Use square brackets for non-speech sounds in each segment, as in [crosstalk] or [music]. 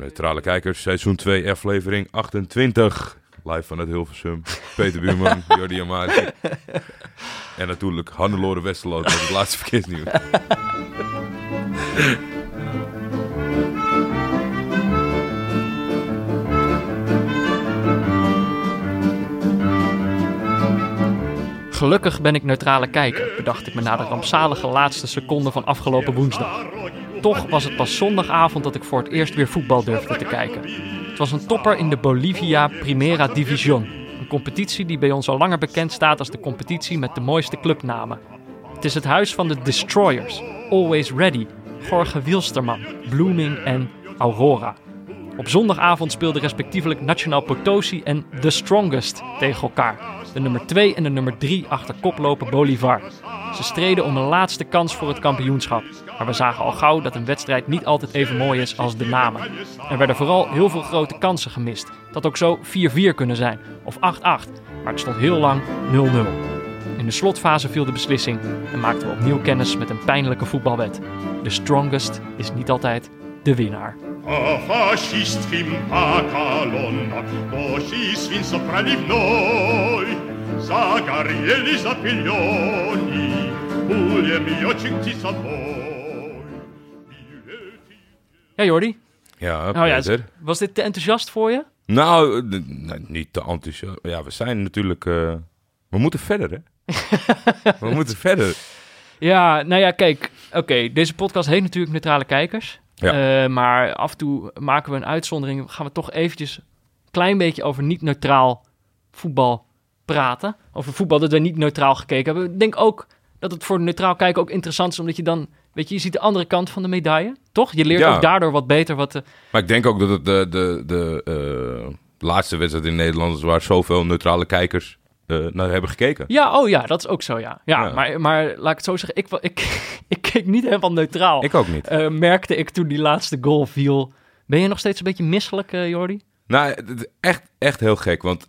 Neutrale kijkers, seizoen 2, aflevering 28. Live vanuit Hilversum. Peter Buurman, [laughs] Jordi Amati. En natuurlijk Hannelore Westerloot met het laatste verkeersnieuws. Gelukkig ben ik neutrale kijker, bedacht ik me na de rampzalige laatste seconde van afgelopen woensdag. Toch was het pas zondagavond dat ik voor het eerst weer voetbal durfde te kijken. Het was een topper in de Bolivia Primera División. Een competitie die bij ons al langer bekend staat als de competitie met de mooiste clubnamen. Het is het huis van de Destroyers, Always Ready, Jorge Wilsterman, Blooming en Aurora. Op zondagavond speelden respectievelijk Nacional Potosi en The Strongest tegen elkaar. De nummer 2 en de nummer 3 achter koploper Bolivar. Ze streden om een laatste kans voor het kampioenschap. Maar we zagen al gauw dat een wedstrijd niet altijd even mooi is als de namen. Er werden vooral heel veel grote kansen gemist. Dat ook zo 4-4 kunnen zijn, of 8-8. Maar het stond heel lang 0-0. In de slotfase viel de beslissing en maakten we opnieuw kennis met een pijnlijke voetbalwet. De strongest is niet altijd de winnaar. Soprani Ja, Jordi? Ja, Oh ja, was dit te enthousiast voor je? Nou, nee, niet te enthousiast. Ja, we zijn natuurlijk... eh, we moeten verder, hè? [laughs] we moeten verder. Ja, nou ja, kijk. Oké, deze podcast heet natuurlijk Neutrale Kijkers. Ja. Eh, maar af en toe maken we een uitzondering. Gaan we toch eventjes een klein beetje over niet-neutraal voetbal praten. Over voetbal dat we niet neutraal gekeken hebben. Ik denk ook dat het voor neutraal kijken ook interessant is. Omdat je dan, weet je, je ziet de andere kant van de medaille. Toch? Je leert Ja. ook daardoor wat beter wat... eh, Maar ik denk ook dat het de, de, de eh, laatste wedstrijd in Nederland is... waar zoveel neutrale kijkers eh, naar hebben gekeken. Ja, oh ja, dat is ook zo, ja. Ja, Ja. Maar, maar laat ik het zo zeggen. Ik, ik, [laughs] ik keek niet helemaal neutraal. Ik ook niet. Merkte ik toen die laatste goal viel. Ben je nog steeds een beetje misselijk, Jordi? Nou, echt, echt heel gek. Want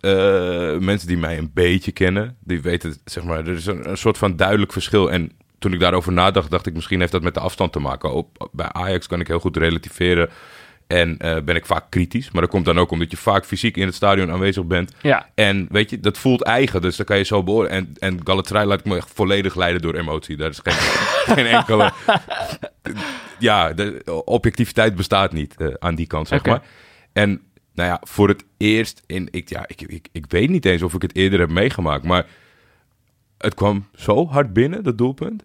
mensen die mij een beetje kennen, die weten, zeg maar, er is een, een soort van duidelijk verschil. En toen ik daarover nadacht, dacht ik misschien heeft dat met de afstand te maken. Op, bij Ajax kan ik heel goed relativeren en eh, ben ik vaak kritisch. Maar dat komt dan ook omdat je vaak fysiek in het stadion aanwezig bent. Ja. En weet je, dat voelt eigen, dus dan kan je zo beoordelen. En, en Galatasaray laat ik me echt volledig leiden door emotie. Daar is geen, [laughs] geen enkele... Ja, de objectiviteit bestaat niet eh, aan die kant, zeg maar. En nou ja, voor het eerst in... Ik, ja, ik, ik, ik weet niet eens of ik het eerder heb meegemaakt, maar het kwam zo hard binnen, dat doelpunt.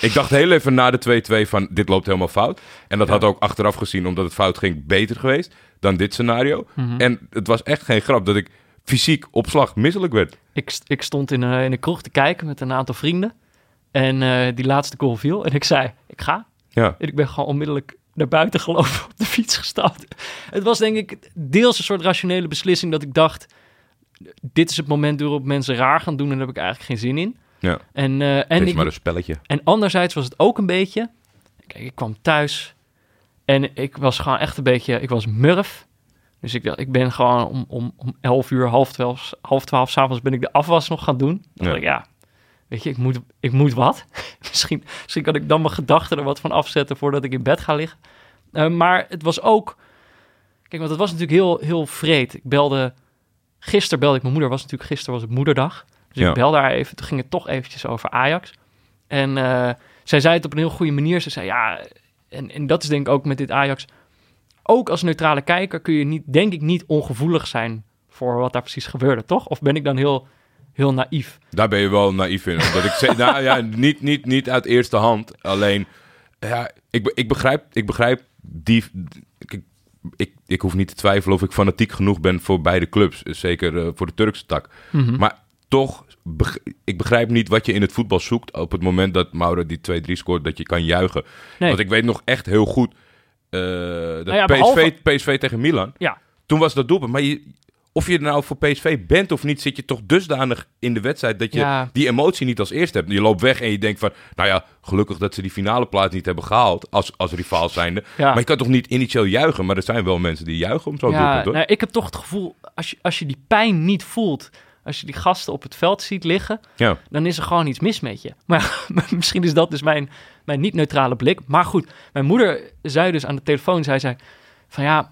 Ik dacht heel even na de 2-2 van dit loopt helemaal fout. En dat had ook achteraf gezien, omdat het fout ging, beter geweest dan dit scenario. Mhm. En het was echt geen grap dat ik fysiek op slag misselijk werd. Ik, ik stond in, een in een kroeg te kijken met een aantal vrienden. En eh, die laatste goal viel. En ik zei, ik ga. Ja, En ik ben gewoon onmiddellijk naar buiten gelopen [laughs] op de fiets gestapt. Het was denk ik deels een soort rationele beslissing dat ik dacht... Dit is het moment waarop mensen raar gaan doen en daar heb ik eigenlijk geen zin in. Ja. En, eh, en, het is ik, maar een spelletje. en anderzijds was het ook een beetje... Kijk, ik kwam thuis en ik was gewoon echt een beetje... Ik was murf. Dus ik dacht, ik ben gewoon om, om, om 11 uur, half 12, half 12 s'avonds ben ik de afwas nog gaan doen. Dan Ja. dacht ik, ja, weet je, ik moet, ik moet wat. [laughs] misschien, misschien kan ik dan mijn gedachten er wat van afzetten voordat ik in bed ga liggen. Eh, maar het was ook... Kijk, want het was natuurlijk heel, heel vreed. Ik belde... Gisteren belde ik mijn moeder. Was natuurlijk gisteren was het moederdag. Dus Ja. ik belde haar even. Toen ging het toch eventjes over Ajax. En eh, zij zei het op een heel goede manier. Ze zei ja... En, en dat is denk ik ook met dit Ajax. Ook als neutrale kijker kun je niet, denk ik niet ongevoelig zijn voor wat daar precies gebeurde, toch? Of ben ik dan heel, heel naïef? Daar ben je wel naïef in. Omdat ik zeg, nou ja, niet, niet, niet uit eerste hand. Alleen, ja, ik, ik, begrijp, ik begrijp die. Ik, ik, ik hoef niet te twijfelen of ik fanatiek genoeg ben voor beide clubs. Zeker eh, voor de Turkse tak. Mhm. Maar toch, ik begrijp niet wat je in het voetbal zoekt op het moment dat Mauro die 2-3 scoort, dat je kan juichen. Nee. Want ik weet nog echt heel goed eh, dat Nou ja, PSV, behalve- PSV tegen Milan. Ja, Toen was dat doelpunt. Maar je, of je er nou voor PSV bent of niet, zit je toch dusdanig in de wedstrijd dat je Ja. die emotie niet als eerste hebt. Je loopt weg en je denkt van, nou ja, gelukkig dat ze die finale plaats niet hebben gehaald als, als rivaal zijnde. Ja. Maar je kan toch niet initieel juichen, maar er zijn wel mensen die juichen om zo'n ja doelpunt, hoor. nou, ik heb toch het gevoel, als je, als je die pijn niet voelt, als je die gasten op het veld ziet liggen, Ja. dan is er gewoon iets mis met je. [laughs] Maar misschien is dat dus mijn, mijn niet-neutrale blik. Maar goed, mijn moeder zei dus aan de telefoon, zei zij, van ja,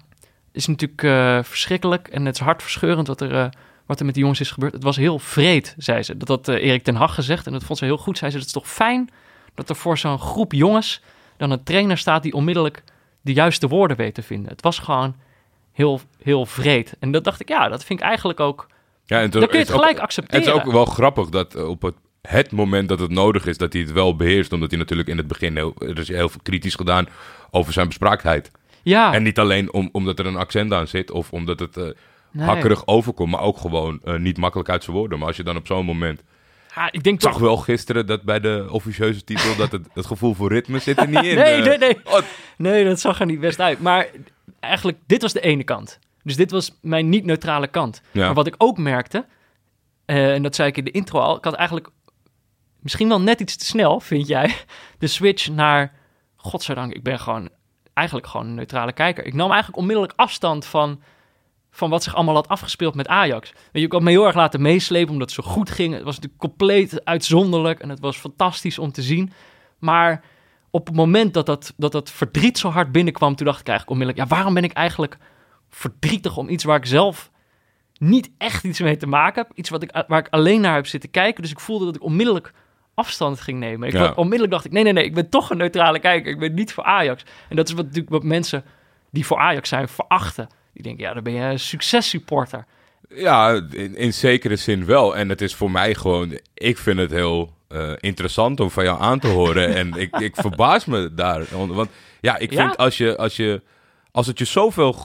is natuurlijk eh, verschrikkelijk en het is hartverscheurend wat er, eh, wat er met die jongens is gebeurd. Het was heel vreed, zei ze. Dat had eh, Erik ten Hag gezegd en dat vond ze heel goed. Zei ze, het is toch fijn dat er voor zo'n groep jongens dan een trainer staat die onmiddellijk de juiste woorden weet te vinden. Het was gewoon heel, heel vreed. En dat dacht ik, ja, dat vind ik eigenlijk ook... Ja, en Dan kun je het is ook- gelijk accepteren. Het is ook wel grappig dat eh, op het, het moment dat het nodig is, dat hij het wel beheerst. Omdat hij natuurlijk in het begin heel, er is heel veel kritisch gedaan over zijn bespraaktheid. Ja, En niet alleen om, omdat er een accent aan zit of omdat het eh, nee. hakkerig overkomt, maar ook gewoon eh, niet makkelijk uit zijn woorden. Maar als je dan op zo'n moment... Ja, ik denk zag toch... wel gisteren dat bij de officieuze titel dat het, het gevoel voor ritme zit er niet [laughs] in. Nee, nee, nee. Oh, Nee, dat zag er niet best uit. Maar eigenlijk, dit was de ene kant. Dus dit was mijn niet-neutrale kant. Ja. Maar wat ik ook merkte, eh, en dat zei ik in de intro al, ik had eigenlijk misschien wel net iets te snel, vind jij, [laughs] de switch naar, godzijdank, ik ben gewoon eigenlijk gewoon een neutrale kijker. Ik nam eigenlijk onmiddellijk afstand van, van wat zich allemaal had afgespeeld met Ajax. Weet je, ik had me heel erg laten meeslepen omdat het zo goed ging. Het was natuurlijk compleet uitzonderlijk en het was fantastisch om te zien. Maar op het moment dat dat, dat dat verdriet zo hard binnenkwam, toen dacht ik eigenlijk onmiddellijk, ja, waarom ben ik eigenlijk verdrietig om iets waar ik zelf niet echt iets mee te maken heb? Iets wat ik, waar ik alleen naar heb zitten kijken. Dus ik voelde dat ik onmiddellijk afstand ging nemen. Ik Ja. onmiddellijk dacht ik, nee, nee, nee, ik ben toch een neutrale kijker. Ik ben niet voor Ajax. En dat is wat, natuurlijk wat mensen die voor Ajax zijn verachten. Die denken, ja, dan ben je een successupporter. Ja, in, in zekere zin wel. En het is voor mij gewoon... Ik vind het heel eh, interessant om van jou aan te horen. en ik, ik verbaas me daar. Want ja, ik Ja? vind als je... Als, je, als het je zoveel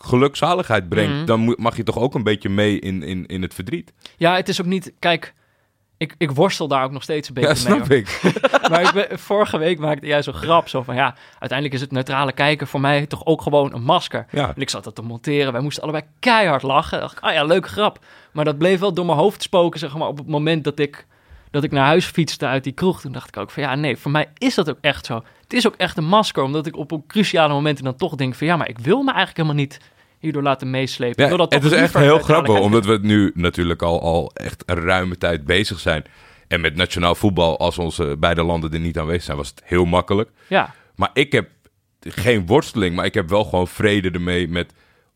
gelukzaligheid brengt... Mhm. dan mag je toch ook een beetje mee in, in, in het verdriet. Ja, het is ook niet, kijk... Ik, ik worstel daar ook nog steeds een beetje Ja, mee. snap hoor. ik. [laughs] Maar ik ben, vorige week maakte jij zo'n grap. Zo van ja, uiteindelijk is het neutrale kijken voor mij toch ook gewoon een masker. Ja. En ik zat dat te monteren. Wij moesten allebei keihard lachen. Dacht ik, ah ja, leuke grap. Maar dat bleef wel door mijn hoofd spoken, zeg maar, op het moment dat ik, dat ik naar huis fietste uit die kroeg. Toen dacht ik ook van ja, nee, voor mij is dat ook echt zo. Het is ook echt een masker, omdat ik op een cruciale momenten dan toch denk van ja, maar ik wil me eigenlijk helemaal niet hierdoor laten meeslepen. Ja, dat het is echt heel grappig, omdat we het nu natuurlijk al, al echt een ruime tijd bezig zijn. En met nationaal voetbal, als onze beide landen er niet aanwezig zijn, was het heel makkelijk. Ja, Maar ik heb geen worsteling, maar ik heb wel gewoon vrede ermee met,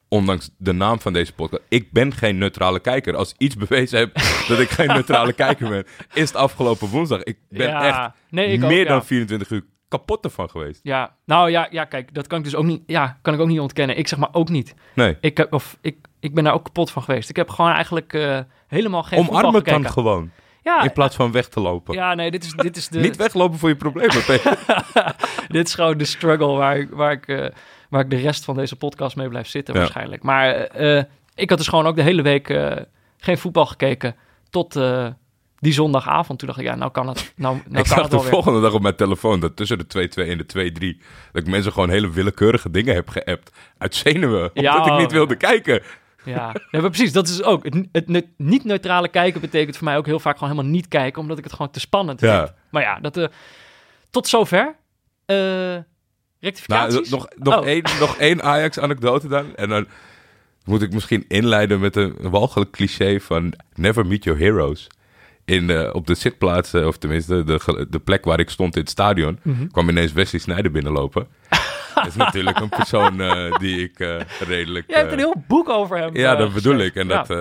ondanks de naam van deze podcast, ik ben geen neutrale kijker. Als iets bewezen heb [laughs] dat ik geen neutrale kijker ben, is het afgelopen woensdag. Ik ben ja. echt nee, ik ook, meer ja. dan 24 uur kapot ervan geweest. Ja, nou ja, ja, kijk, dat kan ik dus ook niet, ja, kan ik ook niet ontkennen. Ik zeg maar ook niet. Nee, Ik, heb, of, ik, ik ben daar ook kapot van geweest. Ik heb gewoon eigenlijk eh, helemaal geen voetbal omarm het gekeken. dan gewoon, Ja, in plaats van weg te lopen. ja, nee, dit is, dit is, [laughs] de, Niet weglopen voor je problemen, Peter. [laughs] dit is gewoon de struggle waar, ik- waar, ik, eh, waar ik de rest van deze podcast mee blijf zitten Ja. waarschijnlijk. Maar eh, ik had dus gewoon ook de hele week geen voetbal gekeken tot die zondagavond. Toen dacht ik, ja, nou kan het, nou, nou [laughs] ik kan zag het de volgende dag op mijn telefoon dat tussen de 2-2 en de 2-3... dat ik mensen gewoon hele willekeurige dingen heb geappt. Uit zenuwen, Ja, omdat ik niet wilde kijken. Ja, ja maar precies. Dat is ook. Het, het ne- niet neutrale kijken betekent voor mij ook heel vaak gewoon helemaal niet kijken, omdat ik het gewoon te spannend Ja. vind. Maar ja, dat, eh, tot zover. Nou, rectificaties? nog, nog, Oh. één, nog één Ajax-anekdote dan. En dan moet ik misschien inleiden met een walgelijk cliché van... Never meet your heroes. In, eh, op de zitplaats, eh, of tenminste de, de plek waar ik stond in het stadion... Mhm. kwam ineens Wesley Sneijder binnenlopen. dat is natuurlijk een persoon eh, die ik redelijk... Jij hebt een heel boek over hem. Ja, dat bedoel ik. En Ja. dat,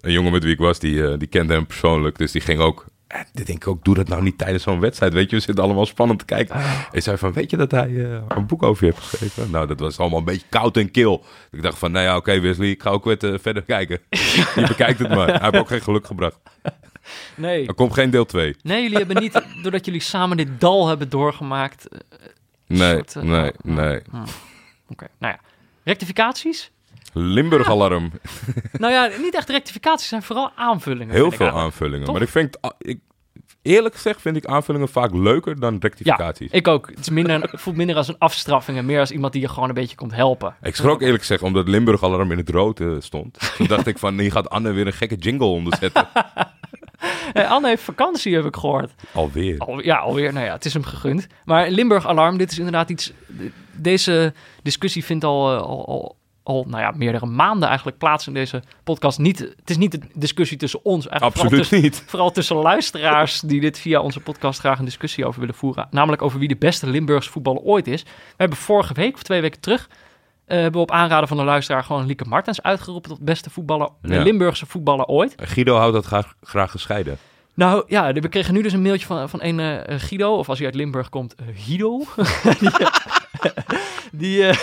een jongen met wie ik was, die, die kende hem persoonlijk. Dus die ging ook... Ik denk ook, doe dat nou niet tijdens zo'n wedstrijd. Weet je, we zitten allemaal spannend te kijken. Hij zei van, weet je dat hij een boek over je heeft geschreven? Nou, dat was allemaal een beetje koud en kil. Ik dacht van, nou ja, oké Wesley, ik ga ook weer verder kijken. [laughs] je bekijkt het maar. Hij heeft ook geen geluk gebracht. Nee. Er komt geen deel 2. nee, jullie hebben niet, doordat jullie samen dit dal hebben doorgemaakt. eh, Nee, soort, eh, nee, oh, nee. Oké, nou ja. Rectificaties? Limburg Alarm. [laughs] nou ja, niet echt rectificaties, zijn vooral aanvullingen. Heel veel aanvullingen. Toch? Maar ik vind, ah, ik, eerlijk gezegd vind ik aanvullingen vaak leuker dan Ja, rectificaties. ik ook. Het, is minder, voelt minder als een afstraffing en meer als iemand die je gewoon een beetje komt helpen. Ik schrok eerlijk gezegd omdat Limburg Alarm in het rood eh, stond. Toen dacht ik van, hier gaat Anne weer een gekke jingle onderzetten. [laughs] Hey, [laughs] Anne heeft vakantie, heb ik gehoord. Alweer. Al, ja, alweer. Nou ja, het is hem gegund. Maar Limburg Alarm, dit is inderdaad iets... Deze discussie vindt al, eh, al, al, al nou ja, meerdere maanden eigenlijk plaats in deze podcast. Niet, het is niet een discussie tussen ons. Vooral Absoluut tussen, niet. Vooral tussen luisteraars die dit via onze podcast graag een discussie over willen voeren. Namelijk over wie de beste Limburgse voetballer ooit is. We hebben vorige week of twee weken terug... eh, hebben we op aanraden van de luisteraar gewoon Lieke Martens uitgeroepen tot beste voetballer, Ja. Limburgse voetballer ooit. Guido houdt dat graag, graag gescheiden. Nou ja, we kregen nu dus een mailtje van, van een eh, Guido, of als hij uit Limburg komt, eh, Guido. [laughs] die, die, eh,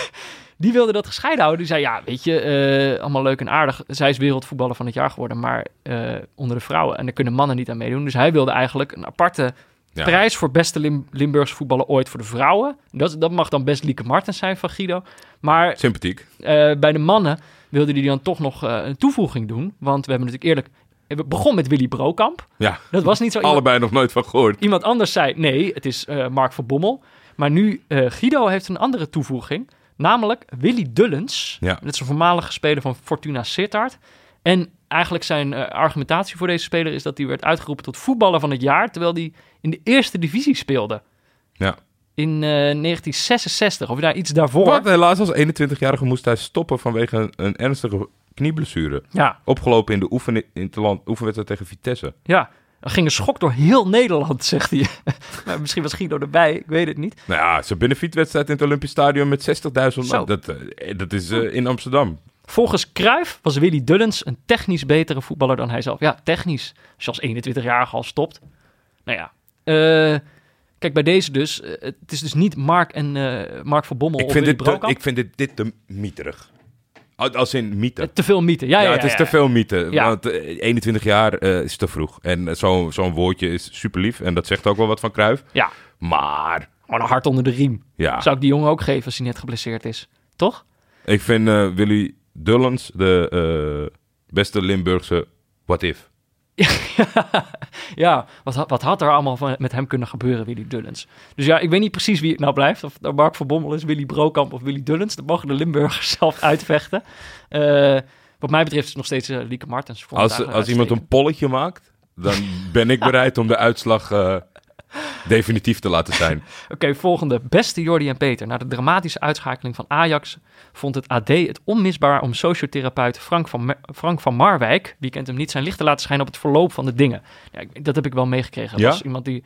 die wilde dat gescheiden houden. Die zei, ja, weet je, eh, allemaal leuk en aardig. Zij is wereldvoetballer van het jaar geworden, maar eh, onder de vrouwen. En daar kunnen mannen niet aan meedoen. Dus hij wilde eigenlijk een aparte Ja. prijs voor beste Lim- Limburgse voetballer ooit voor de vrouwen. Dat, dat mag dan best Lieke Martens zijn van Guido. Maar Sympathiek. eh, bij de mannen wilde hij dan toch nog eh, een toevoeging doen. Want we hebben natuurlijk eerlijk... We begonnen met Willy Brokamp. Ja, Dat was niet zo... iemand- allebei nog nooit van gehoord. Iemand anders zei nee, het is eh, Mark van Bommel. Maar nu, Guido heeft een andere toevoeging. Namelijk Willy Dullens. Ja. Dat is een voormalige speler van Fortuna Sittard. En eigenlijk zijn eh, argumentatie voor deze speler is dat hij werd uitgeroepen tot voetballer van het jaar. Terwijl hij in de eerste divisie speelde. Ja. In eh, 1966, of daar iets daarvoor. Wat? Helaas als 21-jarige moest hij stoppen vanwege een, een ernstige knieblessure. Ja, Opgelopen in de oefen, interland, oefenwedstrijd tegen Vitesse. ja. Er ging een schok door heel Nederland, zegt hij. [laughs] maar misschien was Guido erbij, ik weet het niet. Nou ja, zijn benefietwedstrijd in het Olympisch Stadion met 60.000 Zo. man. Dat, eh, dat is eh, in Amsterdam. Volgens Cruijff was Willy Dullens een technisch betere voetballer dan hij zelf. Ja, technisch. Als je als 21-jarige al stopt. Nou ja. eh, kijk, bij deze dus. eh, het is dus niet Mark en eh, Mark van Bommel Ik of vind, dit te, ik vind dit, dit te mieterig. Al- Als in mythe. Te veel mythe. Ja, Ja, het is ja. te veel mythe. Want eh, 21 jaar is te vroeg. En zo- zo'n woordje is super lief. En dat zegt ook wel wat van Cruijff. Ja, Maar, gewoon een hart onder de riem. ja. Zou ik die jongen ook geven als hij net geblesseerd is. Toch? Ik vind Willy Dullens de eh, beste Limburgse what if. ja, [laughs] wat, had- wat had er allemaal van, met hem kunnen gebeuren, Willy Dullens? Dus ja, ik weet niet precies wie het nou blijft. Of nou Mark van Bommel is, Willy Brokamp of Willy Dullens. Dat mogen de Limburgers [laughs] zelf uitvechten. Eh, wat mij betreft is het nog steeds eh, Lieke Martens. Als, als iemand een polletje maakt, dan ben ik [laughs] bereid om de uitslag definitief te laten zijn. [laughs] Oké, volgende. Beste Jordi en Peter. Na de dramatische uitschakeling van Ajax vond het AD het onmisbaar om sociotherapeut Frank van, Mer- Frank van Marwijk, wie kent hem niet, zijn licht te laten schijnen op het verloop van de dingen. Ja, dat heb ik wel meegekregen. Dat Ja? was iemand die,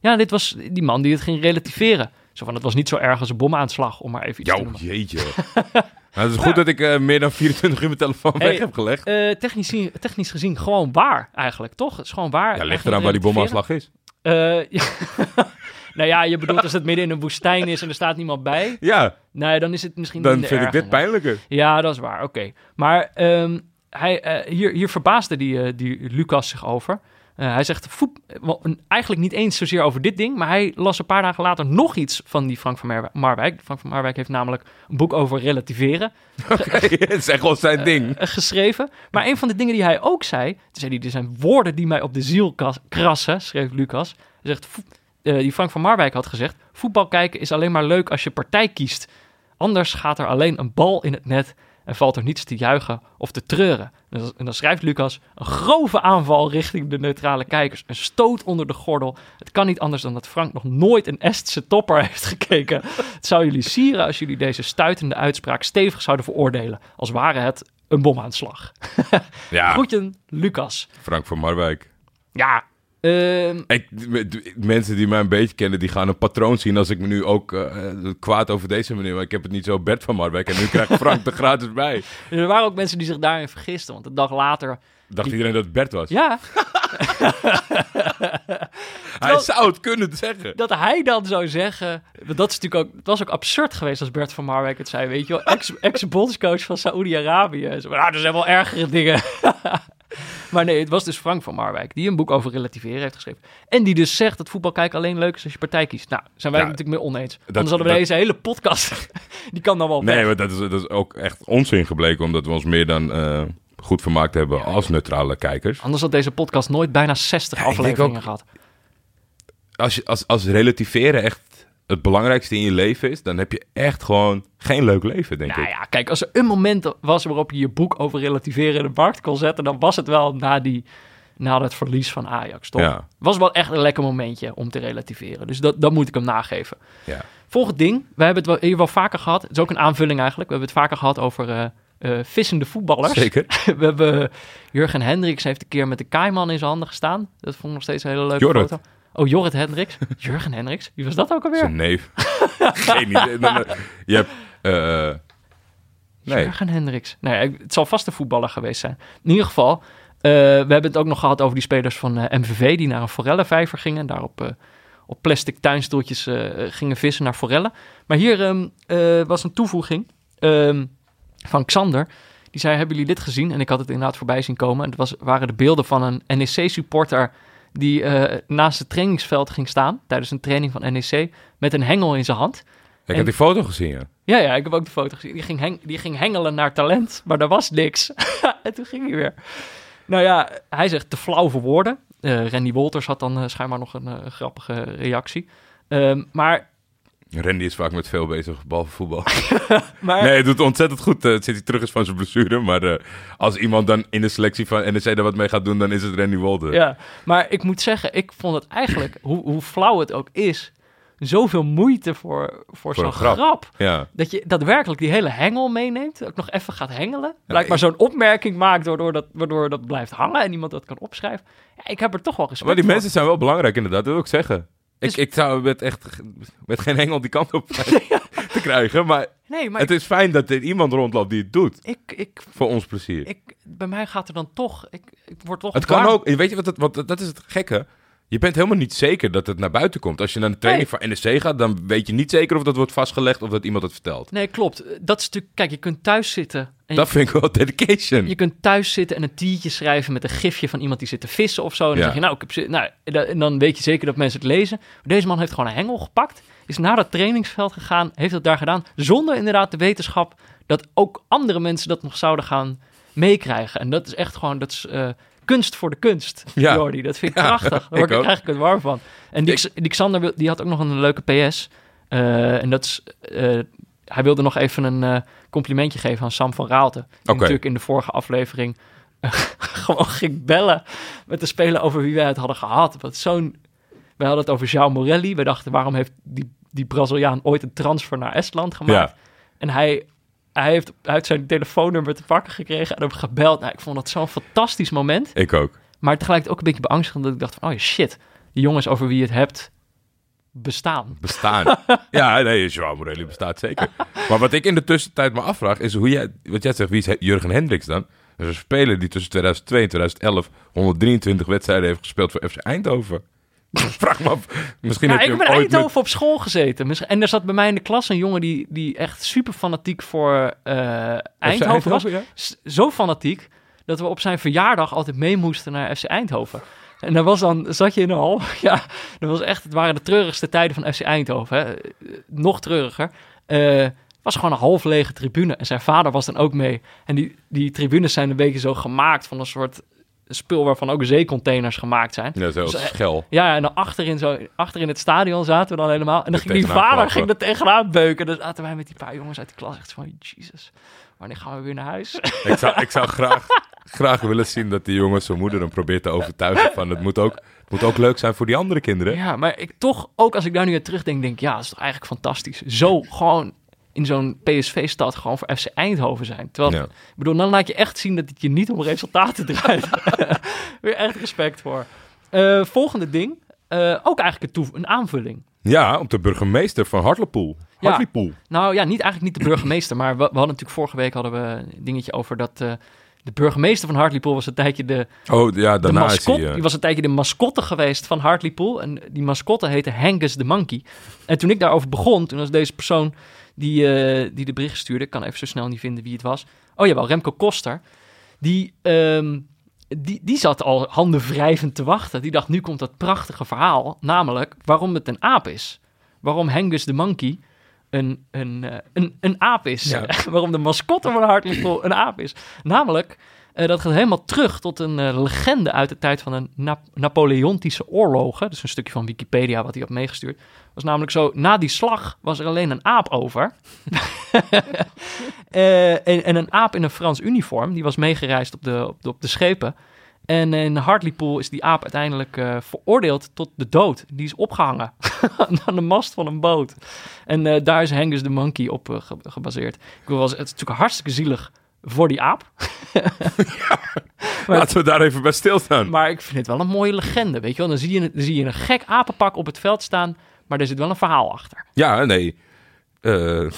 ja, dit was die man die het ging relativeren. Zo van, het was niet zo erg als een bomaanslag, om maar even iets te Jouw noemen. jeetje. [laughs] Nou, het is goed dat ik eh, meer dan 24 uur mijn telefoon Hey, weg heb gelegd. Eh, technisch, gezien- technisch gezien gewoon waar, eigenlijk, toch? Het is gewoon waar. Ja, ligt eraan waar die bomaanslag is. Eh, ja. [laughs] nou ja, je bedoelt als het midden in een woestijn is en er staat niemand bij. Ja, Nee, dan is het misschien dan vind ik dit pijnlijker. Ja, dat is waar. Oké. Maar ehm, hij, eh, hier, hier verbaasde die, eh, die Lucas zich over. Eh, hij zegt eigenlijk niet eens zozeer over dit ding, maar hij las een paar dagen later nog iets van die Frank van Marwijk. Frank van Marwijk heeft namelijk een boek over relativeren [laughs] Het is echt wel zijn ding. eh, geschreven. Maar een van de dingen die hij ook zei, toen zei hij, er zijn woorden die mij op de ziel krassen, schreef Lucas. Hij zegt, eh, die Frank van Marwijk had gezegd, voetbal kijken is alleen maar leuk als je partij kiest. Anders gaat er alleen een bal in het net en valt er niets te juichen of te treuren. En dan, schrijft Lucas, een grove aanval richting de neutrale kijkers. Een stoot onder de gordel. Het kan niet anders dan dat Frank nog nooit een Estse topper [laughs] heeft gekeken. Het zou jullie sieren als jullie deze stuitende uitspraak stevig zouden veroordelen. Als ware het een bomaanslag. [laughs] Ja, Groeten, Lucas. Frank van Marwijk. Ja, Ik, met- mensen die mij een beetje kennen, die gaan een patroon zien als ik me nu ook eh, kwaad over deze manier. Maar ik heb het niet zo Bert van Marwijk en nu krijgt Frank er gratis bij. [laughs] er waren ook mensen die zich daarin vergisten. Want een dag later... Dacht iedereen dat het Bert was? Ja, [laughs] [laughs] Hij zou het kunnen zeggen. dat hij dan zou zeggen... want Dat is natuurlijk ook... Het was ook absurd geweest als Bert van Marwijk het zei, weet je wel. Ex- Ex-bondscoach van Saoedi-Arabië. Zo, Nou, er zijn wel ergere dingen. [laughs] maar nee, het was dus Frank van Marwijk... die een boek over relativeren heeft geschreven. En die dus zegt dat voetbal kijken alleen leuk is als je partij kiest. Nou, zijn wij Ja, het natuurlijk mee oneens. Anders hadden we dat- deze hele podcast... [laughs] die kan dan wel. Nee, maar dat is, dat is ook echt onzin gebleken, omdat we ons meer dan eh, goed vermaakt hebben als neutrale kijkers. Anders had deze podcast nooit bijna 60 Ja, ik denk afleveringen ook- gehad. Als, je, als, als relativeren echt het belangrijkste in je leven is, dan heb je echt gewoon geen leuk leven, denk Nou ik. ja, kijk, als er een moment was waarop je je boek over relativeren in de markt kon zetten, dan was het wel na, die, na het verlies van Ajax, toch? Ja. Was wel echt een lekker momentje om te relativeren. Dus dat, dat moet ik hem nageven. Ja. Volgend ding, we hebben het wel, hier wel vaker gehad. Het is ook een aanvulling eigenlijk. We hebben het vaker gehad over eh, eh, vissende voetballers. Zeker. [laughs] We hebben Jurgen Hendricks heeft een keer met de Kaiman in zijn handen gestaan. Dat vond ik nog steeds een hele leuke Jorrit. foto. Oh, Jorrit Hendricks. [laughs] Jurgen Hendricks. Wie was dat ook alweer? Zijn neef. [laughs] geen idee. Je hebt... eh, Nee. Jurgen Hendricks. Nee, het zal vast een voetballer geweest zijn. In ieder geval, eh, we hebben het ook nog gehad over die spelers van eh, MVV... die naar een forellenvijver gingen en daarop... eh, op plastic tuinstoeltjes gingen vissen naar forellen. Maar hier ehm, eh, was een toevoeging ehm, van Xander. Die zei, hebben jullie dit gezien? En ik had het inderdaad voorbij zien komen. En het was, waren de beelden van een NEC-supporter... die eh, naast het trainingsveld ging staan... tijdens een training van NEC... met een hengel in zijn hand. Ik En- heb die foto gezien, ja. Ja, ja, ik heb ook de foto gezien. Die ging, heng- die ging hengelen naar talent, maar er was niks. [laughs] en toen ging hij weer. Nou ja, hij zegt te flauw voor woorden. Eh, Randy Wolters had dan eh, schijnbaar nog een grappige reactie. Ehm, maar, Randy is vaak met veel bezig, behalve voetbal. [laughs] maar Nee, hij doet ontzettend goed uh, sinds hij terug is van zijn blessure. Maar uh, als iemand dan in de selectie van NEC er wat mee gaat doen, dan is het Randy Wolter. Ja, maar ik moet zeggen, ik vond het eigenlijk, [laughs] hoe, hoe flauw het ook is, zoveel moeite voor, voor, zo'n grap. grap. Ja. Dat je daadwerkelijk die hele hengel meeneemt, ook nog even gaat hengelen. Blijkbaar zo'n opmerking maakt waardoor dat, waardoor dat blijft hangen en iemand dat kan opschrijven. Ja, ik heb er toch wel respect Maar die voor. mensen zijn wel belangrijk inderdaad, dat wil ik zeggen. Dus- Ik, ik zou met echt met geen hengel die kant op [laughs] te krijgen. Maar, Nee, maar het is fijn dat er iemand rondloopt die het doet. ik, ik, Voor ons plezier. ik, bij mij gaat er dan toch, ik, ik word toch het kan ook, weet je wat, het, wat dat is het gekke. Je bent helemaal niet zeker dat het naar buiten komt. Als je naar de training van NEC gaat, dan weet je niet zeker of dat wordt vastgelegd of dat iemand het vertelt. Nee, klopt. Dat is natuurlijk, kijk, je kunt thuis zitten en Dat vind ik wel dedication. je kunt thuis zitten en een tiertje schrijven met een gifje van iemand die zit te vissen of zo. En dan Ja. zeg je, nou, ik heb, zin- nou, en dan- weet je zeker dat mensen het lezen. Maar deze man heeft gewoon een hengel gepakt, is naar het trainingsveld gegaan, heeft het daar gedaan, zonder inderdaad de wetenschap dat ook andere mensen dat nog zouden gaan meekrijgen. En dat is echt gewoon, dat is eh, kunst voor de kunst, Ja. Jordi. Dat vind ik prachtig. Daar word ik, ik het warm van. En die, Ik- die Xander die had ook nog een leuke PS. Eh, en dat is, eh, hij wilde nog even een eh, complimentje geven aan Sam van Raalte. Die natuurlijk in de vorige aflevering [laughs] gewoon ging bellen met de speler over wie wij het hadden gehad. Wat zo'n... Wij hadden het over João Morelli. We dachten, waarom heeft die, die Braziliaan ooit een transfer naar Estland gemaakt? Ja. En hij, hij heeft uit zijn telefoonnummer te pakken gekregen en hem gebeld. Nou, ik vond dat zo'n fantastisch moment. Ik ook. Maar tegelijkertijd ook een beetje beangstigend dat ik dacht van, oh shit. Die jongens over wie je het hebt, bestaan. Bestaan. ja, nee, Joao Morelli bestaat zeker. Maar wat ik in de tussentijd me afvraag, is hoe jij... Wat jij zegt, wie is Jurgen Hendricks dan? Dat is een speler die tussen 2002 en 2011 123 wedstrijden heeft gespeeld voor FC Eindhoven. [laughs] Vraag me af. Misschien Ja, heb je ik heb in Eindhoven met... op school gezeten. En er zat bij mij in de klas een jongen die, die echt super fanatiek voor eh, Eindhoven was. ja? Zo fanatiek dat we op zijn verjaardag altijd mee moesten naar FC Eindhoven. En dan was dan, zat je in een hal. [laughs] Ja, dat was echt, het waren de treurigste tijden van FC Eindhoven. Hè. Eh, Nog treuriger. Het was gewoon een half lege tribune. En zijn vader was dan ook mee. En die, die tribunes zijn een beetje zo gemaakt van een soort spul waarvan ook zeecontainers gemaakt zijn. Ja, zo Dus, eh, schel. Ja, en dan achterin, zo, achterin het stadion zaten we dan helemaal. En dan ging die vader ging er tegenaan beuken. Dus zaten wij met die paar jongens uit de klas echt van... Jesus, wanneer gaan we weer naar huis? [laughs] Ik zou, ik zou graag, graag willen zien dat die jongen zijn moeder hem probeert te overtuigen van het moet ook, het moet ook leuk zijn voor die andere kinderen. ja, maar ik toch, ook als ik daar nu aan terugdenk, denk ik... Ja, dat is toch eigenlijk fantastisch. Zo gewoon in zo'n PSV-stad gewoon voor FC Eindhoven zijn. Terwijl, Ja. ik bedoel, dan laat je echt zien dat het je niet om resultaten [laughs] draait. [laughs] weer echt respect voor. Eh, volgende ding, eh, ook eigenlijk een, toe- een aanvulling. Ja, op de burgemeester van Hartlepool. Ja. Hartlepool. Nou ja, niet, eigenlijk niet de burgemeester, maar we, we hadden natuurlijk vorige week hadden we een dingetje over dat eh, de burgemeester van Hartlepool was een tijdje de, Oh ja, de daarna is mascotte. hij... Die was een tijdje de mascotte geweest van Hartlepool en die mascotte heette Hangus de Monkey. En toen ik daarover begon, toen was deze persoon die, eh, die de bericht stuurde, ik kan even zo snel niet vinden wie het was. Oh jawel, Remco Koster. Die, ehm, die, die zat al handen wrijvend te wachten. Die dacht, nu komt dat prachtige verhaal, namelijk waarom het een aap is. Waarom Hangus de Monkey een, een, eh, een, een aap is. Ja. [laughs] waarom de mascotte van Hartlepool een aap is. Namelijk, eh, dat gaat helemaal terug tot een eh, legende uit de tijd van de Nap- Napoleontische oorlogen. Dus een stukje van Wikipedia wat hij had meegestuurd. was namelijk zo, na die slag was er alleen een aap over. [laughs] Eh, en, en een aap in een Frans uniform. Die was meegereisd op de, op de, schepen. En in Hartlepool is die aap uiteindelijk veroordeeld tot de dood. Die is opgehangen [laughs] aan de mast van een boot. En daar is Hangus de Monkey op ge- gebaseerd. Ik zeggen, het is natuurlijk hartstikke zielig voor die aap. [laughs] Maar- Laten we daar even bij stilstaan. Maar ik vind het wel een mooie legende, weet je wel. Dan zie je, dan zie je een gek apenpak op het veld staan, maar er zit wel een verhaal achter. Ja, nee. Eh, [laughs]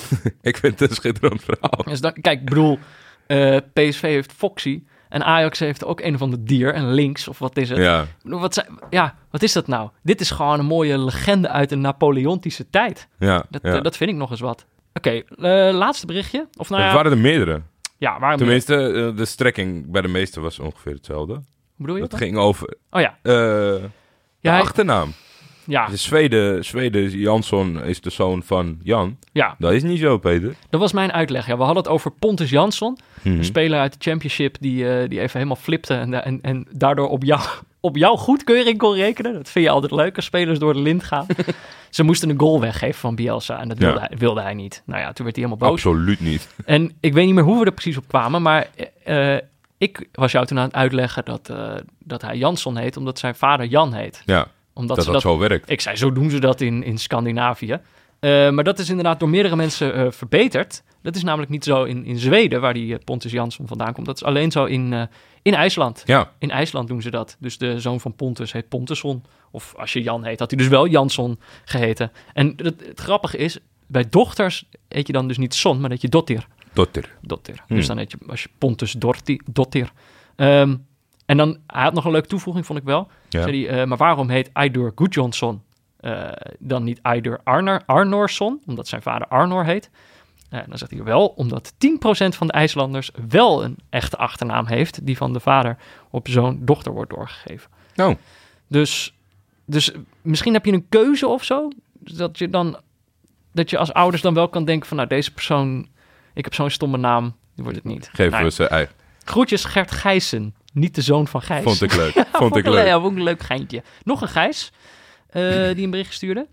ik vind het een schitterend verhaal. Dus dan, kijk, ik bedoel, eh, PSV heeft Foxy en Ajax heeft ook een of ander dier, een links of wat is het? Ja, Wat, zijn- ja, wat is dat nou? Dit is gewoon een mooie legende uit de Napoleontische tijd. ja. Dat, ja. eh, dat vind ik nog eens wat. Oké, laatste berichtje. Of nou ja, waren er meerdere. Ja waarom? Tenminste, eh, de strekking bij de meeste was ongeveer hetzelfde. Hoe bedoel je Het dat? ging over Oh ja, de ja, hij- achternaam. ja, De Zweden, Zweden Jansson is de zoon van Jan. ja, Dat is niet zo, Peter. dat was mijn uitleg. Ja, we hadden het over Pontus Jansson, Mhm. een speler uit de Championship die, eh, die even helemaal flipte en, en, en daardoor op, jou, op jouw goedkeuring kon rekenen. Dat vind je altijd leuk als spelers door de lint gaan. [laughs] Ze moesten een goal weggeven van Bielsa en dat wilde, Ja. hij, wilde hij niet. Nou ja, toen werd hij helemaal boos. Absoluut niet. En ik weet niet meer hoe we er precies op kwamen, maar eh, ik was jou toen aan het uitleggen dat, eh, dat hij Jansson heet, omdat zijn vader Jan heet. Ja, Omdat dat ze dat dat, zo werkt. ik zei, zo doen ze dat in, in Scandinavië. Eh, maar dat is inderdaad door meerdere mensen eh, verbeterd. Dat is namelijk niet zo in, in Zweden, waar die eh, Pontus Jansson vandaan komt. Dat is alleen zo in, in IJsland. Ja, In IJsland doen ze dat. Dus de zoon van Pontus heet Pontusson. Of als je Jan heet, had hij dus wel Jansson geheten. En het, het grappige is, bij dochters heet je dan dus niet Son, maar dat je Dottir. Dotter. Dottir. Hmm. Dus dan heet je, als je Pontus Dorti, Dottir. Ehm, en dan, hij had nog een leuke toevoeging, vond ik wel. Ja. Zei hij, maar waarom heet Eidur Gudjonsson eh, dan niet Eidur Arnor, Arnorsson? Omdat zijn vader Arnor heet. Eh, dan zegt hij wel, omdat 10% van de IJslanders wel een echte achternaam heeft, die van de vader op zo'n dochter wordt doorgegeven. Oh, Dus, dus misschien heb je een keuze of zo, dat je dan, dat je als ouders dan wel kan denken van, nou deze persoon, ik heb zo'n stomme naam, die wordt het niet. geven Nou, we ze eigen. Groetjes Gert Gijssen, niet de zoon van Gijs. Vond ik leuk. Ja, [laughs] Vond ik leuk. Ja, vond ik een leuk geintje. Nog een Gijs, die een bericht stuurde.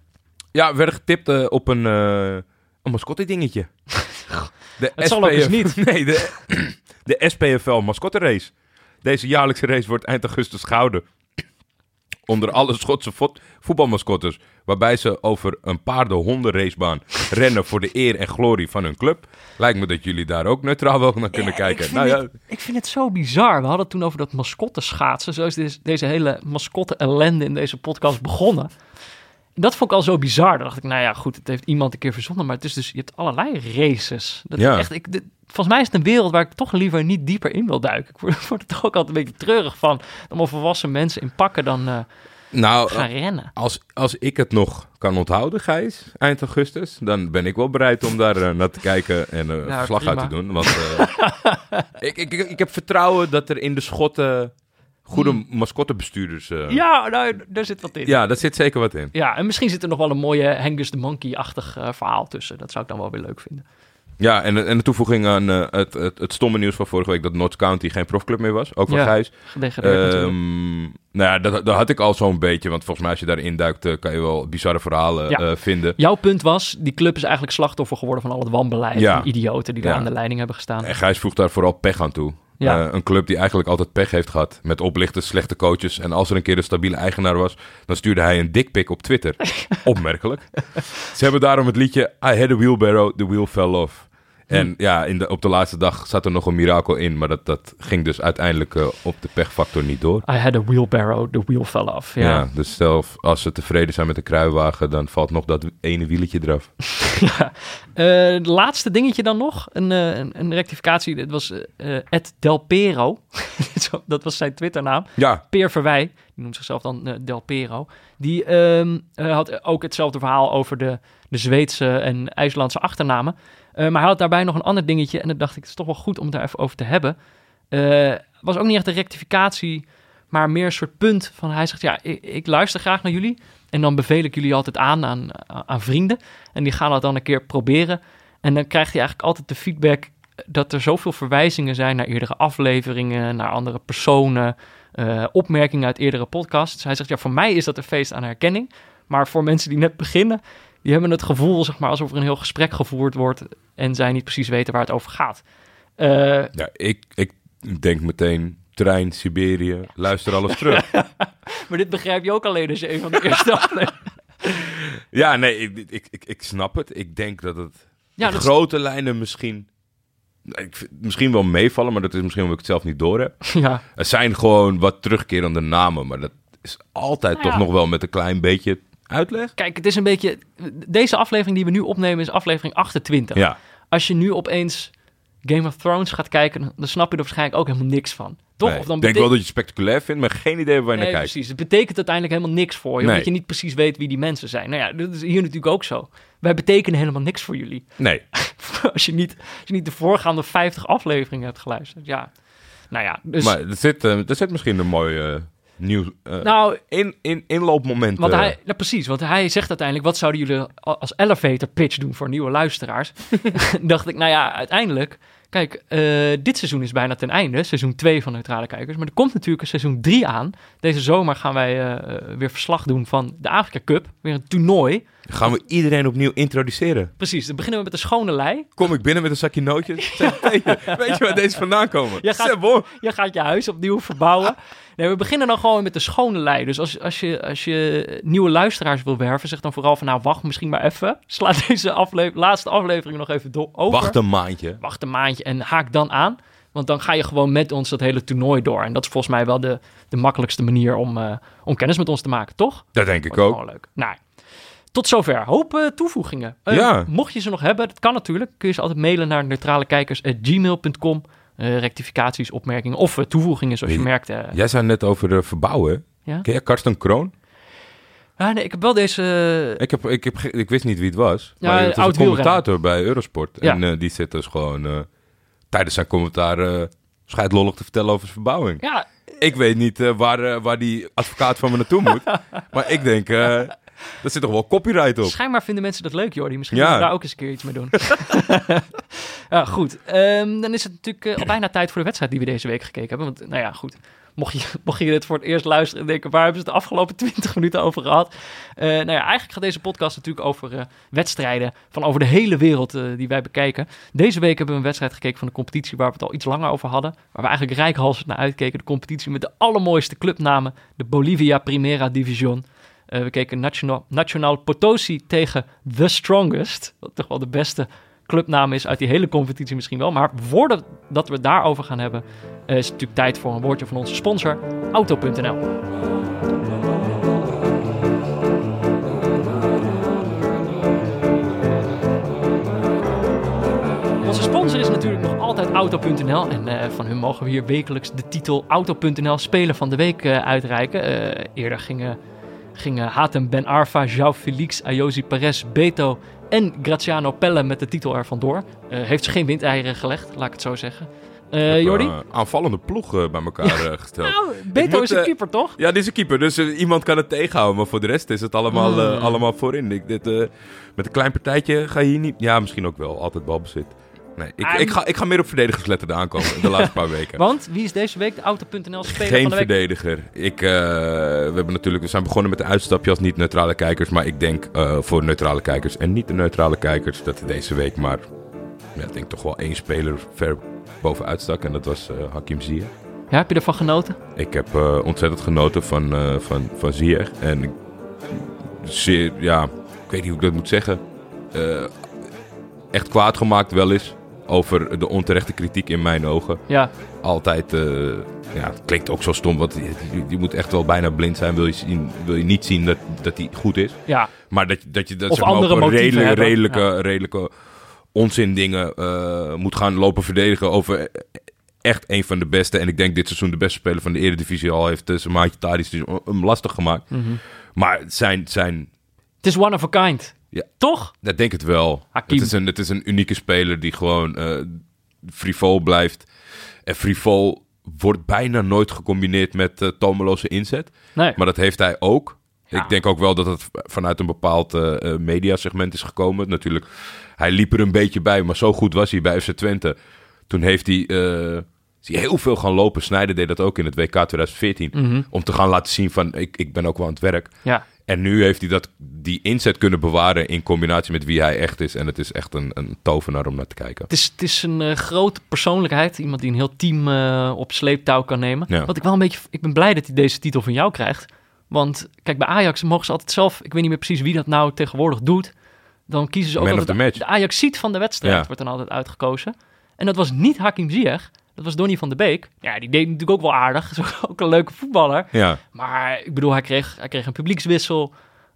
Ja, we werden getipt eh, op een, eh een mascotte dingetje. [laughs] De Het zal ook eens niet. Nee, de, [clears throat] de SPFL mascotte race. Deze jaarlijkse race wordt eind augustus gehouden. Onder alle Schotse vo- voetbalmascottes. Waarbij ze over een paarden-honden-racebaan rennen voor de eer en glorie van hun club. Lijkt me dat jullie daar ook neutraal wel naar kunnen Ja, kijken. Ik Nou vind, ja, het, ik vind het zo bizar. We hadden het toen over dat mascotte schaatsen. Zo is deze, deze hele mascotte ellende in deze podcast begonnen. Dat vond ik al zo bizar. Dan dacht ik, nou ja, goed, het heeft iemand een keer verzonnen. Maar het is dus, je hebt allerlei races. Dat Ja. is echt, ik, dit- volgens mij is het een wereld waar ik toch liever niet dieper in wil duiken. Ik word, [laughs] word er toch ook altijd een beetje treurig van. Om volwassen mensen in pakken dan nou gaan rennen. als, als ik het nog kan onthouden, Gijs, eind augustus, dan ben ik wel bereid om daar eh, naar te kijken en verslag prima. uit te doen. Want ik, [laughs] ik, ik, ik heb vertrouwen dat er in de Schotten goede mascottebestuurders... eh, Hmm. Ja, nou, daar zit wat in. ja, daar zit zeker wat in. Ja, en misschien zit er nog wel een mooie Angus the Monkey-achtig eh, verhaal tussen. Dat zou ik dan wel weer leuk vinden. Ja, en, en de toevoeging aan eh, het, het, het stomme nieuws van vorige week dat Notts County geen profclub meer was, ook van Ja, Gijs. Ehm, nou ja, dat, dat had ik al zo'n beetje, want volgens mij als je daarin duikt, kan je wel bizarre verhalen Ja. vinden. Jouw punt was, die club is eigenlijk slachtoffer geworden van al het wanbeleid Ja. en idioten die daar aan de leiding hebben gestaan. En Gijs voegt daar vooral pech aan toe. Ja. Eh, een club die eigenlijk altijd pech heeft gehad met oplichters, slechte coaches. En als er een keer een stabiele eigenaar was, dan stuurde hij een dikpik op Twitter. [laughs] Opmerkelijk. Ze hebben daarom het liedje I had a wheelbarrow, the wheel fell off. En ja, in de, op de laatste dag zat er nog een mirakel in, maar dat, dat ging dus uiteindelijk eh, op de pechfactor niet door. I had a wheelbarrow, the wheel fell off. Ja. Ja. dus zelf als ze tevreden zijn met de kruiwagen, dan valt nog dat ene wieletje eraf. [laughs] Ja. Eh, het laatste dingetje dan nog, een, eh, een, een rectificatie. Dit was Ed Del Pero. [laughs] Zo, dat was zijn Twitternaam. Ja, Peer Verwij, die noemt zichzelf dan eh, Del Pero. Die ehm, eh, had ook hetzelfde verhaal over de, de Zweedse en IJslandse achternamen. Eh, maar hij had daarbij nog een ander dingetje. En dan dacht ik, het is toch wel goed om het daar even over te hebben. Eh, was ook niet echt een rectificatie, maar meer een soort punt van... Hij zegt, ja, ik, ik luister graag naar jullie. En dan beveel ik jullie altijd aan, aan aan vrienden. En die gaan dat dan een keer proberen. En dan krijgt hij eigenlijk altijd de feedback dat er zoveel verwijzingen zijn naar eerdere afleveringen, naar andere personen, eh, opmerkingen uit eerdere podcasts. Hij zegt, ja, voor mij is dat een feest aan herkenning. Maar voor mensen die net beginnen, die hebben het gevoel, zeg maar, alsof er een heel gesprek gevoerd wordt en zij niet precies weten waar het over gaat. Eh, ja ik, ik denk meteen trein, Siberië, luister alles [laughs] terug. maar dit begrijp je ook alleen als je een van de eerste [laughs] afleveringen... Ja, nee, ik, ik, ik, ik snap het. Ik denk dat het Ja, is- grote lijnen misschien... Ik misschien wel meevallen, maar dat is misschien omdat ik het zelf niet door heb. ja, Er zijn gewoon wat terugkerende namen, maar dat is altijd Nou ja. toch nog wel met een klein beetje Uitleg? Kijk, het is een beetje... Deze aflevering die we nu opnemen is aflevering 28. Ja. Als je nu opeens Game of Thrones gaat kijken, dan- snap je er waarschijnlijk ook helemaal niks van. Toch? Nee, Of dan ik denk wel dat je het spectaculair vindt, maar geen idee waar je naar kijkt. precies. Het betekent uiteindelijk helemaal niks voor je, Nee. omdat je niet precies weet wie die mensen zijn. Nou ja, dat is hier natuurlijk ook zo. Wij betekenen helemaal niks voor jullie. Nee. [laughs] als, je niet, als je niet de voorgaande 50 afleveringen hebt geluisterd. Ja, nou ja. Dus, maar er zit, eh, er zit misschien een mooi eh, nieuw eh, nou, in, in, inloopmoment. Want hij, ja, precies, want hij zegt uiteindelijk: wat zouden jullie als elevator pitch doen voor nieuwe luisteraars? [laughs] [laughs] dacht ik, nou ja, uiteindelijk. Kijk, eh, dit seizoen is bijna ten einde, seizoen 2 van Neutrale Kijkers. Maar er komt natuurlijk een seizoen 3 aan. Deze zomer gaan wij eh, weer verslag doen van de Afrika Cup. Weer een toernooi. Gaan we iedereen opnieuw introduceren? Precies, dan beginnen we met de schone lei. Kom ik binnen met een zakje nootjes? [laughs] Zeg, weet, je, weet je waar deze vandaan komen? Jij gaat- bon. Je gaat je huis opnieuw verbouwen. Nee, we beginnen dan gewoon met de schone lei. Dus als, als, je, als je nieuwe luisteraars wil werven, zeg dan vooral van nou, wacht misschien maar even. Sla deze afle laatste aflevering nog even do- over. Wacht een maandje. Wacht een maandje en haak dan aan. Want dan ga je gewoon met ons dat hele toernooi door. En dat is volgens mij wel de, de makkelijkste manier om, eh, om kennis met ons te maken, toch? Dat denk ik ook. Leuk. Nou, tot zover. Hoop eh, toevoegingen. Eh, Ja. Mocht je ze nog hebben, dat kan natuurlijk. Kun je ze altijd mailen naar neutralekijkers.gmail.com. Eh rectificaties, opmerkingen of toevoegingen, zoals je Weet- merkt. Jij zei net over verbouwen. Ja? Ken jij Karsten Kroon? Ah, nee, ik heb wel deze... Ik, heb, ik, heb, ik wist niet wie het was. Ja, maar het is een commentator bij Eurosport. Ja. En die zit dus gewoon tijdens zijn commentaar uh, scheidlollig te vertellen over zijn verbouwing. Ja, Ik weet niet waar, waar die advocaat van me naartoe moet. [laughs] maar ik denk, [laughs] daar zit toch wel copyright op. schijnbaar vinden mensen dat leuk, Jordi. Misschien Ja. moeten we daar ook eens een keer iets mee doen. [laughs] ja, goed. Ehm, dan is het natuurlijk eh, al bijna [clears throat] tijd voor de wedstrijd die we deze week gekeken hebben. Want, nou ja, goed. Mocht je, [laughs] mocht je dit voor het eerst luisteren en denken, waar hebben ze het de afgelopen 20 minuten over gehad? Eh, nou ja, eigenlijk gaat deze podcast natuurlijk over eh, wedstrijden van over de hele wereld die wij bekijken. Deze week hebben we een wedstrijd gekeken van de competitie waar we het al iets langer over hadden. Waar we eigenlijk rijkhalsend naar uitkeken. De competitie met de allermooiste clubnamen. De Bolivia Primera Division. Eh, we keken Nacional Potosi tegen The Strongest. Wat toch wel de beste clubnaam is uit die hele competitie misschien wel. Maar voordat dat we het daarover gaan hebben, eh, is het natuurlijk tijd voor een woordje van onze sponsor, Auto.nl. Onze sponsor is natuurlijk nog altijd Auto.nl. En eh, van hun mogen we hier wekelijks de titel Auto.nl Speler van de Week uitreiken. Eerder gingen, gingen Hatem Ben Arfa, João Felix, Ayosi Perez, Beto en Graziano Pelle met de titel ervan door. Eh, heeft ze geen windeieren gelegd, laat ik het zo zeggen. Eh heb, Jordi? aanvallende ploeg eh, bij elkaar eh, gesteld. Nou, Beto moet, is een keeper, toch? Ja, dit is een keeper, dus iemand kan het tegenhouden. Maar voor de rest is het allemaal, Hmm. allemaal voorin. Ik, dit, eh, met een klein partijtje ga je hier niet... Ja, misschien ook wel. Altijd balbezit. Nee, ik, ik, ga, ik ga meer op verdedigersletteren aankomen de laatste paar [laughs] weken. Want wie is deze week de Auto.nl Speler Geen van de Week? verdediger. Ik, eh, we, hebben natuurlijk, we zijn begonnen met een uitstapje als niet-neutrale kijkers. Maar ik denk eh, voor neutrale kijkers en niet-neutrale kijkers... dat deze week maar, ja, ik denk toch wel één speler ver bovenuit stak. En dat was eh, Hakim Ziyech. Ja, heb je ervan genoten? Ik heb ontzettend genoten van, van, van Ziyech. En ik, zeer, ja, ik weet niet hoe ik dat moet zeggen. Echt kwaad gemaakt wel eens over de onterechte kritiek in mijn ogen. Ja, Altijd, eh, ja, het klinkt ook zo stom, want je, je- moet echt wel bijna blind zijn. Wil je, zien, wil je niet zien dat, dat hij goed is. ja. Maar dat, je- dat je dat Of zeg maar, op een redelijke, redelijke, redelijke onzin dingen eh, moet gaan lopen verdedigen over echt een van de beste. En ik denk dit seizoen de beste speler van de Eredivisie al heeft uh, zijn maatje Tadic dus hem lastig gemaakt. Mhm. Maar zijn, zijn, Het is one of a kind. Ja. Toch? dat denk ik het wel. Hakim. Het is, een, het is een unieke speler die gewoon eh frivol blijft. En frivol wordt bijna nooit gecombineerd met eh tomeloze inzet. Nee. Maar dat heeft hij ook. Ja. Ik denk ook wel dat het vanuit een bepaald eh, mediasegment is gekomen. Natuurlijk, hij liep er een beetje bij, maar zo goed was hij bij FC Twente. Toen heeft hij, is hij heel veel gaan lopen. Snijder deed dat ook in het WK 2014. Mhm. Om te gaan laten zien van, ik, ik ben ook wel aan het werk. Ja. En nu heeft hij dat, die inzet kunnen bewaren in combinatie met wie hij echt is. En het is echt een, een tovenaar om naar te kijken. Het is, het is een eh, grote persoonlijkheid. Iemand die een heel team eh, op sleeptouw kan nemen. Ja. Wat ik wel een beetje... Ik ben blij dat hij deze titel van jou krijgt. Want kijk, bij Ajax mogen ze altijd zelf... Ik weet niet meer precies wie dat nou tegenwoordig doet. Dan kiezen ze ook Man altijd of the match. De Ajaxiet van de wedstrijd Ja. wordt dan altijd uitgekozen. En dat was niet Hakim Ziyech. Dat was Donny van de Beek. Ja, die deed natuurlijk ook wel aardig. [laughs] Is ook een leuke voetballer. Ja, Maar ik bedoel, hij kreeg, hij kreeg een publiekswissel.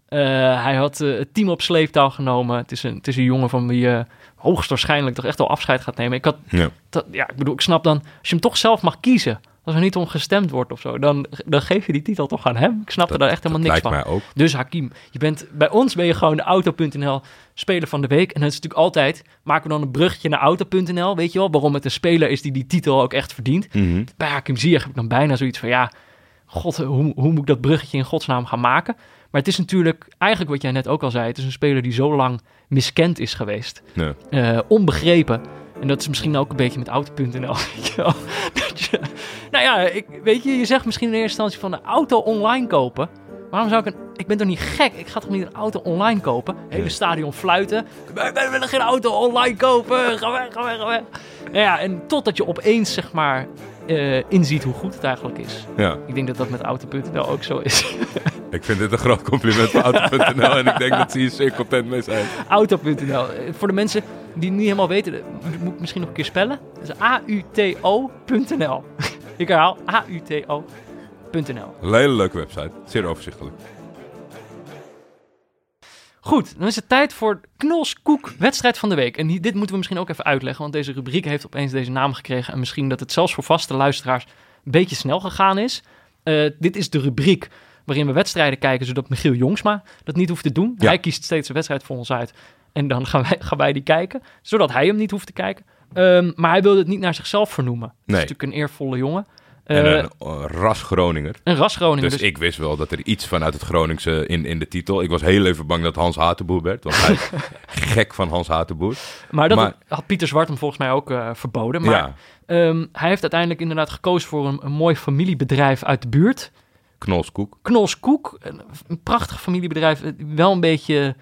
Eh, hij had eh, het team op sleeptouw genomen. Het is een, het is een jongen van wie je hoogstwaarschijnlijk toch echt wel afscheid gaat nemen. Ik had, Ja. dat, ja, ik bedoel, ik snap dan, als je hem toch zelf mag kiezen, als er niet om gestemd wordt of zo, dan, dan geef je die titel toch aan hem. Ik snap er daar echt helemaal niks van. mij ook. Dus Hakim, je bent, bij ons ben je gewoon de Auto.nl speler van de week. En dat is natuurlijk altijd, maken we dan een bruggetje naar Auto.nl, weet je wel, waarom het een speler is die die titel ook echt verdient. Mhm. Bij Hakim Ziyech heb ik dan bijna zoiets van, ja, god, hoe, hoe moet ik dat bruggetje in godsnaam gaan maken? Maar het is natuurlijk, eigenlijk wat jij net ook al zei, het is een speler die zo lang miskend is geweest. Ja. Eh, onbegrepen. En dat is misschien ook een beetje met Auto.nl. [laughs] nou ja, ik, weet je, je zegt misschien in eerste instantie van een auto online kopen. Waarom zou ik een... Ik ben toch niet gek? Ik ga toch niet een auto online kopen? Hele stadion fluiten. Wij, wij willen geen auto online kopen. Ga weg, ga weg, ga weg. Nou ja, en totdat je opeens, zeg maar, eh, inziet hoe goed het eigenlijk is. ja. Ik denk dat dat met Auto.nl ook zo is. [laughs] Ik vind dit een groot compliment voor Auto.nl en ik denk dat ze hier zeer content mee zijn. Auto.nl. Eh, Voor de mensen die het niet helemaal weten, eh, moet- moet ik misschien nog een keer spellen. Dat is A-U-T-O.nl. [laughs] ik herhaal, A-U-T-O.nl. Een hele leuke website. Zeer overzichtelijk. Goed, dan is het tijd voor Knols Koek wedstrijd van de week. En dit moeten we misschien ook even uitleggen, want deze rubriek heeft opeens deze naam gekregen. En misschien dat het zelfs voor vaste luisteraars een beetje snel gegaan is. Eh, dit is de rubriek waarin we wedstrijden kijken, zodat Michiel Jongsma dat niet hoeft te doen. Ja. Hij kiest steeds een wedstrijd voor ons uit. En dan gaan wij, [laughs] gaan wij die kijken, zodat hij hem niet hoeft te kijken. Ehm, maar hij wilde het niet naar zichzelf vernoemen. Dat Nee. is natuurlijk een eervolle jongen. En Eh, een ras Groninger. een ras Groningen. Dus dus ik wist wel dat er iets vanuit het Groningse in, in de titel. Ik was heel even bang dat Hans Hatenboer werd. Want hij is [laughs] gek van Hans Hatenboer. maar dat maar- had Pieter Zwart hem volgens mij ook eh, verboden. Maar Ja, Ehm, hij heeft uiteindelijk inderdaad gekozen voor een, een mooi familiebedrijf uit de buurt. Knolskoek. Knols Koek, een, een prachtig familiebedrijf. eh, Wel een beetje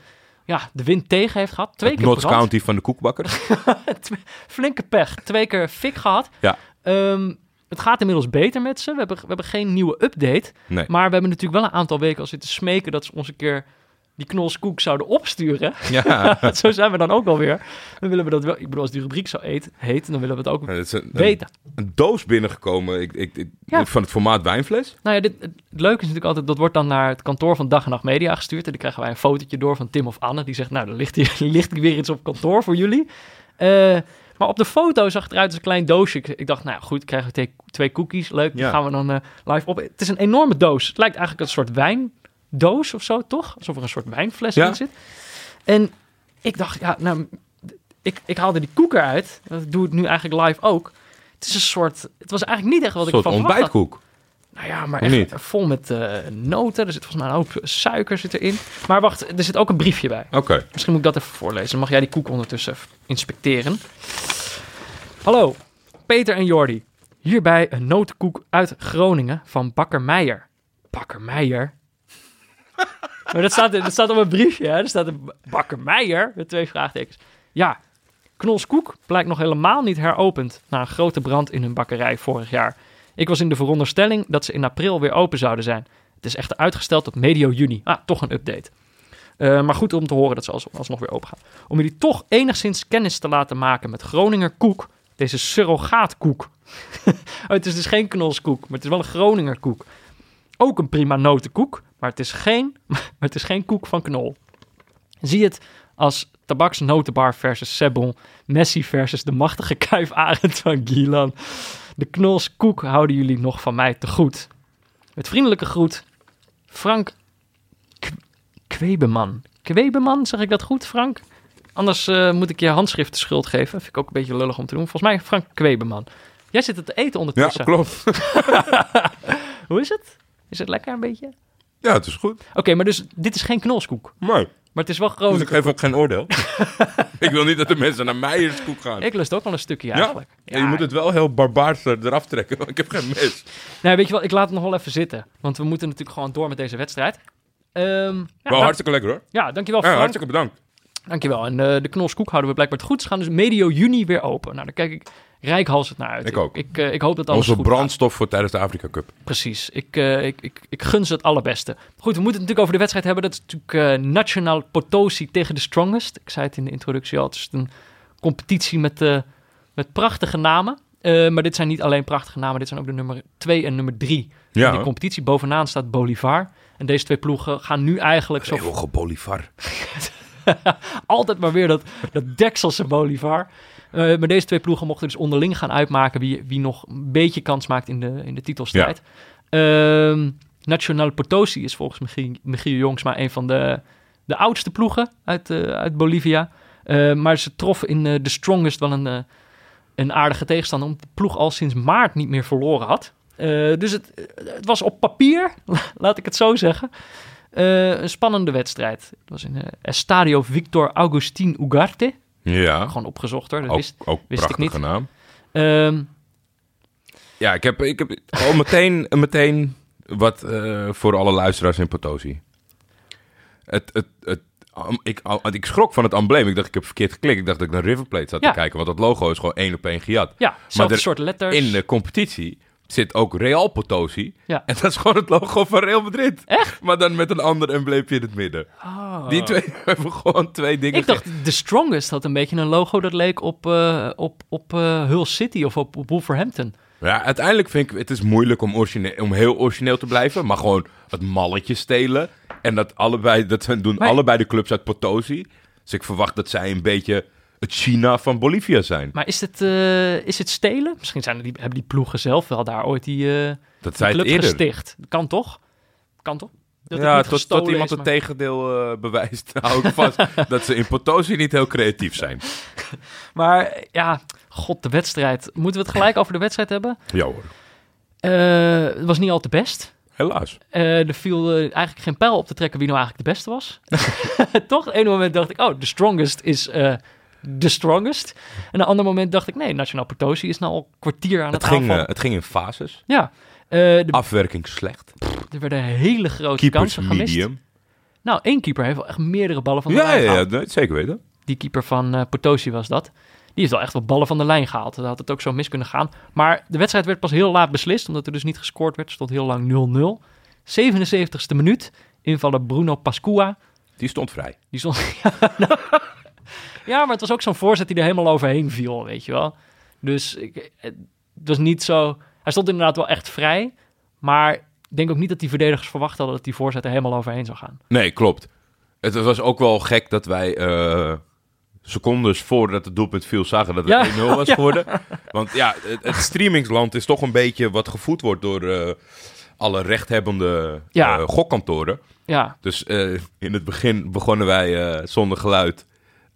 ja, de wind tegen heeft gehad. Twee Het keer brand. County van de koekbakker. [laughs] Flinke pech. Twee keer fik gehad. Ja. Ehm, het gaat inmiddels beter met ze. We hebben, we hebben geen nieuwe update. Nee. Maar we hebben natuurlijk wel een aantal weken al zitten smeken... dat ze ons een keer die Knols Koek zouden opsturen. Ja, [laughs] zo zijn we dan ook alweer. Dan willen we dat wel... Ik bedoel, als die rubriek zo eet, heet... dan willen we het ook het een, weten. een doos binnengekomen ik, ik, ik- Ja. van het formaat wijnfles. Nou ja, dit, het leuke is natuurlijk altijd, dat wordt dan naar het kantoor van Dag en Nacht Media gestuurd. En dan krijgen wij een fotootje door van Tim of Anne. Die zegt, nou, er ligt hier, [laughs] ligt weer iets op kantoor voor jullie. Eh, maar op de foto zag het eruit als een klein doosje. Ik, ik dacht, nou goed, krijgen we twee, cookies. Leuk, die Ja. gaan we dan eh, live op. Het is een enorme doos. Het lijkt eigenlijk een soort wijndoos of zo, toch? Alsof er een soort wijnfles Ja. in zit. En ik dacht, ja, nou, ik, ik haalde die koek eruit. Dat doe ik nu eigenlijk live ook. Het is een soort, het was eigenlijk niet echt wat Een ik van ontbijtkoek. Nou ja, maar echt vol met eh, noten. Er zit volgens mij een hoop suiker zit erin. Maar wacht, er zit ook een briefje bij. Oké. Misschien moet ik dat even voorlezen. Dan mag jij die koek ondertussen inspecteren. Hallo, Peter en Jordi. Hierbij een notenkoek uit Groningen van Bakker Meijer. Bakker Meijer? [laughs] maar dat staat, dat staat op een briefje, hè? Er staat een Bakker Meijer met twee vraagtekens. Ja, Knols Koek blijkt nog helemaal niet heropend na een grote brand in hun bakkerij vorig jaar. Ik was in de veronderstelling dat ze in april weer open zouden zijn. Het is echter uitgesteld tot medio juni. Ah, toch een update. Eh, maar goed om te horen dat ze als, alsnog weer open gaan. Om jullie toch enigszins kennis te laten maken met Groninger koek. Deze surrogaatkoek. [laughs] oh, het is dus geen knolskoek, maar het is wel een Groninger koek. Ook een prima notenkoek, maar het is geen, [laughs] maar het is geen koek van knol. Zie het als tabaksnotenbar versus Sebon, Messi versus de machtige [laughs] kuif Arend van Gielan. De knols koek houden jullie nog van mij te goed. Met vriendelijke groet, Frank K- Kwebeman. Kwebeman, zeg ik dat goed, Frank? Anders eh, moet ik je handschrift de schuld geven. Vind ik ook een beetje lullig om te doen. Volgens mij Frank Kwebeman. Jij zit het te eten Ja, ondertussen. klopt. [laughs] Hoe is het? Is het lekker een beetje? Ja, het is goed. Oké, maar dus dit is geen knolskoek. Mooi. Maar het is wel Dus groot. ik geef ook geen oordeel. [laughs] ik wil niet dat de mensen naar Meijerskoek gaan. Ik lust ook wel een stukje ja? eigenlijk. Ja, je moet het wel heel barbaars er- eraf trekken. [laughs] want Ik heb geen mes. Nee, weet je wel, ik laat het nog wel even zitten. Want we moeten natuurlijk gewoon door met deze wedstrijd. Ja, Wel dank- hartstikke lekker hoor. ja, dankjewel Ja, Frank. hartstikke bedankt. Dankjewel. En eh, de knolskoek houden we blijkbaar het goed. Ze gaan dus medio juni weer open. Nou, daar kijk ik rijkhalsend naar uit. Ik ook. Ik, eh, ik hoop dat alles Onze goed gaat. brandstof voor tijdens de Afrika Cup. Precies. Ik, eh, ik, ik, ik gun ze het allerbeste. Goed, we moeten het natuurlijk over de wedstrijd hebben. Dat is natuurlijk eh Nationaal Potosi tegen de Strongest. Ik zei het in de introductie al. Het is een competitie met, eh, met prachtige namen. Maar dit zijn niet alleen prachtige namen. Dit zijn ook de nummer 2 en nummer 3 Ja, in de competitie. Bovenaan staat Bolivar. En deze twee ploegen gaan nu eigenlijk zo Bolivar. [laughs] altijd maar weer dat, dat dekselse Bolivar. Eh, maar deze twee ploegen mochten dus onderling gaan uitmaken wie, wie nog een beetje kans maakt in de, in de titelstrijd. Ehm Nacional Potosi is volgens Michiel, Michiel Jongsma een van de, de oudste ploegen uit, eh, uit Bolivia. Eh, maar ze troffen in de Strongest wel een, een aardige tegenstander, omdat de ploeg al sinds maart niet meer verloren had. Dus het, het was op papier, [laughs] laat ik het zo zeggen, een spannende wedstrijd. Het was in Estadio Victor Agustin Ugarte. Ja, Gewoon opgezocht hoor, dat ook, wist, ook wist ik prachtige niet. naam. Ehm, Ja, ik heb, ik heb al meteen, meteen wat eh, voor alle luisteraars in Potosi. Het, het, het, ik, ik schrok van het embleem. Ik dacht, ik heb verkeerd geklikt. Ik dacht dat ik naar River Plate zat Ja. te kijken. Want dat logo is gewoon één op één gejat. ja, hetzelfde er- soort letters. In de competitie zit ook Real Potosi. Ja. En dat is gewoon het logo van Real Madrid. Echt? Maar dan met een ander embleempje in het midden. Oh. Die twee [laughs] hebben gewoon twee dingen. Ik dacht, The Strongest had een beetje een logo dat leek op, eh, op, op eh, Hull City of op, op Wolverhampton. Ja, uiteindelijk vind ik het is moeilijk om, origineel, om heel origineel te blijven. Maar gewoon het malletje stelen. En dat allebei, dat doen Maar- allebei de clubs uit Potosi. Dus ik verwacht dat zij een beetje het China van Bolivia zijn. Maar is het, eh, is het stelen? Misschien zijn die, hebben die ploegen zelf wel daar ooit die, eh, Dat die club eerder. gesticht. Kan toch? Kan toch? Dat ja, tot, iemand is, het tegendeel eh, bewijst, [laughs] hou ik vast [laughs] dat ze in Potosi niet heel creatief zijn. [laughs] Maar ja, god, de wedstrijd. Moeten we het gelijk over de wedstrijd hebben? Ja hoor, het was niet al te best. helaas. Er viel eigenlijk geen pijl op te trekken wie nou eigenlijk de beste was. Toch? Op een moment dacht ik, oh, de strongest is de strongest. En een ander moment dacht ik, nee, Nationaal Potosi is nou al een kwartier aan het, Het ging, eh, het ging in fases. Ja, eh, de, Afwerking slecht. er werden hele grote Keepers kansen gemist. medium. Nou, één keeper heeft wel echt meerdere ballen van de Ja, lijn ja, ja, nee, zeker weten. Die keeper van eh, Potosi was dat. Die heeft wel echt wel ballen van de lijn gehaald. Dat had het ook zo mis kunnen gaan. Maar de wedstrijd werd pas heel laat beslist, omdat er dus niet gescoord werd. stond heel lang 0-0. 77ste minuut. Invaller Bruno Pascua. Die stond vrij. Die stond... [laughs] ja, [laughs] maar het was ook zo'n voorzet die er helemaal overheen viel, weet je wel. Dus ik, het was niet zo... Hij stond inderdaad wel echt vrij. Maar ik denk ook niet dat die verdedigers verwacht hadden... dat die voorzet er helemaal overheen zou gaan. Nee, klopt. Het was ook wel gek dat wij eh, secondes voordat het doelpunt viel zagen dat het Ja. 1-0 was [laughs] geworden. Want ja, het, het streamingsland is toch een beetje wat gevoed wordt door eh, alle rechthebbende Ja. eh, gokkantoren. Ja, Dus in het begin begonnen wij zonder geluid,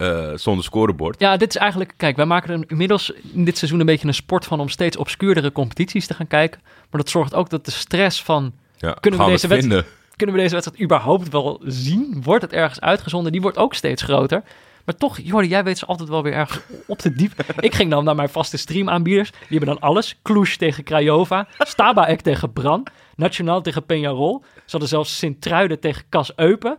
eh, zonder scorebord. Ja, dit is eigenlijk... Kijk, wij maken er inmiddels in dit seizoen een beetje een sport van... om steeds obscuurdere competities te gaan kijken. Maar dat zorgt ook dat de stress van... Ja, Kunnen we deze vinden? kunnen we deze wedstrijd überhaupt wel zien? Wordt het ergens uitgezonden? Die wordt ook steeds groter. Maar toch, Jordi, jij weet ze altijd wel weer ergens op te diep. [laughs] Ik ging dan naar mijn vaste streamaanbieders. Die hebben dan alles. Cluj tegen Craiova. Stabaek tegen Bran. Nationaal tegen Peñarol. Ze hadden zelfs Sint-Truiden tegen Cas Eupen.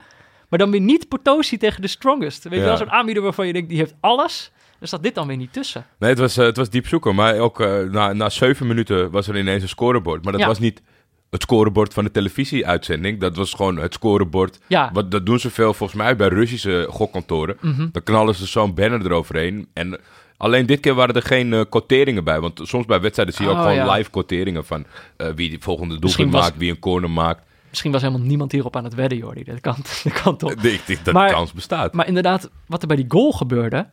Maar dan weer niet Potosi tegen de Strongest. Weet je wel, zo'n aanbieder waarvan je denkt, die heeft alles. Er staat dit dan weer niet tussen. Nee, het was, eh, het was diep zoeken. Maar ook eh, na, na zeven minuten was er ineens een scorebord. Maar dat was niet het scorebord van de televisieuitzending. Dat was gewoon het scorebord. Ja, Wat, dat doen ze veel volgens mij bij Russische gokkantoren. Mhm. Dan knallen ze zo'n banner eroverheen. En alleen dit keer waren er geen quoteringen bij. Want soms bij wedstrijden zie je ook Oh, gewoon ja. live quoteringen van wie de volgende doelpunt maakt, wie een corner maakt. Misschien was helemaal niemand hierop aan het wedden, Jordi. Dat kan, [laughs] dat kan toch? Ik denk dat Maar- de kans bestaat. Maar inderdaad, wat er bij die goal gebeurde...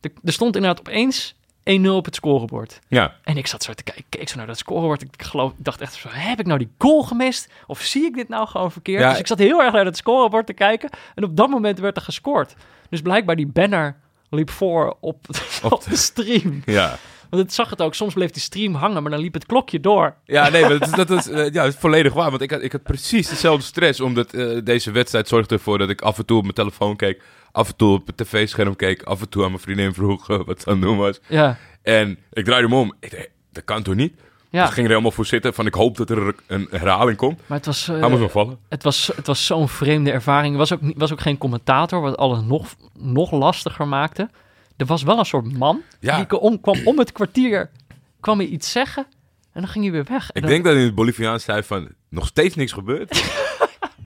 Er, er stond inderdaad opeens 1-0 op het scorebord. ja, En ik zat zo te kijken, ik keek zo naar dat scorebord. Ik geloof, ik dacht echt zo, heb ik nou die goal gemist? Of zie ik dit nou gewoon verkeerd? Ja, dus ik zat heel erg naar het scorebord te kijken. En op dat moment werd er gescoord. Dus blijkbaar die banner liep voor op, [laughs] op de stream. ja. Want het zag het ook, soms bleef die stream hangen, maar dan liep het klokje door. Ja, nee, maar dat, is- dat is, [laughs] eh, ja, dat is volledig waar. Want ik had, ik had precies dezelfde stress. Omdat eh, deze wedstrijd zorgde ervoor dat ik af en toe op mijn telefoon keek. Af en toe op het tv-scherm keek. Af en toe aan mijn vriendin vroeg [laughs] wat ze aan het doen was. Ja, En ik draaide hem om. Ik dacht, dat kan toch niet? ja. Dus ik ging er helemaal voor zitten. Van ik hoop dat er een herhaling komt. maar het was, maar zo vallen. het was, het was zo'n vreemde ervaring. Er was ook, was ook geen commentator, wat alles nog, nog lastiger maakte. Er was wel een soort man Ja. die om, kwam om het kwartier kwam hij iets zeggen en dan ging hij weer weg. Ik dan- denk dat in het Boliviaans zei van... Nog steeds niks gebeurd. [laughs]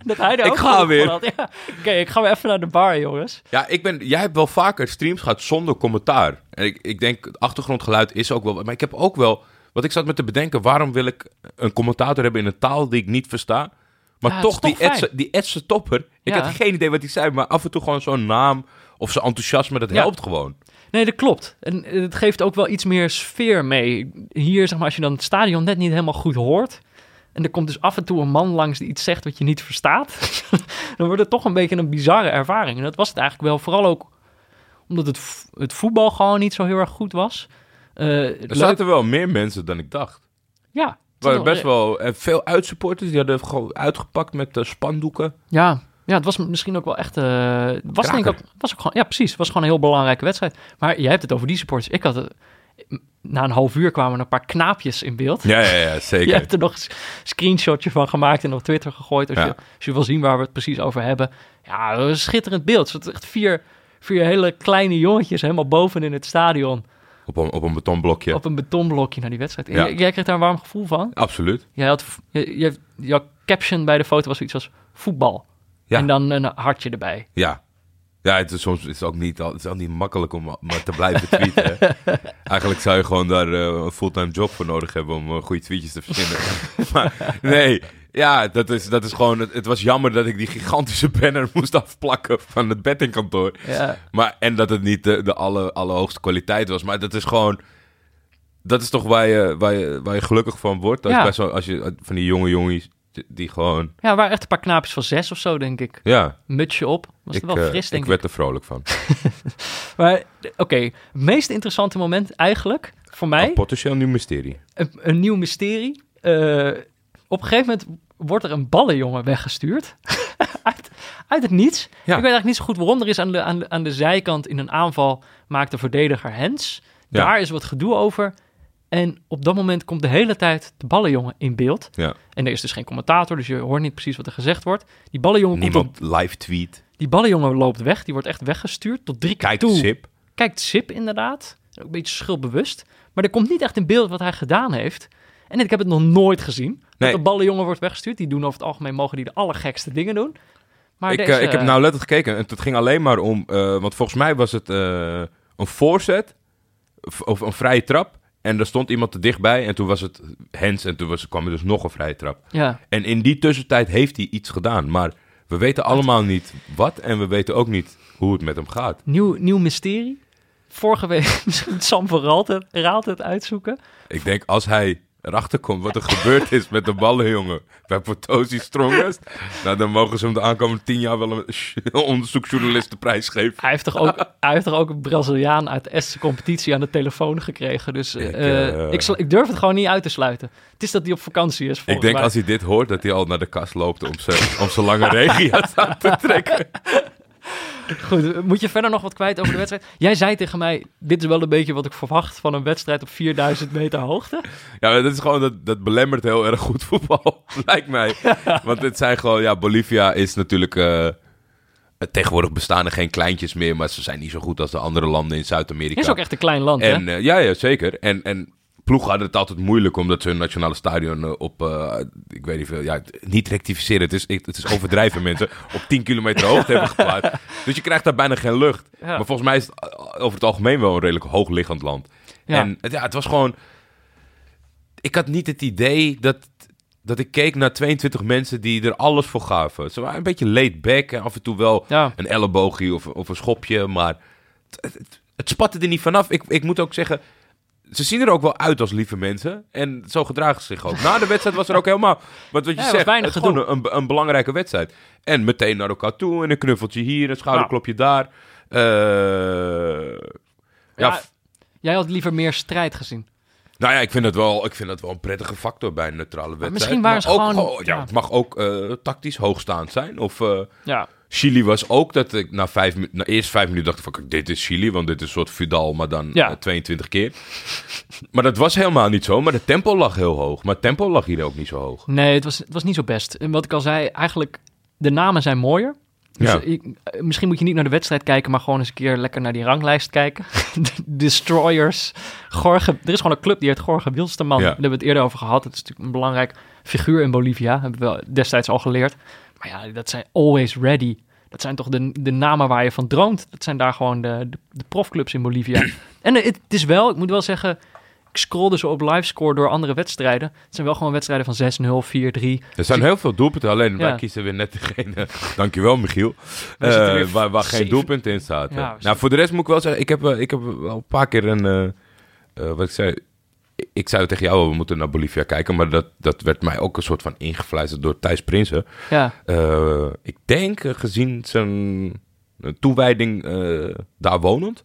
dat hij er ik ga weer. Ja. Oké, ik ga weer even naar de bar, jongens. Ja, ik ben, jij hebt wel vaker streams gehad zonder commentaar. En ik, ik denk, het achtergrondgeluid is ook wel... Maar ik heb ook wel... Wat ik zat met te bedenken, waarom wil ik een commentator hebben in een taal die ik niet versta? Maar Ja, toch, die. Edse, die Edse topper. Ik Ja. had geen idee wat hij zei, maar af en toe gewoon zo'n naam of zijn enthousiasme, dat Ja. helpt gewoon. Nee, dat klopt. En eh, het geeft ook wel iets meer sfeer mee. Hier, zeg maar, als je dan het stadion net niet helemaal goed hoort... en er komt dus af en toe een man langs die iets zegt wat je niet verstaat... [laughs] dan wordt het toch een beetje een bizarre ervaring. En dat was het eigenlijk wel, vooral ook omdat het, het voetbal gewoon niet zo heel erg goed was. Eh, Er leuk- zaten wel meer mensen dan ik dacht. Ja, Er waren best wel en veel uitsupporters, die hadden gewoon uitgepakt met eh, spandoeken. Ja, ja, het was misschien ook wel echt. eh, was denk ik ook, was ook gewoon, ja, precies. Het was gewoon een heel belangrijke wedstrijd. Maar jij hebt het over die supporters. Ik had het. Na een half uur kwamen er een paar knaapjes in beeld. Ja, ja, ja, zeker. [laughs] Je hebt er nog een screenshotje van gemaakt en op Twitter gegooid. Als, Ja. je, als je wil zien waar we het precies over hebben. Ja, een schitterend beeld. Het echt vier, vier hele kleine jongetjes helemaal boven in het stadion. Op, een, op een betonblokje. Op een betonblokje naar die wedstrijd. Ja. jij, jij kreeg daar een warm gevoel van. Absoluut. Jij had, je, je, jouw caption bij de foto was iets als voetbal. Ja. En dan een hartje erbij. Ja. Ja, het is soms het is ook niet, het is ook niet makkelijk om maar te blijven tweeten. hè. [laughs] Eigenlijk zou je gewoon daar eh, een fulltime job voor nodig hebben om eh, goede tweetjes te verzinnen. [laughs] maar nee, ja, dat is, dat is gewoon... Het, het was jammer dat ik die gigantische banner [laughs] moest afplakken van het bettingkantoor. Ja. Maar, en dat het niet de, de alle, allerhoogste kwaliteit was. Maar dat is gewoon... Dat is toch waar je, waar je, waar je gelukkig van wordt. Als, Ja. als je van die jonge jongens die- gewoon... Ja, er waren echt een paar knaapjes van zes of zo, denk ik. Ja, Mutsje op. Was ik, het wel eh, fris, denk ik ik. werd er vrolijk van. [laughs] Maar oké, het meest interessante moment eigenlijk voor mij, Een potentieel nieuw mysterie. een, een nieuw mysterie. Eh, op een gegeven moment wordt er een ballenjongen weggestuurd. [laughs] uit, uit het niets. Ik weet eigenlijk niet zo goed waarom. Er is aan de, aan, de, aan de zijkant in een aanval maakt de verdediger Hens. Ja. Daar is wat gedoe over. En op dat moment komt de hele tijd de ballenjongen in beeld. Ja. En er is dus geen commentator, dus je hoort niet precies wat er gezegd wordt. Die ballenjongen, komt op, live tweet. die ballenjongen loopt weg. Die wordt echt weggestuurd tot drie keer Kijk, toe. Sip. Kijkt Sip inderdaad. Ook een beetje schuldbewust. Maar er komt niet echt in beeld wat hij gedaan heeft. En ik heb het nog nooit gezien. Nee. Dat de ballenjongen wordt weggestuurd. Die doen over het algemeen mogen die de allergekste dingen doen. Maar Ik, deze, eh, ik heb nou letterlijk gekeken en het ging alleen maar om... eh, want volgens mij was het eh, een voorzet of een vrije trap. En er stond iemand te dichtbij en toen was het Hens en toen was, kwam er dus nog een vrije trap. Ja, En in die tussentijd heeft hij iets gedaan. Maar we weten allemaal niet wat en we weten ook niet hoe het met hem gaat. nieuw, nieuw mysterie. Vorige week [laughs] Sam van het uitzoeken. Ik denk als hij erachter komt wat er gebeurd is met de ballenjongen bij Potosi Strongest. Nou, dan mogen ze hem de aankomende tien jaar wel een [laughs] onderzoeksjournalistenprijs geven. Hij heeft toch ook, hij heeft toch ook een Braziliaan uit de Estse competitie aan de telefoon gekregen. Dus Ik, eh, eh, ik, durf het gewoon niet uit te sluiten. Het is dat hij op vakantie is. Ik denk mij. als hij dit hoort, dat hij al naar de kast loopt om zijn, om zijn lange regenjas aan te trekken. [laughs] Goed, moet je verder nog wat kwijt over de [clears throat] wedstrijd? Jij zei tegen mij, dit is wel een beetje wat ik verwacht van een wedstrijd op 4000 meter hoogte. Ja, dat is gewoon, dat, dat belemmert heel erg goed voetbal, [laughs] lijkt mij. [laughs] Want het zijn gewoon, ja, Bolivia is natuurlijk... eh, tegenwoordig bestaan er geen kleintjes meer, maar ze zijn niet zo goed als de andere landen in Zuid-Amerika. Het is ook echt een klein land, En hè? eh, ja, ja, zeker. En, en ploegen hadden het altijd moeilijk omdat ze hun nationale stadion eh, op, eh, ik weet niet veel, ja, niet rectificeren. Het is, het is overdrijven, [laughs] mensen. Op 10 kilometer hoogte hebben geplaatst. Dus je krijgt daar bijna geen lucht. Ja. Maar volgens mij is het eh, over het algemeen wel een redelijk hoogliggend land. Ja. En het, ja, het was gewoon. Ik had niet het idee dat, dat ik keek naar 22 mensen die er alles voor gaven. Ze waren een beetje laid back en af en toe wel Ja. een elleboogje of, of een schopje, maar het, het, het spatte er niet vanaf. Ik, ik moet ook zeggen, ze zien er ook wel uit als lieve mensen. En zo gedragen ze zich ook. Na de wedstrijd was er ook helemaal, wat, wat je Ja, was zegt, het is gewoon een, een belangrijke wedstrijd. En meteen naar elkaar toe en een knuffeltje hier, een schouderklopje daar. Eh, ja, Ja, Jij had liever meer strijd gezien. nou ja, ik vind, het wel, ik vind het wel een prettige factor bij een neutrale wedstrijd. misschien waren ze ook, gewoon- ja. Het mag ook eh, tactisch hoogstaand zijn. Of eh, Ja. Chili was ook dat ik na, vijf, na eerst vijf minuten dacht van dit is Chili, want dit is een soort Vidal, maar dan Ja. eh, 22 keer. maar dat was helemaal niet zo, maar de tempo lag heel hoog. Maar het tempo lag hier ook niet zo hoog. Nee, het was, het was niet zo best. En wat ik al zei, eigenlijk, de namen zijn mooier. Dus Ja. eh, misschien moet je niet naar de wedstrijd kijken, maar gewoon eens een keer lekker naar die ranglijst kijken. [laughs] De Destroyers. Gorge, er is gewoon een club die heet Gorge Wilsterman. Ja. Daar hebben we het eerder over gehad. Het is natuurlijk een belangrijk figuur in Bolivia. Hebben we destijds al geleerd. Maar ja, dat zijn always ready. Dat zijn toch de, de namen waar je van droomt. Dat zijn daar gewoon de, de, de profclubs in Bolivia. [clears throat] en eh, het is wel, ik moet wel zeggen, ik scrollde zo op livescore door andere wedstrijden. Het zijn wel gewoon wedstrijden van 6-0, 4-3. Er zijn heel veel doelpunten, alleen wij kiezen weer net degene. [laughs] Dankjewel, Michiel. Eh, waar waar geen doelpunt in staat. Ja, nou, voor de rest moet ik wel zeggen, ik heb, eh, ik heb wel een paar keer een. wat ik zei. Ik zei tegen jou, we moeten naar Bolivia kijken. Maar dat, dat werd mij ook een soort van ingefluisterd door Thijs Prinsen. Ja, Eh, ik denk, eh, gezien zijn eh, toewijding daar wonend.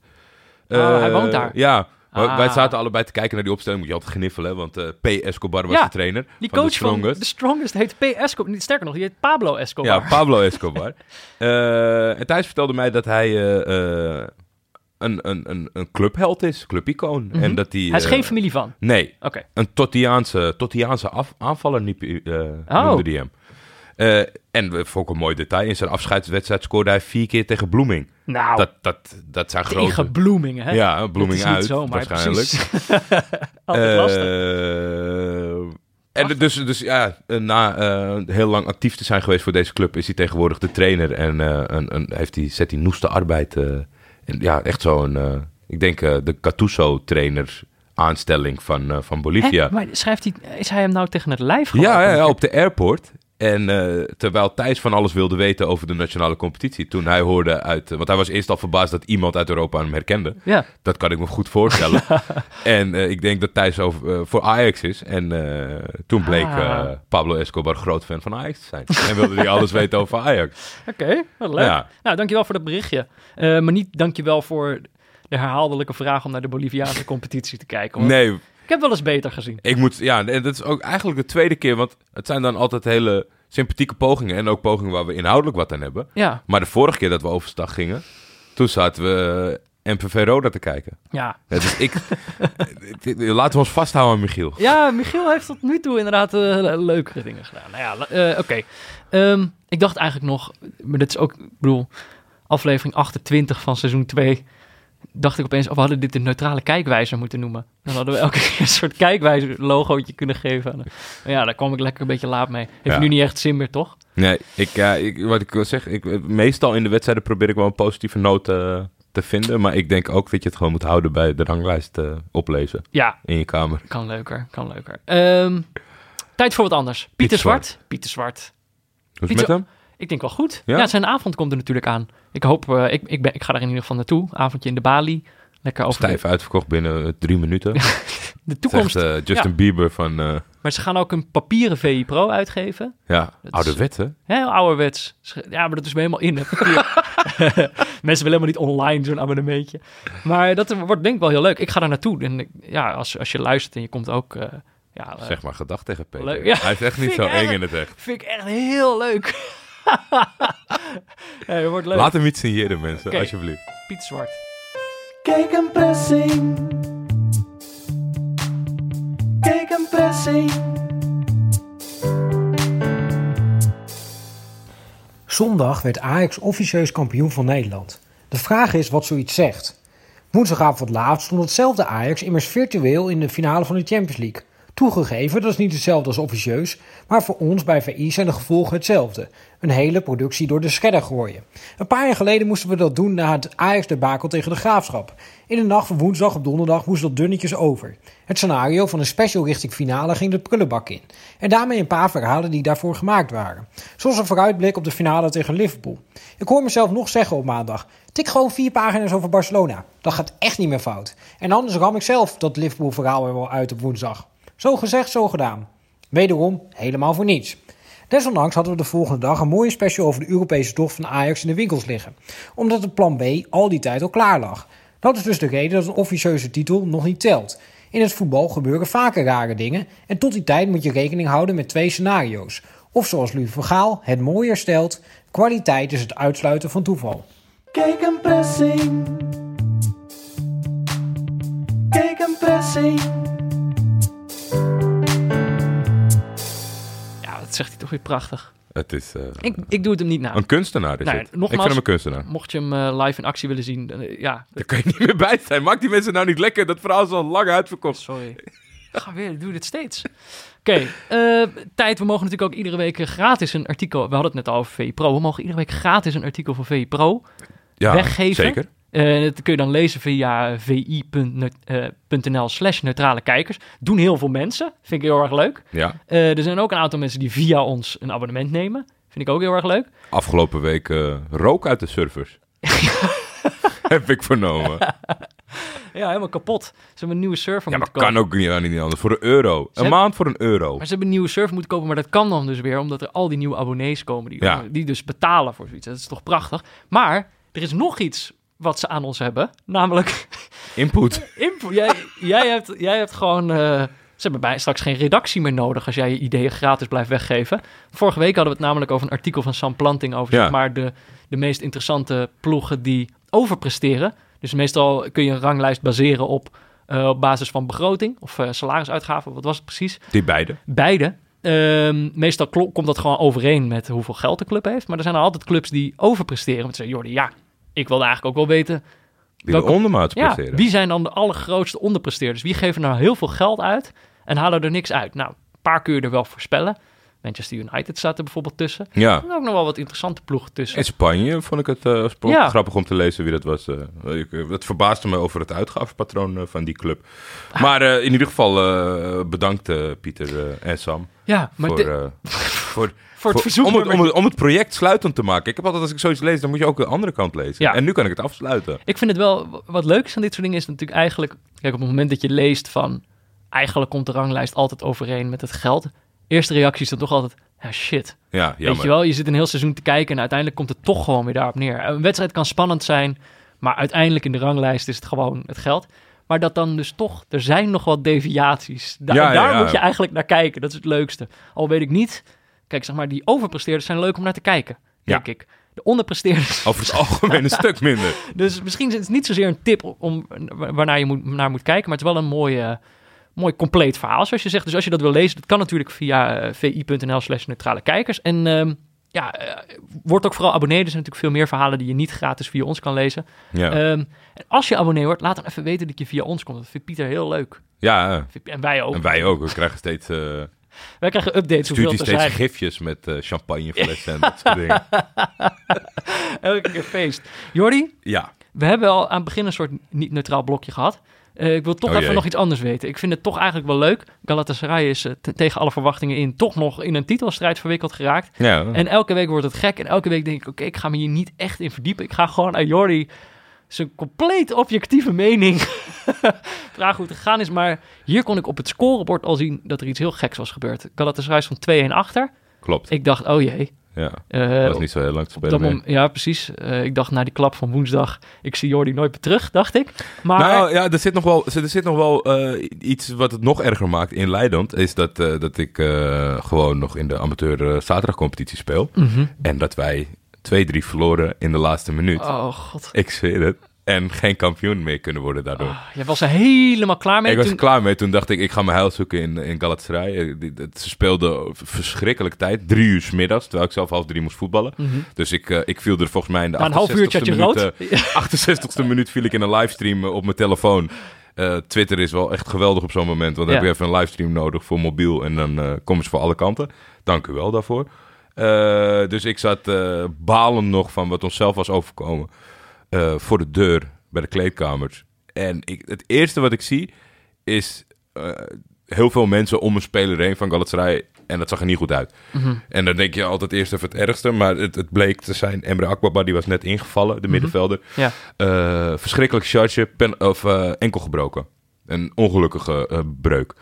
Oh, hij woont daar? Ja. Ah. Wij zaten allebei te kijken naar die opstelling. Moet je altijd gniffelen, want eh, P. Escobar was Ja, de trainer. die van coach de van Strongest. The Strongest heet P. Escobar. Niet sterker nog, die heet Pablo Escobar. Ja, Pablo Escobar. [laughs] En Thijs vertelde mij dat hij een, een, een, een clubheld is, clubicoon. Mhm. En dat hij, hij is eh, geen familie van. Nee, Oké. een Tottiaanse, Tottiaanse af, aanvaller eh Oh. noemde die hem. Eh, en we vond ik een mooi detail. In zijn afscheidswedstrijd scoorde hij vier keer tegen Bloeming. Nou, Dat, dat, dat zijn grote... tegen Bloeming, hè? Ja, Bloeming uit, zomaar, waarschijnlijk. [laughs] Altijd lastig. Eh, en dus, dus ja, eh, na eh, heel lang actief te zijn geweest voor deze club, is hij tegenwoordig de trainer en eh, een, een, heeft hij, zet hij noeste arbeid. eh, en ja, echt zo'n, eh, ik denk eh, de Catuso-trainer aanstelling van, eh, van Bolivia. Hè? Maar schrijft hij, is hij hem nou tegen het lijf gelopen? Ja, ja, ja, op de airport. En eh, terwijl Thijs van alles wilde weten over de nationale competitie, toen hij hoorde uit... Want hij was eerst al verbaasd dat iemand uit Europa hem herkende. Ja. Dat kan ik me goed voorstellen. [laughs] en eh, ik denk dat Thijs over, eh, voor Ajax is. En eh, toen bleek Ah. eh, Pablo Escobar groot fan van Ajax te zijn. en wilde hij alles weten over Ajax. [laughs] Oké, wat leuk. Ja. Nou, dankjewel voor dat berichtje. Eh, maar niet dankjewel voor de herhaaldelijke vraag om naar de Boliviaanse competitie te kijken. hoor. Nee, Ik heb wel eens beter gezien. ik moet... Ja, en dat is ook eigenlijk de tweede keer. Want het zijn dan altijd hele sympathieke pogingen. En ook pogingen waar we inhoudelijk wat aan hebben. Ja, Maar de vorige keer dat we overstag gingen, toen zaten we eh, MPV Roda te kijken. ja. Ja, dus ik... [laughs] Laten we ons vasthouden aan Michiel. Ja, Michiel heeft tot nu toe inderdaad eh, le- leukere dingen gedaan. Nou ja, eh, oké. Ehm, ik dacht eigenlijk nog, maar dit is ook, ik bedoel, aflevering 28 van seizoen 2. Dacht ik opeens, oh, we hadden dit de neutrale kijkwijzer moeten noemen. Dan hadden we elke [laughs] keer een soort kijkwijzer logootje kunnen geven. aan de- ja, daar kwam ik lekker een beetje laat mee. Heeft Ja. nu niet echt zin meer, toch? Nee, ik, ja, ik, wat ik wil zeggen, ik, meestal in de wedstrijden probeer ik wel een positieve noot eh, te vinden. Maar ik denk ook dat je het gewoon moet houden bij de ranglijst eh, oplezen Ja, in je kamer. kan leuker, kan leuker. Ehm, tijd voor wat anders. Pieter, Zwart. Pieter Zwart. Hoe is het met hem? Ik denk wel goed. Ja? Ja, zijn avond komt er natuurlijk aan. Ik hoop, eh, ik, ik, ben, ik ga er in ieder geval naartoe. Avondje in de Bali. Lekker over Stijf uitverkocht binnen eh, drie minuten. [laughs] de toekomst. Eh, Justin Bieber van, Maar ze gaan ook een papieren VI Pro uitgeven. ja, Dat is- ouderwet hè? Heel ouderwets. Ja, maar dat is me helemaal in. Hè, papier. [laughs] Mensen willen helemaal niet online zo'n abonnementje. Maar dat wordt denk ik wel heel leuk. Ik ga daar naartoe. En ja, als, als je luistert en je komt ook... ja, Zeg maar gedag tegen Peter. leuk. Ja, Hij is echt niet zo eng in het echt. vind ik echt heel leuk. [laughs] dat wordt leuk. Laat hem iets signeren mensen, alsjeblieft. Piet Zwart. Kijk een pressing. Kijk een pressing. Zondag werd Ajax officieus kampioen van Nederland. De vraag is wat zoiets zegt. Woensdagavond laat stond hetzelfde Ajax immers virtueel in de finale van de Champions League. Toegegeven, dat is niet hetzelfde als officieus, maar voor ons bij VI zijn de gevolgen hetzelfde. Een hele productie door de scherder gooien. Een paar jaar geleden moesten we dat doen na het Ajax-debakel tegen de Graafschap. In de nacht van woensdag op donderdag moest dat dunnetjes over. Het scenario van een special richting finale ging de prullenbak in. En daarmee een paar verhalen die daarvoor gemaakt waren. Zoals een vooruitblik op de finale tegen Liverpool. Ik hoor mezelf nog zeggen op maandag: tik gewoon vier pagina's over Barcelona. Dat gaat echt niet meer fout. En anders ram ik zelf dat Liverpool-verhaal er wel uit op woensdag. Zo gezegd, zo gedaan. Wederom helemaal voor niets. Desondanks hadden we de volgende dag een mooie special over de Europese tocht van Ajax in de winkels liggen. Omdat het plan B al die tijd al klaar lag. Dat is dus de reden dat een officieuze titel nog niet telt. In het voetbal gebeuren vaker rare dingen en tot die tijd moet je rekening houden met twee scenario's. Of zoals Louis Gaal het mooier stelt, kwaliteit is het uitsluiten van toeval. Kijk een pressing. Kijk een pressing. Dat zegt hij toch weer prachtig. Het is eh, Ik, ik doe het hem niet na. een kunstenaar is Nou, het. Ik nogmaals- vind hem een kunstenaar. Mocht je hem eh, live in actie willen zien, eh, ja, Daar kan je niet meer bij zijn. Maak die mensen nou niet lekker. Dat verhaal is al lang uitverkocht. sorry. Ga weer, doe dit steeds. Oké, tijd. We mogen natuurlijk ook iedere week gratis een artikel. We hadden het net al over VI Pro. We mogen iedere week gratis een artikel van VI Pro Ja, weggeven. zeker. Eh, dat kun je dan lezen via vi.nl slash neutrale kijkers. Doen heel veel mensen. Vind ik heel erg leuk. Ja, Eh, er zijn ook een aantal mensen die via ons een abonnement nemen. Vind ik ook heel erg leuk. afgelopen week eh, rook uit de servers. [laughs] Heb ik vernomen. [laughs] Ja, helemaal kapot. Ze hebben een nieuwe server Ja, maar moeten kan kopen. ook niet, aan niet anders. Voor een euro. Een hebben- maand voor een euro. Maar ze hebben een nieuwe server moeten kopen, maar dat kan dan dus weer omdat er al die nieuwe abonnees komen die, Ja. die dus betalen voor zoiets. Dat is toch prachtig. Maar er is nog iets wat ze aan ons hebben, namelijk Input. [laughs] info. Jij, jij, hebt, jij hebt gewoon... eh, ze hebben bij straks geen redactie meer nodig als jij je ideeën gratis blijft weggeven. Vorige week hadden we het namelijk over een artikel van Sam Planting over Ja. zeg maar de, de meest interessante ploegen die overpresteren. Dus meestal kun je een ranglijst baseren op, eh, op basis van begroting of eh, salarisuitgaven. Wat was het precies? Die beide. Beide. Ehm, meestal komt dat gewoon overeen met hoeveel geld de club heeft. Maar er zijn er altijd clubs die overpresteren. Want ze zeggen, Jordi, ja, ik wilde eigenlijk ook wel weten... Die Welke- de ondermaats Ja, presteren. wie zijn dan de allergrootste onderpresteerders? Wie geven nou heel veel geld uit en halen er niks uit? Nou, een paar kun je er wel voorspellen. Manchester United staat er bijvoorbeeld tussen. Er Ja. ook nog wel wat interessante ploegen tussen. In Spanje vond ik het eh, Ja. grappig om te lezen wie dat was. eh. Ik, eh, het verbaasde me over het uitgavenpatroon van die club. Ah. Maar in ieder geval bedankt Pieter en Sam ja, maar voor, [laughs] voor het verzoek. om, het, om, het, om het project sluitend te maken. Ik heb altijd als ik zoiets lees, dan moet je ook de andere kant lezen. Ja. En nu kan ik het afsluiten. Ik vind het wel, wat leuk is aan dit soort dingen is natuurlijk eigenlijk... Kijk, op het moment dat je leest van... Eigenlijk komt de ranglijst altijd overeen met het geld. Eerste reactie is dan toch altijd... Ja, shit. Ja, Weet je wel, je zit een heel seizoen te kijken en uiteindelijk komt het toch gewoon weer daarop neer. Een wedstrijd kan spannend zijn, maar uiteindelijk in de ranglijst is het gewoon het geld. Maar dat dan dus toch, er zijn nog wat deviaties. Da- Ja, ja, daar ja. moet je eigenlijk naar kijken. Dat is het leukste. Al weet ik niet, kijk zeg maar, die overpresteerders zijn leuk om naar te kijken, denk ik. De onderpresteerders. Over het algemeen een [laughs] stuk minder. Dus misschien is het niet zozeer een tip om, waarnaar je moet, naar moet kijken, maar het is wel een mooi, eh, mooi compleet verhaal, zoals je zegt. Dus als je dat wil lezen, dat kan natuurlijk via eh, vi.nl slash neutrale kijkers. En ehm, ja, eh, word ook vooral abonnee. Er zijn natuurlijk veel meer verhalen die je niet gratis via ons kan lezen. Ja, Ehm, en als je abonnee wordt, laat dan even weten dat je via ons komt. Dat vindt Pieter heel leuk. ja eh, En wij ook. en wij ook. We krijgen steeds, [laughs] Wij krijgen updates stuurt hij steeds zijn. gifjes met eh, champagneflessen en [laughs] dat soort dingen. Elke keer feest. Jordi, Ja, We hebben al aan het begin een soort niet-neutraal blokje gehad. Eh, ik wil toch Oh, even jee. nog iets anders weten. Ik vind het toch eigenlijk wel leuk. Galatasaray is eh, te- tegen alle verwachtingen in toch nog in een titelstrijd verwikkeld geraakt. ja. En elke week wordt het gek. En elke week denk ik, oké, ik ga me hier niet echt in verdiepen. Ik ga gewoon aan Jordi zijn compleet objectieve mening [laughs] vragen hoe het gegaan is. Maar hier kon ik op het scorebord al zien dat er iets heel geks was gebeurd. Galatasaray is van 2-1 achter. klopt. Ik dacht, oh jee. Ja, Eh, dat was niet zo heel lang te spelen. moment, ja, precies. Eh, ik dacht na die klap van woensdag, ik zie Jordi nooit meer terug, dacht ik. Maar Nou ja, er zit nog wel, er zit nog wel eh, iets wat het nog erger maakt in Leidend. Is dat, eh, dat ik eh, gewoon nog in de amateur eh, zaterdagcompetitie speel. Mhm. En dat wij 2-3 verloren in de laatste minuut. Oh god. Ik zweer het. En geen kampioen meer kunnen worden daardoor. Ah, jij was er helemaal klaar mee. ik was er klaar mee. Toen dacht ik, ik ga mijn heil zoeken in, in Galatasaray. Eh, Ze speelden verschrikkelijk tijd. Drie uur 's middags, terwijl ik zelf half drie moest voetballen. Mhm. Dus ik, eh, ik viel er volgens mij in de Na een half uurtje had je 68ste rood. minuut, eh, [laughs] 68ste minuut viel ik in een livestream op mijn telefoon. Twitter is wel echt geweldig op zo'n moment. Want dan Ja. heb je even een livestream nodig voor mobiel. En dan komen ze voor alle kanten. Dank u wel daarvoor. Dus ik zat balen nog van wat ons zelf was overkomen. Eh, voor de deur bij de kleedkamers. En ik, het eerste wat ik zie is eh, heel veel mensen om een speler heen van Galatasaray. En dat zag er niet goed uit. Mhm. En dan denk je altijd eerst even het ergste. Maar het, het bleek te zijn Emre Akbaba, die was net ingevallen, de middenvelder. Ja. Eh, verschrikkelijk charge, pen, of enkel gebroken. Een ongelukkige breuk.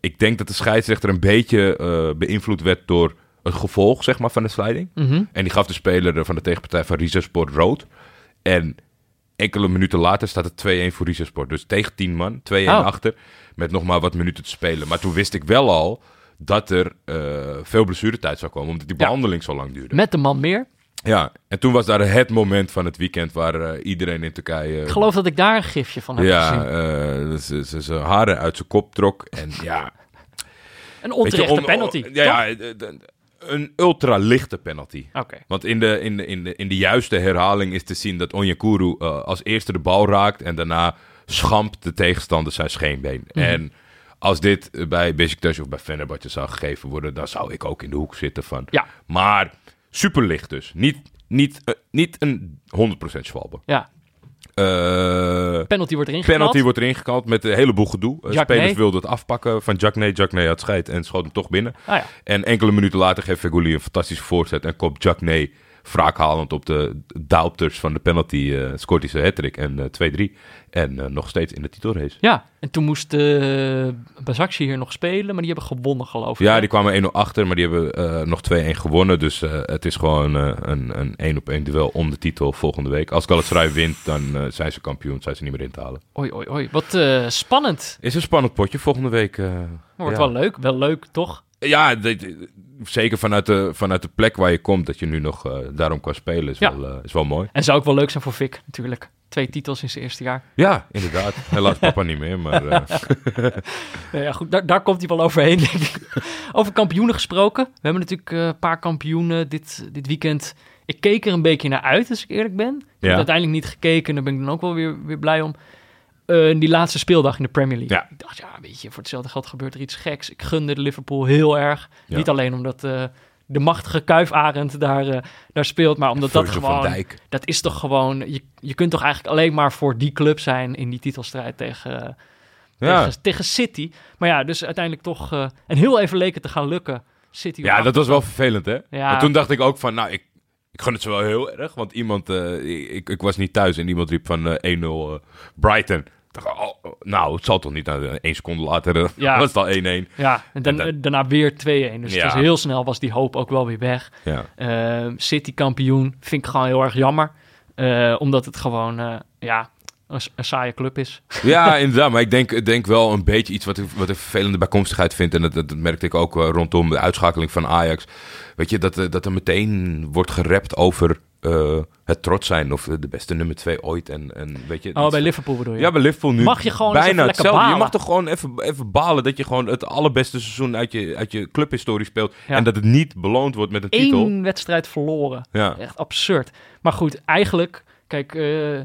Ik denk dat de scheidsrechter een beetje beïnvloed werd door het gevolg zeg maar, van de sliding. Mhm. En die gaf de speler van de tegenpartij van Rizesport rood. En enkele minuten later staat het 2-1 voor Rizesport. Dus tegen 10 man, 2-1 Oh. achter. Met nog maar wat minuten te spelen. Maar toen wist ik wel al dat er eh, veel blessuretijd zou komen. Omdat die Ja. behandeling zo lang duurde. Met de man meer. Ja, en toen was daar het moment van het weekend waar eh, iedereen in Turkije... Ik geloof dat ik daar een gifje van heb ja, gezien. eh, ze- ze- zijn haren uit zijn kop trok. En ja, Een je, onterechte om- penalty. ja, ja, een ultra lichte penalty. Want in de, in, de, in, de, in de juiste herhaling is te zien dat Onyekuru eh, als eerste de bal raakt en daarna schampt de tegenstander zijn scheenbeen. Mhm. En als dit eh, bij Besiktas of bij Fenerbahce zou gegeven worden, dan zou ik ook in de hoek zitten van. Ja. Maar super licht dus. Niet niet, eh, niet een 100% Schwalbe. Ja, penalty wordt erin geknald. penalty wordt erin gekald met een heleboel gedoe. Eh, spelers wilden het afpakken van Jack Nee. Jack Nee had scheid en schoot hem toch binnen. Ah, ja. En enkele minuten later geeft Feguli een fantastische voorzet en komt Jack Nee wraakhalend op de Daupters van de penalty. eh scoort hij zijn hat en eh, 2-3. En eh, nog steeds in de titelrace. ja, en toen moest uh, Bazakci hier nog spelen, maar die hebben gewonnen geloof ik. Ja, die kwamen 1-0 achter, maar die hebben eh, nog 2-1 gewonnen. Dus eh, het is gewoon eh, een, een 1 op 1 duel om de titel volgende week. Als Galatasaray wint, dan eh, zijn ze kampioen. Zijn ze niet meer in te halen. Oei, oei, oei. Wat eh, spannend. Is een spannend potje volgende week. eh, Wordt ja. wel leuk. Wel leuk, toch? Ja, zeker vanuit de, vanuit de plek waar je komt, dat je nu nog eh, daarom kan spelen, is, Ja. wel, eh, is wel mooi. En zou ook wel leuk zijn voor Vic, natuurlijk. Twee titels in zijn eerste jaar. Ja, inderdaad. Helaas papa niet meer, maar eh, [laughs] ja, goed, daar, daar komt hij wel overheen, denk ik. Over kampioenen gesproken. We hebben natuurlijk een paar kampioenen dit, dit weekend. Ik keek er een beetje naar uit, als ik eerlijk ben. Ik heb Ja. uiteindelijk niet gekeken, daar ben ik dan ook wel weer, weer blij om. Eh, die laatste speeldag in de Premier League. Ja. Ik dacht, ja, weet je, voor hetzelfde geld gebeurt er iets geks. Ik gunde de Liverpool heel erg. Ja. Niet alleen omdat eh, de machtige Kuifarend daar, eh, daar speelt, maar omdat dat Virgil gewoon... Dat is toch gewoon... Je, je kunt toch eigenlijk alleen maar voor die club zijn in die titelstrijd tegen... Ja. tegen, tegen City. Maar ja, dus uiteindelijk toch... en heel even leek het te gaan lukken. City Ja, dat was wel vervelend, hè? Maar toen dacht ik ook van, nou, ik, ik gun het ze wel heel erg. Want iemand, ik, ik was niet thuis en iemand riep van eh 1-0 eh, Brighton. Oh, nou, het zal toch niet. Nou, één seconde later eh, Ja. [laughs] was het al 1-1. Ja, en, dan, En daarna weer 2-1. Dus Ja. heel snel was die hoop ook wel weer weg. Ja. Eh, City kampioen vind ik gewoon heel erg jammer. Eh, omdat het gewoon, ja, een, een saaie club is. [laughs] Ja, [laughs] inderdaad. Maar ik denk, denk wel een beetje iets wat ik, wat ik vervelende bijkomstigheid vind. En dat, dat, merkte ik ook rondom de uitschakeling van Ajax. Weet je, dat, dat er meteen wordt gerept over eh, het trots zijn. Of de beste nummer twee ooit. En, en weet je, Oh, bij Liverpool bedoel je? Ja, bij Liverpool nu Mag je gewoon bijna. Je mag toch gewoon even, even balen dat je gewoon het allerbeste seizoen uit je, uit je clubhistorie speelt. Ja. En dat het niet beloond wordt met een titel. Eén wedstrijd verloren. Ja. Echt absurd. Maar goed, eigenlijk, kijk, eh,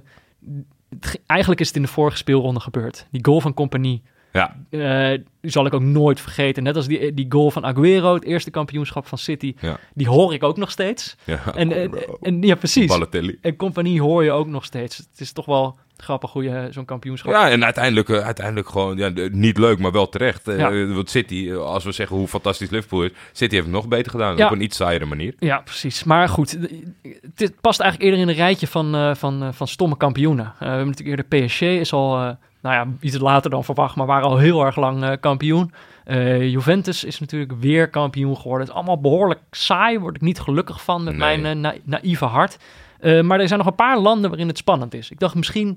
eigenlijk is het in de vorige speelronde gebeurd. Die goal van Compagnie, Ja. eh, die zal ik ook nooit vergeten. Net als die, die goal van Aguero, het eerste kampioenschap van City, Ja. die hoor ik ook nog steeds. ja. En, en, en ja, precies. Balotelli. En Compagnie hoor je ook nog steeds. Het is toch wel grappig hoe je zo'n kampioenschap... Ja, en uiteindelijk, eh, uiteindelijk gewoon ja, niet leuk, maar wel terecht. Eh, Ja. Want City, eh, als we zeggen hoe fantastisch Liverpool is, City heeft het nog beter gedaan. Ja. Op een iets saaiere manier. Ja, precies. Maar goed, het past eigenlijk eerder in een rijtje van, eh, van, eh, van stomme kampioenen. Eh, we hebben natuurlijk eerder PSG is al, eh, nou ja, iets later dan verwacht, maar waren al heel erg lang eh, kampioen. Eh, Juventus is natuurlijk weer kampioen geworden. Het is allemaal behoorlijk saai, word ik niet gelukkig van met Nee. mijn eh, na- naïeve hart. Maar er zijn nog een paar landen waarin het spannend is. Ik dacht misschien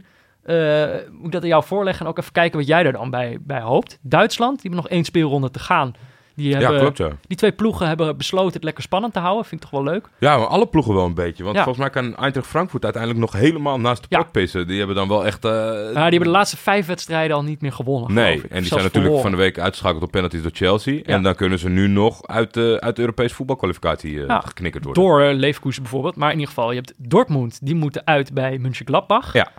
moet ik dat aan jou voorleggen en ook even kijken wat jij er dan bij, bij hoopt. Duitsland, die hebben nog één speelronde te gaan. Die, hebben, ja, klopt ja. die twee ploegen hebben besloten het lekker spannend te houden. Vind ik toch wel leuk. Ja, maar alle ploegen wel een beetje. Want Ja. volgens mij kan Eintracht Frankfurt uiteindelijk nog helemaal naast de pot pissen. Die hebben dan wel echt... Ja, die hebben de laatste vijf wedstrijden al niet meer gewonnen. Nee, en die Zelfs zijn natuurlijk verloren. van de week uitgeschakeld op penalties door Chelsea. En dan kunnen ze nu nog uit de, uit de Europese voetbalkwalificatie Ja, geknikkerd worden. Door uh, Leverkusen bijvoorbeeld. Maar in ieder geval, je hebt Dortmund. Die moeten uit bij Mönchengladbach. Ja.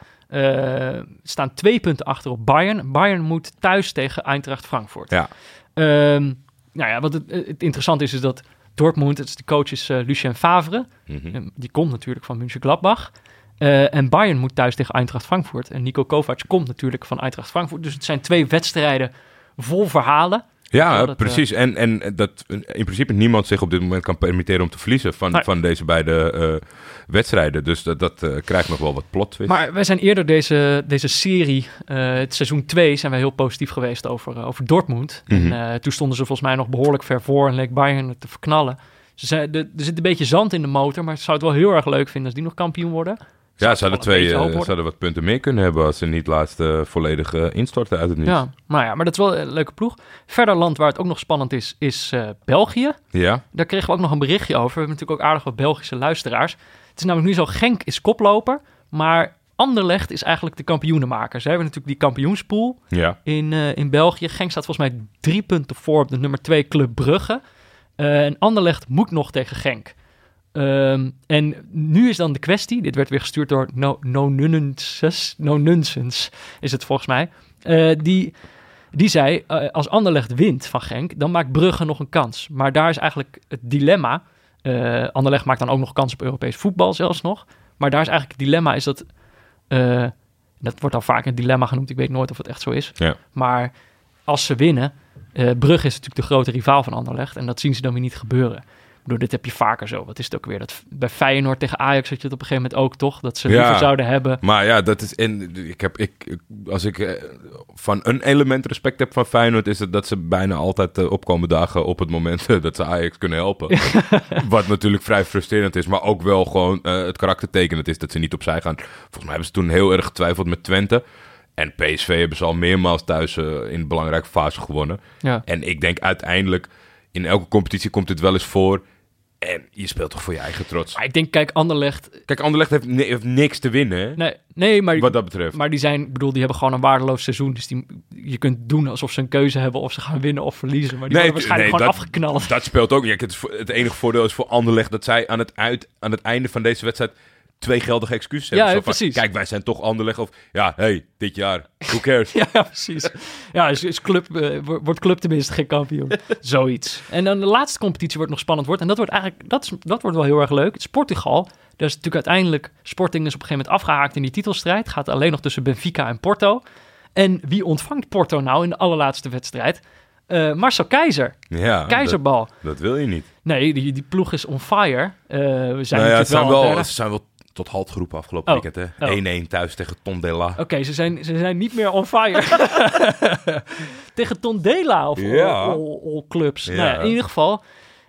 Staan twee punten achter op Bayern. Bayern moet thuis tegen Eintracht Frankfurt. Ja. Ehm, nou ja, wat het, het interessante is, is dat Dortmund, het is de coach is eh, Lucien Favre. Mhm. Eh, Die komt natuurlijk van Mönchengladbach. Eh en Bayern moet thuis tegen Eintracht Frankfurt. En Nico Kovac komt natuurlijk van Eintracht Frankfurt. Dus het zijn twee wedstrijden vol verhalen. Ja, dat, precies. En, en dat in principe niemand zich op dit moment kan permitteren om te verliezen van, Nee. van deze beide eh, wedstrijden. Dus dat, dat eh, krijgt nog wel wat plot twist. Maar wij zijn eerder deze, deze serie, eh, het seizoen 2, zijn wij heel positief geweest over, eh, over Dortmund. Mhm. En eh, toen stonden ze volgens mij nog behoorlijk ver voor en leek Bayern het te verknallen. Ze zei, de, er zit een beetje zand in de motor, maar ik zou het wel heel erg leuk vinden als die nog kampioen worden. Ja, ze hadden, twee, eh, ze hadden wat punten meer kunnen hebben als ze niet laatst eh, volledig eh, instorten uit het niets. Ja, maar ja, maar dat is wel een leuke ploeg. Verder land waar het ook nog spannend is, is België. Ja? Daar kregen we ook nog een berichtje over. We hebben natuurlijk ook aardig wat Belgische luisteraars. Het is namelijk nu zo, Genk is koploper, maar Anderlecht is eigenlijk de kampioenenmaker. Ze hebben natuurlijk die kampioenspool Ja. in, in België. Genk staat volgens mij drie punten voor op de nummer twee Club Brugge. En Anderlecht moet nog tegen Genk. Ehm, en nu is dan de kwestie, dit werd weer gestuurd door No, no, no Nunsense, is het volgens mij. Eh, die, die zei, eh, als Anderlecht wint van Genk, dan maakt Brugge nog een kans. Maar daar is eigenlijk het dilemma. Eh Anderlecht maakt dan ook nog kans op Europees voetbal zelfs nog. Maar daar is eigenlijk het dilemma is dat... dat wordt al vaak een dilemma genoemd. Ik weet nooit of het echt zo is. Ja. Maar als ze winnen... Brugge is natuurlijk de grote rivaal van Anderlecht. En dat zien ze dan weer niet gebeuren. Bedoel, dit heb je vaker zo. Wat is het ook weer? Dat, bij Feyenoord tegen Ajax had je het op een gegeven moment ook, toch? Dat ze Ja. liever zouden hebben. Maar ja, dat is. En ik heb. Ik, als ik eh, van een element respect heb van Feyenoord. is het dat ze bijna altijd eh, opkomen dagen. op het moment eh, [laughs] dat ze Ajax kunnen helpen. [laughs] Wat natuurlijk vrij frustrerend is. Maar ook wel gewoon eh, het karaktertekenend is dat ze niet opzij gaan. Volgens mij hebben ze toen heel erg getwijfeld met Twente. En PSV hebben ze al meermaals thuis in een belangrijke fase gewonnen. Ja. En ik denk uiteindelijk. in elke competitie komt dit wel eens voor. En je speelt toch voor je eigen trots. Maar ik denk, kijk, Anderlecht... Kijk, Anderlecht heeft, ni- heeft niks te winnen. Nee, nee maar, Wat dat betreft. maar die zijn... Bedoel, die hebben gewoon een waardeloos seizoen. Dus die, je kunt doen alsof ze een keuze hebben of ze gaan winnen of verliezen. Maar die Nee, worden waarschijnlijk nee, gewoon dat- afgeknald. Dat speelt ook. Ja, het, het enige voordeel is voor Anderlecht dat zij aan het, uit, aan het einde van deze wedstrijd twee geldige excuses hebben. Ja, van, precies. Kijk, wij zijn toch Anderlecht. Of ja, hey, dit jaar. Who cares? [laughs] Ja, precies. Ja, is, is club, eh, wo- wordt club tenminste geen kampioen. [laughs] Zoiets. En dan de laatste competitie wordt nog spannend wordt. En dat wordt eigenlijk, dat, is, dat wordt wel heel erg leuk. Het is Portugal. Daar is natuurlijk uiteindelijk, Sporting is op een gegeven moment afgehaakt in die titelstrijd. Gaat alleen nog tussen Benfica en Porto. En wie ontvangt Porto nou in de allerlaatste wedstrijd? Eh, Marcel Keizer. Ja, Keizerbal. Dat, dat wil je niet. Nee, die, die ploeg is on fire. Eh, we zijn Nou ja, het zijn wel... het ze zijn wel tot halt geroepen afgelopen Oh. weekend. hè. Oh. 1-1 thuis tegen Tondela. Oké, ze, zijn, ze zijn niet meer on fire. [laughs] Tegen Tondela of Ja. all, all- all clubs. Ja. Nou in ieder geval,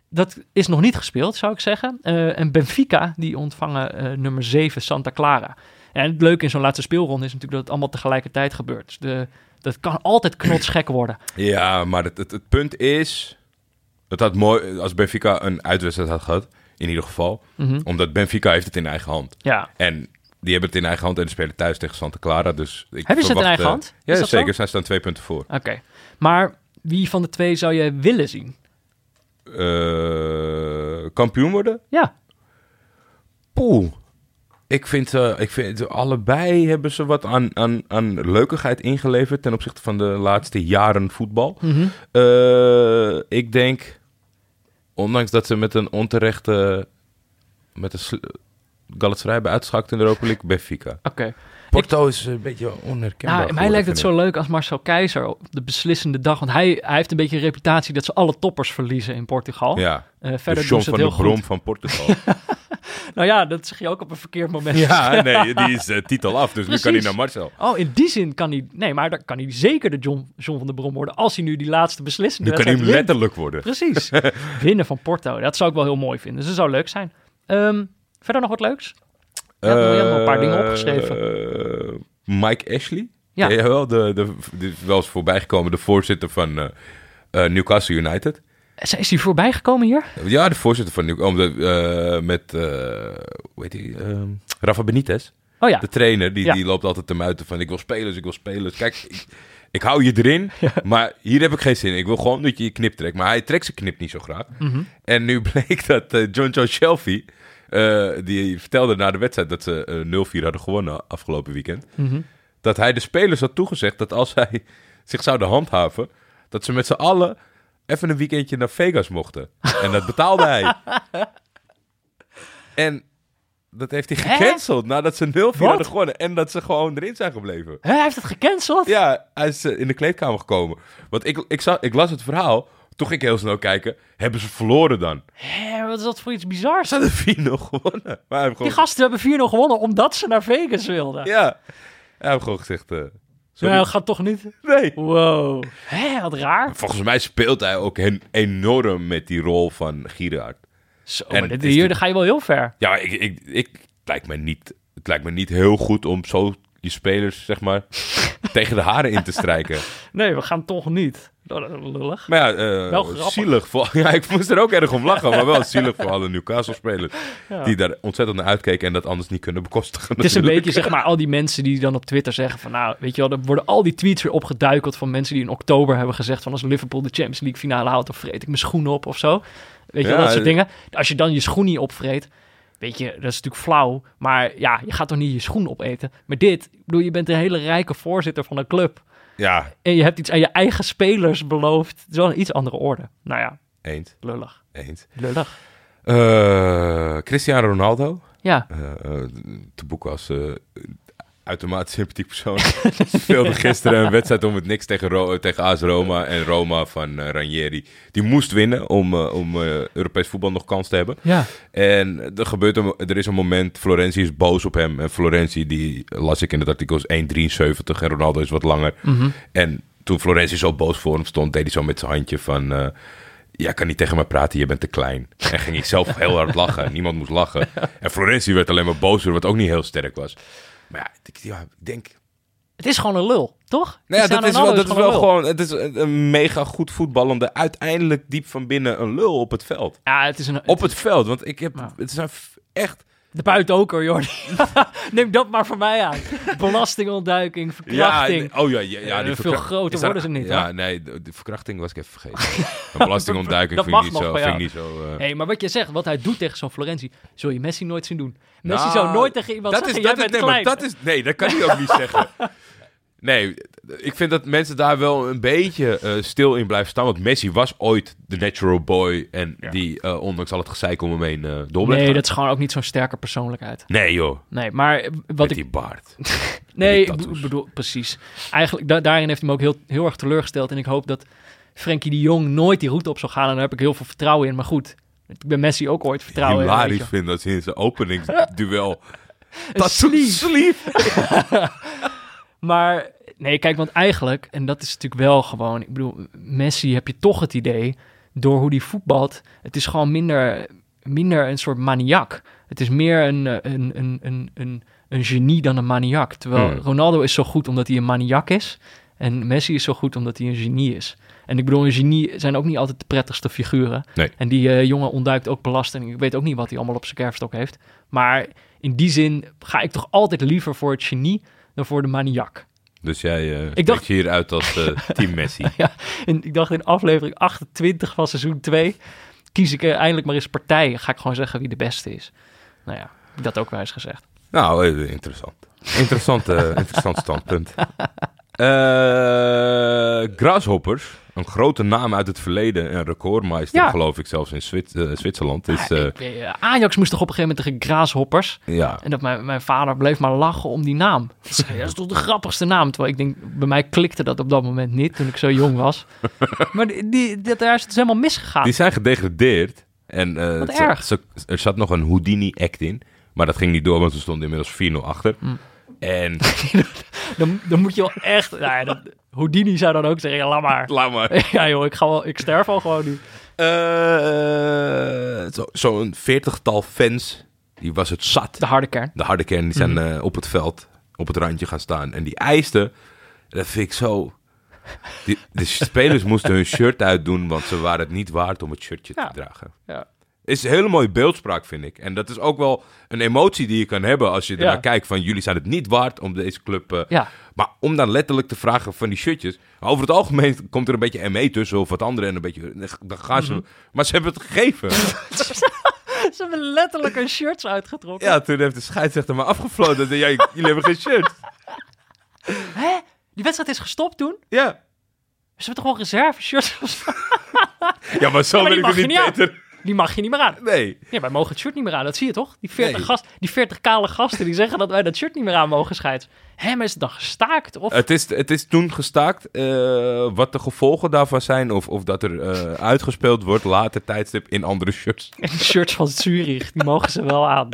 dat is nog niet gespeeld, zou ik zeggen. Eh, en Benfica, die ontvangen eh, nummer 7 Santa Clara. En het leuke in zo'n laatste speelronde is natuurlijk dat het allemaal tegelijkertijd gebeurt. Dus de, dat kan altijd knotsgek worden. Ja, maar het, het, het punt is... Het had mooi als Benfica een uitwedstrijd had gehad. In ieder geval. Mhm. Omdat Benfica heeft het in eigen hand. Ja, En die hebben het in eigen hand en spelen thuis tegen Santa Clara. Dus ik Hebben ze het in eigen eh, hand? Ja, Is dat zo? zeker. Zij staan twee punten voor. oké. Maar wie van de twee zou je willen zien? Eh, kampioen worden? Ja, Poeh. Ik vind, eh, ik vind allebei hebben ze wat aan, aan, aan leukigheid ingeleverd ten opzichte van de laatste jaren voetbal. Mhm. Eh, ik denk, ondanks dat ze met een onterechte, met een Galatasaray hebben in de Europa League, Benfica. oké. Porto is een beetje onherkenbaar. Nou, mij lijkt het zo leuk als Marcel Keizer op de beslissende dag. Want hij, hij heeft een beetje een reputatie dat ze alle toppers verliezen in Portugal. Ja, Eh, de verder John doen ze van het de heel Brom van Portugal. [laughs] Nou ja, dat zeg je ook op een verkeerd moment. ja, [laughs] nee, die is eh, titel af, dus nu kan hij naar Marcel. Oh, in die zin kan hij... Nee, maar dan kan hij zeker de John, John van der Brom worden... als hij nu die laatste beslissende Nu kan hij wint. letterlijk worden. Precies. [laughs] Winnen van Porto. Dat zou ik wel heel mooi vinden. Dus dat zou leuk zijn. Ehm, verder nog wat leuks? Ja, nog een paar dingen opgeschreven. Eh, Mike Ashley. Ja. Je wel, de, de, de, wel eens voorbijgekomen, de voorzitter van eh, eh, Newcastle United. Is, is hij voorbij gekomen hier? Ja, de voorzitter van Newcastle. eh, met, eh hoe heet? Ehm, Rafa Benitez. Oh ja. De trainer, die, Ja. die loopt altijd te muiten van ik wil spelers, ik wil spelers. Kijk, ik, ik hou je erin, [laughs] maar hier heb ik geen zin in. Ik wil gewoon dat je je knip trekt. Maar hij trekt zijn knip niet zo graag. Mhm. En nu [laughs] bleek dat eh, John Joe Shelby, eh, die vertelde na de wedstrijd dat ze eh 0-4 hadden gewonnen afgelopen weekend, Mhm. dat hij de spelers had toegezegd dat als zij [laughs] zich zouden handhaven, dat ze met z'n allen even een weekendje naar Vegas mochten. [laughs] En dat betaalde hij. En dat heeft hij Hè? gecanceld nadat ze 0-4 Wat? hadden gewonnen. En dat ze gewoon erin zijn gebleven. Hè, hij heeft het gecanceld? Ja, hij is eh, in de kleedkamer gekomen. Want ik, ik, zag, ik las het verhaal. Toen ging ik heel snel kijken. Hebben ze verloren dan? Hè, wat is dat voor iets bizars? Ze hadden 4-0 gewonnen. Maar Die gasten hebben 4-0 gewonnen omdat ze naar Vegas wilden. ja, hij heeft gewoon gezegd... eh, sorry. Nou, gaat toch niet? nee. Wow. Hé, wat raar. Volgens mij speelt hij ook hen- enorm met die rol van Gieraard. Zo, En maar dit, hier dan ga je wel heel ver. Ja, ik, ik, ik, het, lijkt me niet, het lijkt me niet heel goed om zo je spelers, zeg maar, [laughs] tegen de haren in te strijken. Nee, we gaan toch niet. Lullig. Maar ja, eh, Wel grappig. zielig. Voor, [laughs] ja, ik moest er ook erg om lachen, maar wel zielig voor alle Newcastle-spelers. Ja. Die daar ontzettend naar uitkeken en dat anders niet kunnen bekostigen. Het is een beetje, zeg maar, al die mensen die dan op Twitter zeggen van... Nou, weet je wel, er worden al die tweets weer opgeduikeld van mensen die in oktober hebben gezegd van... Als Liverpool de Champions League finale haalt, dan vreet ik mijn schoenen op of zo. Weet je Ja, dat soort eh. dingen. Als je dan je schoen niet opvreet, weet je, dat is natuurlijk flauw. Maar ja, je gaat toch niet je schoen opeten. Maar dit, ik bedoel, je bent een hele rijke voorzitter van een club. Ja, En je hebt iets aan je eigen spelers beloofd. Het is wel een iets andere orde. Nou ja, eens, lullig. eens. Lullig. Eh, Cristiano Ronaldo. Ja, eh, te boeken als uitermate sympathiek persoon. [laughs] speelde gisteren een wedstrijd om het niks tegen, Ro- tegen AS Roma. En Roma van eh, Ranieri, die moest winnen om, eh, om eh, Europees voetbal nog kans te hebben. ja. En er, gebeurt een, er is een moment, Florentie is boos op hem. En Florentie, die las ik in het artikel, is 1,73 en Ronaldo is wat langer. Mhm. En toen Florentie zo boos voor hem stond, deed hij zo met zijn handje van... Jij kan niet tegen mij praten, je bent te klein. En ging ik zelf heel hard lachen. Niemand moest lachen. [laughs] En Florentie werd alleen maar bozer, wat ook niet heel sterk was. Maar ja, ik, ja, ik denk... Het is gewoon een lul, toch? Nou ja, dat is wel, dat is wel gewoon... Het is een, mega goed voetballende, uiteindelijk diep van binnen een lul op het veld. Ja, het is een... Op het veld, want ik heb... Ja. Het f- echt... De buiten ook hoor, Jordi. [laughs] Neem dat maar voor mij aan. Belastingontduiking, verkrachting. Ja, oh ja, ja, ja Eh, die veel groter er- worden ze niet, Ja, hoor. nee, de, de verkrachting was ik even vergeten. [laughs] En belastingontduiking vind ik niet zo. Vind ik niet zo. Hé, maar wat je zegt, wat hij doet tegen zo'n Florentie, zul je Messi nooit zien doen. Messi Nou, zou nooit tegen iemand dat zeggen, is, jij dat is, bent nee, maar dat is, nee, dat kan hij ook niet [laughs] zeggen. Nee, ik vind dat mensen daar wel een beetje eh, stil in blijven staan. Want Messi was ooit de natural boy. En die, eh, ondanks al het gezeik om hem heen, eh door blijft Nee, gaan. dat is gewoon ook niet zo'n sterke persoonlijkheid. Nee joh, Nee, maar wat met ik... die baard. [laughs] Nee, ik bedoel, precies. Eigenlijk, da- daarin heeft hij me ook heel, heel erg teleurgesteld. En ik hoop dat Frenkie de Jong nooit die route op zal gaan. En daar heb ik heel veel vertrouwen in. Maar goed, ik ben Messi ook ooit vertrouwen in. Hilarisch je. vind dat ze in zijn openingsduel... [laughs] Sleeve. sleeve. [laughs] Maar nee, kijk, want eigenlijk, en dat is natuurlijk wel gewoon, ik bedoel, Messi heb je toch het idee, door hoe die voetbalt, het is gewoon minder, minder een soort maniak. Het is meer een, eh, een, een, een, een, een genie dan een maniak. Terwijl Hmm. Ronaldo is zo goed omdat hij een maniak is. En Messi is zo goed omdat hij een genie is. En ik bedoel, een genie zijn ook niet altijd de prettigste figuren. Nee. En die eh, jongen ontduikt ook belasting. Ik weet ook niet wat hij allemaal op zijn kerfstok heeft. Maar in die zin ga ik toch altijd liever voor het genie dan voor de maniak. Dus jij dacht- dacht... je hieruit als eh, [laughs] team Messi. [laughs] En ik dacht in aflevering 28 van seizoen 2... kies ik eh, eindelijk maar eens partij. Ga ik gewoon zeggen wie de beste is. Nou ja, ik dat ook wel eens gezegd. Nou, interessant. Interessant, interessant standpunt. [laughs] Grasshoppers, een grote naam uit het verleden, een recordmeister, Ja. geloof ik zelfs in eh, Zwitserland. Is, eh, eh, Ajax moest toch op een gegeven moment tegen Graashoppers... ja. En dat mijn, mijn vader bleef maar lachen om die naam. Dat is, toch de grappigste naam? Terwijl ik denk, bij mij klikte dat op dat moment niet toen ik zo jong was. [laughs] maar die, die, dat, daar is het dus helemaal misgegaan. Die zijn gedegradeerd. En Wat ze- erg. ze- er zat nog een Houdini-act in. Maar dat ging niet door, want ze stonden inmiddels 4-0 achter. Mm. En [laughs] Dan, dan moet je wel echt... Nou ja, dat, Houdini zou dan ook zeggen, ja, laat maar. laat maar. [laughs] ja joh, ik, ga wel, ik sterf al gewoon nu. Eh, zo- Zo'n veertigtal fans, die was het zat. De harde kern. De harde kern, die zijn Mhm. eh, op het veld, op het randje gaan staan. En die eisten, dat vind ik zo... Die, de spelers moesten hun shirt uitdoen, want ze waren het niet waard om het shirtje Ja. te dragen. Ja. Is een hele mooie beeldspraak, vind ik. En dat is ook wel een emotie die je kan hebben als je Ja. ernaar kijkt van jullie zijn het niet waard om deze club... eh, Ja. Maar om dan letterlijk te vragen van die shirtjes... Over het algemeen komt er een beetje ME tussen of wat andere en een beetje... Dan gaan ze... Mhm. Maar ze hebben het gegeven. [laughs] Ze hebben letterlijk een shirts uitgetrokken. ja, toen heeft de scheidsrechter maar afgefloten. en zei, ja, jullie hebben geen shirt. [laughs] Hè? Die wedstrijd is gestopt toen? Ja. Ze hebben toch gewoon reserve shirts? Ja, maar zo Ja, maar ben die ik je niet beter. Die mag je niet meer aan. Nee. Ja, wij mogen het shirt niet meer aan. Dat zie je toch? Die 40, Nee. gast, die 40 kale gasten die zeggen dat wij dat shirt niet meer aan mogen scheids. Hè, maar is het dan gestaakt? Of Het is, het is toen gestaakt. eh, wat de gevolgen daarvan zijn... of, of dat er eh, uitgespeeld wordt later tijdstip in andere shirts. [laughs] En de shirts van Zurich, die mogen ze wel aan.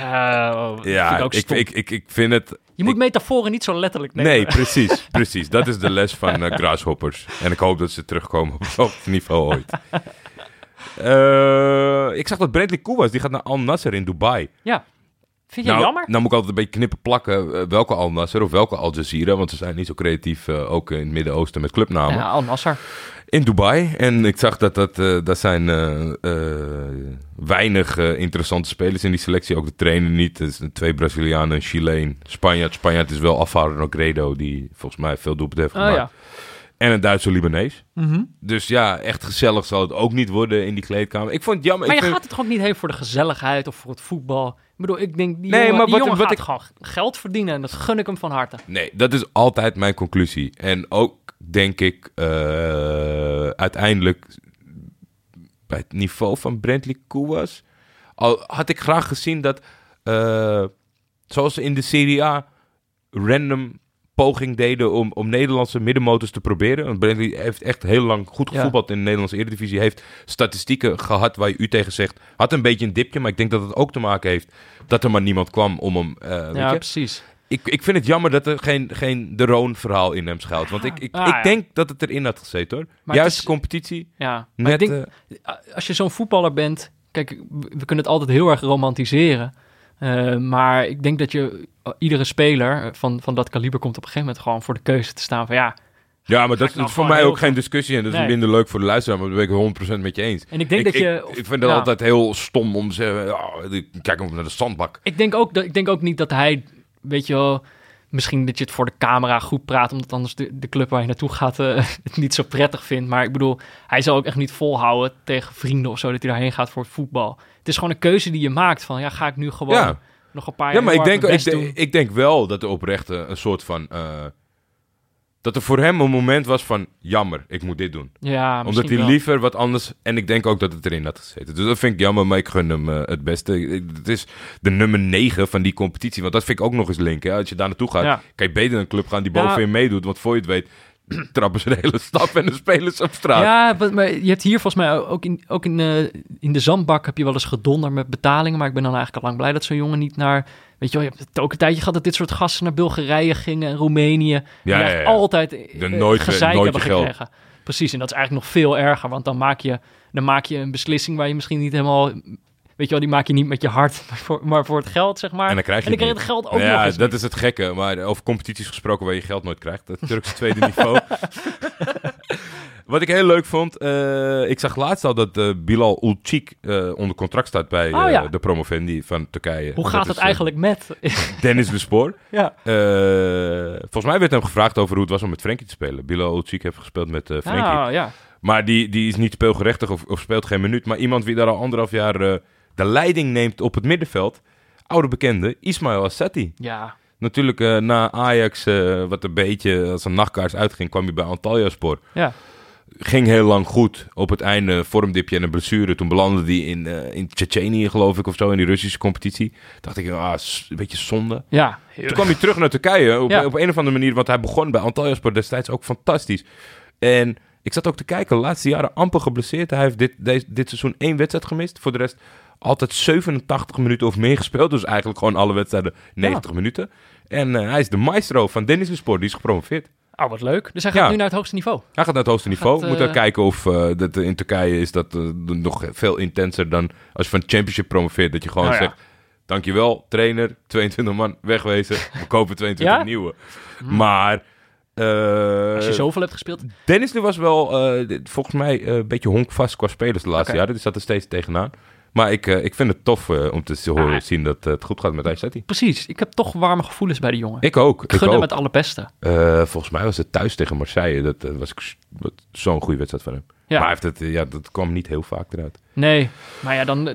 Eh, vind Ja, ik ook ik, stom. ik, ik, ik vind het... je moet ik- metaforen niet zo letterlijk nemen. Nee, precies, precies. Dat is de les van [laughs] Grasshoppers. En ik hoop dat ze terugkomen op hetzelfde niveau ooit. Eh, ik zag dat Bradley Koewas, die gaat naar Al Nasser in Dubai. Ja. Vind je nou, jammer? nou moet ik altijd een beetje knippen plakken eh, welke Al Nasser of welke Al Jazeera, want ze zijn niet zo creatief, eh, ook in het Midden-Oosten met clubnamen. ja, Al Nasser. In Dubai. En ik zag dat dat, dat zijn weinig interessante spelers in die selectie. Ook de trainer niet. Het zijn twee Brazilianen, een Chileen, Spanjaard. Spanjaard is wel Alvaro Negredo, die volgens mij veel doelpunten heeft Oh gemaakt. ja. En een Duitse Libanees. Mhm. Dus ja, echt gezellig zal het ook niet worden in die kleedkamer. Ik vond het jammer. Maar ik je vind- gaat het toch ook niet heen voor de gezelligheid of voor het voetbal? Ik bedoel, ik denk, die Nee, jongen, maar die wat- jongen wat gaat ik- gewoon geld verdienen en dat gun ik hem van harte. Nee, dat is altijd mijn conclusie. En ook denk ik, eh, uiteindelijk bij het niveau van Brentley Koewas. Al had ik graag gezien dat, eh, zoals ze in de Serie A, random poging deden om, om Nederlandse middenmotors te proberen. Want heeft echt heel lang goed Ja. gevoetbald in de Nederlandse Eredivisie. Heeft statistieken gehad waar je u tegen zegt. Had een beetje een dipje, maar ik denk dat het ook te maken heeft dat er maar niemand kwam om hem... eh, weet Ja, je? precies. Ik, ik vind het jammer dat er geen, geen de Roon-verhaal in hem schuilt. Want ik, ik, Ah, ik ja. denk dat het erin had gezeten hoor. Maar Juist is- competitie. Ja, maar Net, ik denk, eh, als je zo'n voetballer bent, kijk, we kunnen het altijd heel erg romantiseren. Eh, maar ik denk dat je iedere speler van, van dat kaliber komt op een gegeven moment gewoon voor de keuze te staan van ja. ja, maar dat nou is voor mij ook geen discussie. En dat is minder leuk voor de luisteraar. Maar dat ben ik 100% met je eens. En ik denk ik, dat je. Ik, vind het ja. altijd heel stom om te zeggen... Ik kijk hem naar de zandbak. Ik denk ook, dat, ik denk ook niet dat hij, weet je wel, misschien dat je het voor de camera goed praat, omdat anders de, de club waar je naartoe gaat eh, [laughs] het niet zo prettig vindt. Maar ik bedoel, hij zal ook echt niet volhouden tegen vrienden of zo dat hij daarheen gaat voor het voetbal. Het is gewoon een keuze die je maakt van, ja, ga ik nu gewoon Ja. nog een paar jaar Ja, maar ik denk, ik, denk- doen. ik denk wel dat er oprecht eh, een soort van... eh, dat er voor hem een moment was van... Jammer, ik moet dit doen. Ja, Omdat hij wel. liever wat anders... En ik denk ook dat het erin had gezeten. Dus dat vind ik jammer, maar ik gun hem eh, het beste. Ik- Het is de nummer 9 van die competitie. Want dat vind ik ook nog eens link. Hè? Als je daar naartoe gaat, Ja. kan je beter een club gaan die Ja. bovenin meedoet. Want voor je het weet, [clears throat] trappen ze de hele stap en de spelers op straat. Ja, maar- je hebt hier volgens mij ook in, ook in, eh, in de zandbak heb je wel eens gedonder met betalingen. Maar ik ben dan eigenlijk al lang blij dat zo'n jongen niet naar... Weet je wel, je hebt het ook een tijdje gehad dat dit soort gasten naar Bulgarije gingen en Roemenië. Ja, altijd eh, De nooit- gezeik nooit hebben geld. gekregen. Precies, en dat is eigenlijk nog veel erger. Want dan maak je, dan maak je een beslissing waar je misschien niet helemaal... Weet je wel, die maak je niet met je hart, [laughs] maar voor, maar voor het geld, zeg maar. En dan krijg je en dan het krijg je het geld ook nog ja, eens dat is het gekke. Maar over competities gesproken waar je geld nooit krijgt. Het Turkse tweede niveau. [laughs] Wat ik heel leuk vond. eh, ik zag laatst al dat eh, Bilal Ulcik eh, onder contract staat bij Oh, ja. de promovendi van Turkije. Hoe gaat dat het is, eigenlijk met... [laughs] Dennis de Spoor. ja. Volgens mij werd hem gevraagd over hoe het was om met Frenkie te spelen. Bilal Ulcik heeft gespeeld met Frenkie. Ah, ja. Maar die, die is niet speelgerechtig of, of speelt geen minuut. Maar iemand die daar al anderhalf jaar de leiding neemt op het middenveld. Oude bekende, Ismail Assati. Ja, Natuurlijk eh, na Ajax, eh, wat een beetje als een nachtkaars uitging, kwam hij bij Antalyaspor. ja. Ging heel lang goed. Op het einde vormdipje en een blessure. Toen belandde hij in, eh in Tsjetsjenië, geloof ik, of zo, in die Russische competitie. Dacht ik, ah, een beetje zonde. Ja, Toen kwam hij terug naar Turkije op, Ja. op een of andere manier, want hij begon bij Antalyaspor destijds ook fantastisch. En ik zat ook te kijken, de laatste jaren amper geblesseerd. Hij heeft dit, deze, dit seizoen één wedstrijd gemist. Voor de rest altijd 87 minuten of meer gespeeld. Dus eigenlijk gewoon alle wedstrijden 90 minuten. En eh, hij is de maestro van Dennis de Sport, die is gepromoveerd. Oh, wat leuk. Dus hij gaat Ja. nu naar het hoogste niveau. Hij gaat naar het hoogste niveau. Gaat, Moet eh, dan kijken of eh, dat in Turkije is dat eh, nog veel intenser dan als je van Championship promoveert. Dat je gewoon Oh ja. zegt, dankjewel trainer, [laughs] 22 man, wegwezen. We kopen 22 Ja? nieuwe. Maar... eh, Als je zoveel hebt gespeeld. Dennis die was wel eh, volgens mij eh, een beetje honkvast qua spelers de laatste jaren. Die zat er steeds tegenaan. Maar ik, eh, ik vind het tof eh, om te horen, Ah. zien dat eh, het goed gaat met Aysati. Precies. Ik heb toch warme gevoelens bij die jongen. Ik ook. Ik Ik gun hem ook. het allerbeste. Volgens mij was het thuis tegen Marseille. Dat was zo'n goede wedstrijd van hem. Ja. Maar hij heeft het, ja, dat kwam niet heel vaak eruit. Nee. Maar ja, dan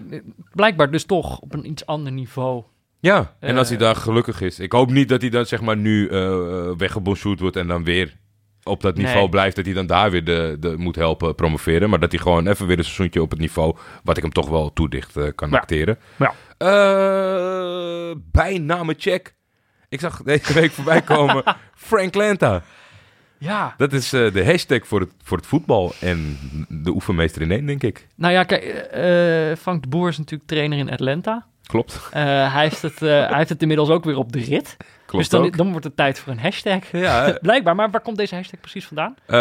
blijkbaar dus toch op een iets ander niveau. Ja, en als hij daar gelukkig is. Ik hoop niet dat hij dan zeg maar nu weggebonjourd wordt en dan weer op dat niveau Nee. blijft. Dat hij dan daar weer de, de moet helpen promoveren. Maar dat hij gewoon even weer een seizoentje op het niveau wat ik hem toch wel toedicht eh, kan Ja. acteren. Ja. Bijnamen check. Ik zag deze week [laughs] voorbij komen Frank Lanta. Ja. Dat is eh, de hashtag voor het, voor het voetbal en de oefenmeester in één, denk ik. Nou ja, kijk. Frank de Boer is natuurlijk trainer in Atlanta. Klopt. Hij, heeft het, hij heeft het inmiddels ook weer op de rit. Klopt dus dan, wordt het tijd voor een hashtag. Ja, eh, [laughs] Blijkbaar. Maar waar komt deze hashtag precies vandaan? eh,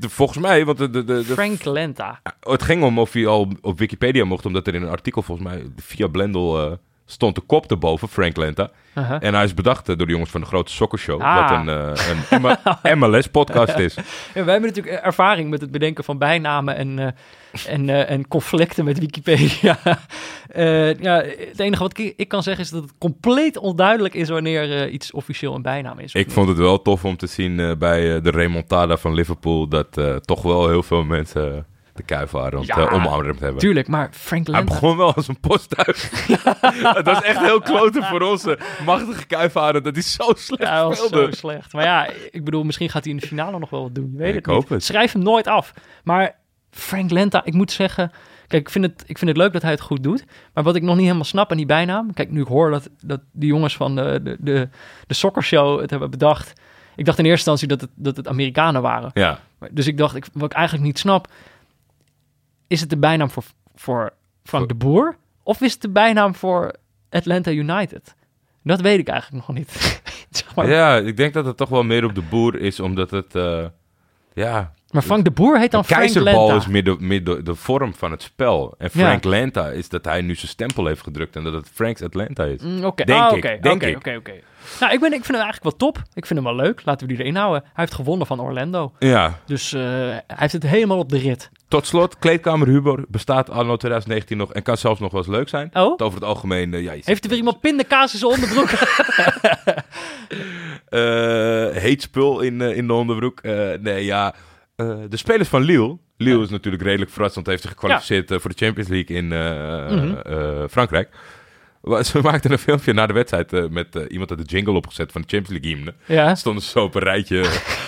de, volgens mij, want de, de, de, Frank Lenta. Het ging om of hij al op Wikipedia mocht, omdat er in een artikel volgens mij via Blendel eh, stond de kop erboven, Frank Lenta. Uh-huh. En hij is bedacht eh, door de jongens van de Grote Sokkershow, Ah. wat een, eh, een MLS-podcast [laughs] is. Ja, wij hebben natuurlijk ervaring met het bedenken van bijnamen en, eh, en, en conflicten met Wikipedia. [laughs] Ja, het enige wat ik, ik kan zeggen is dat het compleet onduidelijk is wanneer iets officieel een bijnaam is. Ik niet. vond het wel tof om te zien bij de remontada van Liverpool, dat toch wel heel veel mensen de kuif waren om Ja, te omarmd hebben. Tuurlijk, maar Frank Hij begon wel als een postduif. [laughs] [laughs] het was echt heel kloten voor onze machtige kuifharen dat hij zo slecht Ja, zo slecht. Maar ja, ik bedoel, misschien gaat hij in de finale nog wel wat doen. Je weet Ik het hoop niet. het. Schrijf hem nooit af. Maar Frank Lenta, ik moet zeggen... Kijk, ik vind, het, ik vind het leuk dat hij het goed doet. Maar wat ik nog niet helemaal snap aan die bijnaam... Kijk, nu ik hoor dat, dat die jongens van de, de, de, de Soccer Show het hebben bedacht... Ik dacht in eerste instantie dat het, dat het Amerikanen waren. Ja. Dus ik dacht, ik, wat ik eigenlijk niet snap... Is het de bijnaam voor, voor Frank de Boer? Of is het de bijnaam voor Atlanta United? Dat weet ik eigenlijk nog niet. [laughs] zeg maar. ja, ik denk dat het toch wel meer op de boer is, omdat het... eh, ja, Maar Frank de Boer heet dan Frank keizerbal Lenta. is meer, de, meer de, de vorm van het spel. En Frank Lenta is dat hij nu zijn stempel heeft gedrukt en dat het Frank's Atlanta is. Mm, Oké, Denk ah, ik, oké, denk ik. oké, oké. Nou, ik, ben, ik vind hem eigenlijk wel top. Ik vind hem wel leuk. Laten we die erin houden. Hij heeft gewonnen van Orlando. Ja, Dus eh, hij heeft het helemaal op de rit. tot slot, kleedkamer Huber bestaat anno 2019 nog en kan zelfs nog wel eens leuk zijn. Oh? Want Over het algemeen, ja, ziet, Heeft er weer iemand pindakaas in zijn onderbroek? [laughs] [laughs] eh, heet spul in, in de onderbroek. Nee, ja, eh, de spelers van Lille. Lille is natuurlijk redelijk verrast, want hij heeft zich gekwalificeerd eh, voor de Champions League in eh, Mhm. Frankrijk. Ze [laughs] maakten een filmpje na de wedstrijd met iemand had de jingle opgezet van de Champions League hymne. ja. stonden ze zo op een rijtje.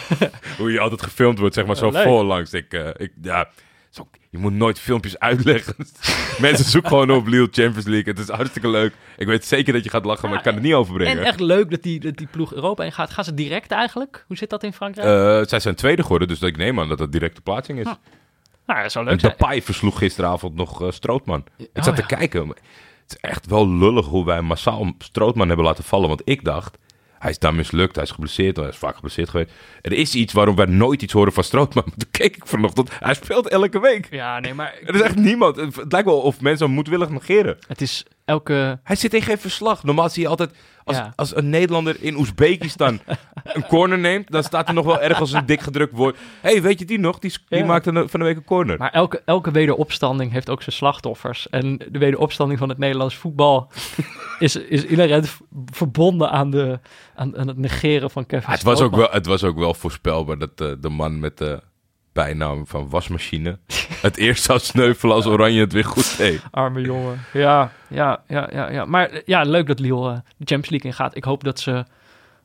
[laughs] hoe je altijd gefilmd wordt, zeg maar, zo leuk. voorlangs. Ik, ik, ja, zo, je moet nooit filmpjes uitleggen. [laughs] Mensen zoeken gewoon op Lille Champions League. Het is hartstikke leuk. Ik weet zeker dat je gaat lachen, maar ik kan het niet overbrengen. En echt leuk dat die, dat die ploeg Europa in gaat. Gaan ze direct eigenlijk? Hoe zit dat in Frankrijk? Eh, zij zijn tweede geworden, dus ik neem aan dat dat directe plaatsing is. nou, dat zou en leuk zijn. Depay versloeg gisteravond nog eh, Strootman. Ik Oh, zat te ja. kijken. Het is echt wel lullig hoe wij massaal Strootman hebben laten vallen. Want ik dacht, hij is daar mislukt, hij is geblesseerd, hij is vaak geblesseerd geweest. Er is iets waarom wij nooit iets horen van Strootman. [laughs] Maar toen keek ik vanochtend, hij speelt elke week. Ja, nee, maar [laughs] Er is echt niemand. Het lijkt wel of mensen hem moedwillig negeren. het is elke... Hij zit in geen verslag. Normaal zie je altijd, als, Ja. als een Nederlander in Oezbekistan [laughs] een corner neemt, dan staat er nog wel ergens een dik gedrukt woord. Hé, hey, weet je die nog? Die, die Ja. maakte van de week een corner. Maar elke, elke wederopstanding heeft ook zijn slachtoffers. En de wederopstanding van het Nederlands voetbal [laughs] is, is inherent verbonden aan, de, aan, aan het negeren van Kevin Ah, het, was ook wel, het was ook wel voorspelbaar dat eh, de man met de bijnaam van wasmachine het eerst zou sneuvelen als Oranje het weer goed deed. Arme jongen. Ja, ja, ja, ja, ja. Maar ja, leuk dat Lille eh, de Champions League ingaat. Ik hoop dat ze,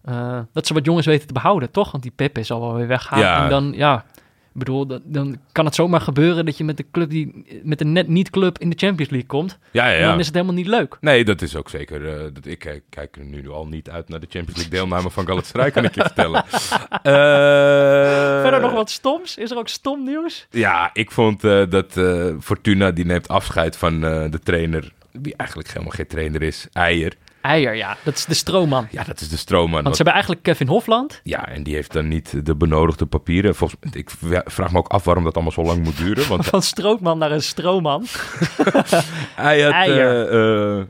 eh, dat ze wat jongens weten te behouden, toch? Want die Pepe zal wel weer weggaan. Ja. En dan, ja, ik bedoel, dan, dan kan het zomaar gebeuren dat je met de club die met een net niet club in de Champions League komt. Ja, ja, En ja. dan is het helemaal niet leuk. Nee, dat is ook zeker. eh, dat, ik kijk, kijk er nu al niet uit naar de Champions League deelname van Galatasaray, kan ik je vertellen. [laughs] Eh, Verder nog wat stoms? Is er ook stom nieuws? Ja, ik vond eh, dat eh, Fortuna die neemt afscheid van eh, de trainer, die eigenlijk helemaal geen trainer is, Eier. Eier, ja. Dat is de stroomman. Ja, dat is de stroomman. Want Wat- ze hebben eigenlijk Kevin Hofland. Ja, en die heeft dan niet de benodigde papieren. Volgens, ik vraag me ook af waarom dat allemaal zo lang moet duren. Want [laughs] Van strootman naar een stroomman. [laughs] hij had, Eier. eh, eh,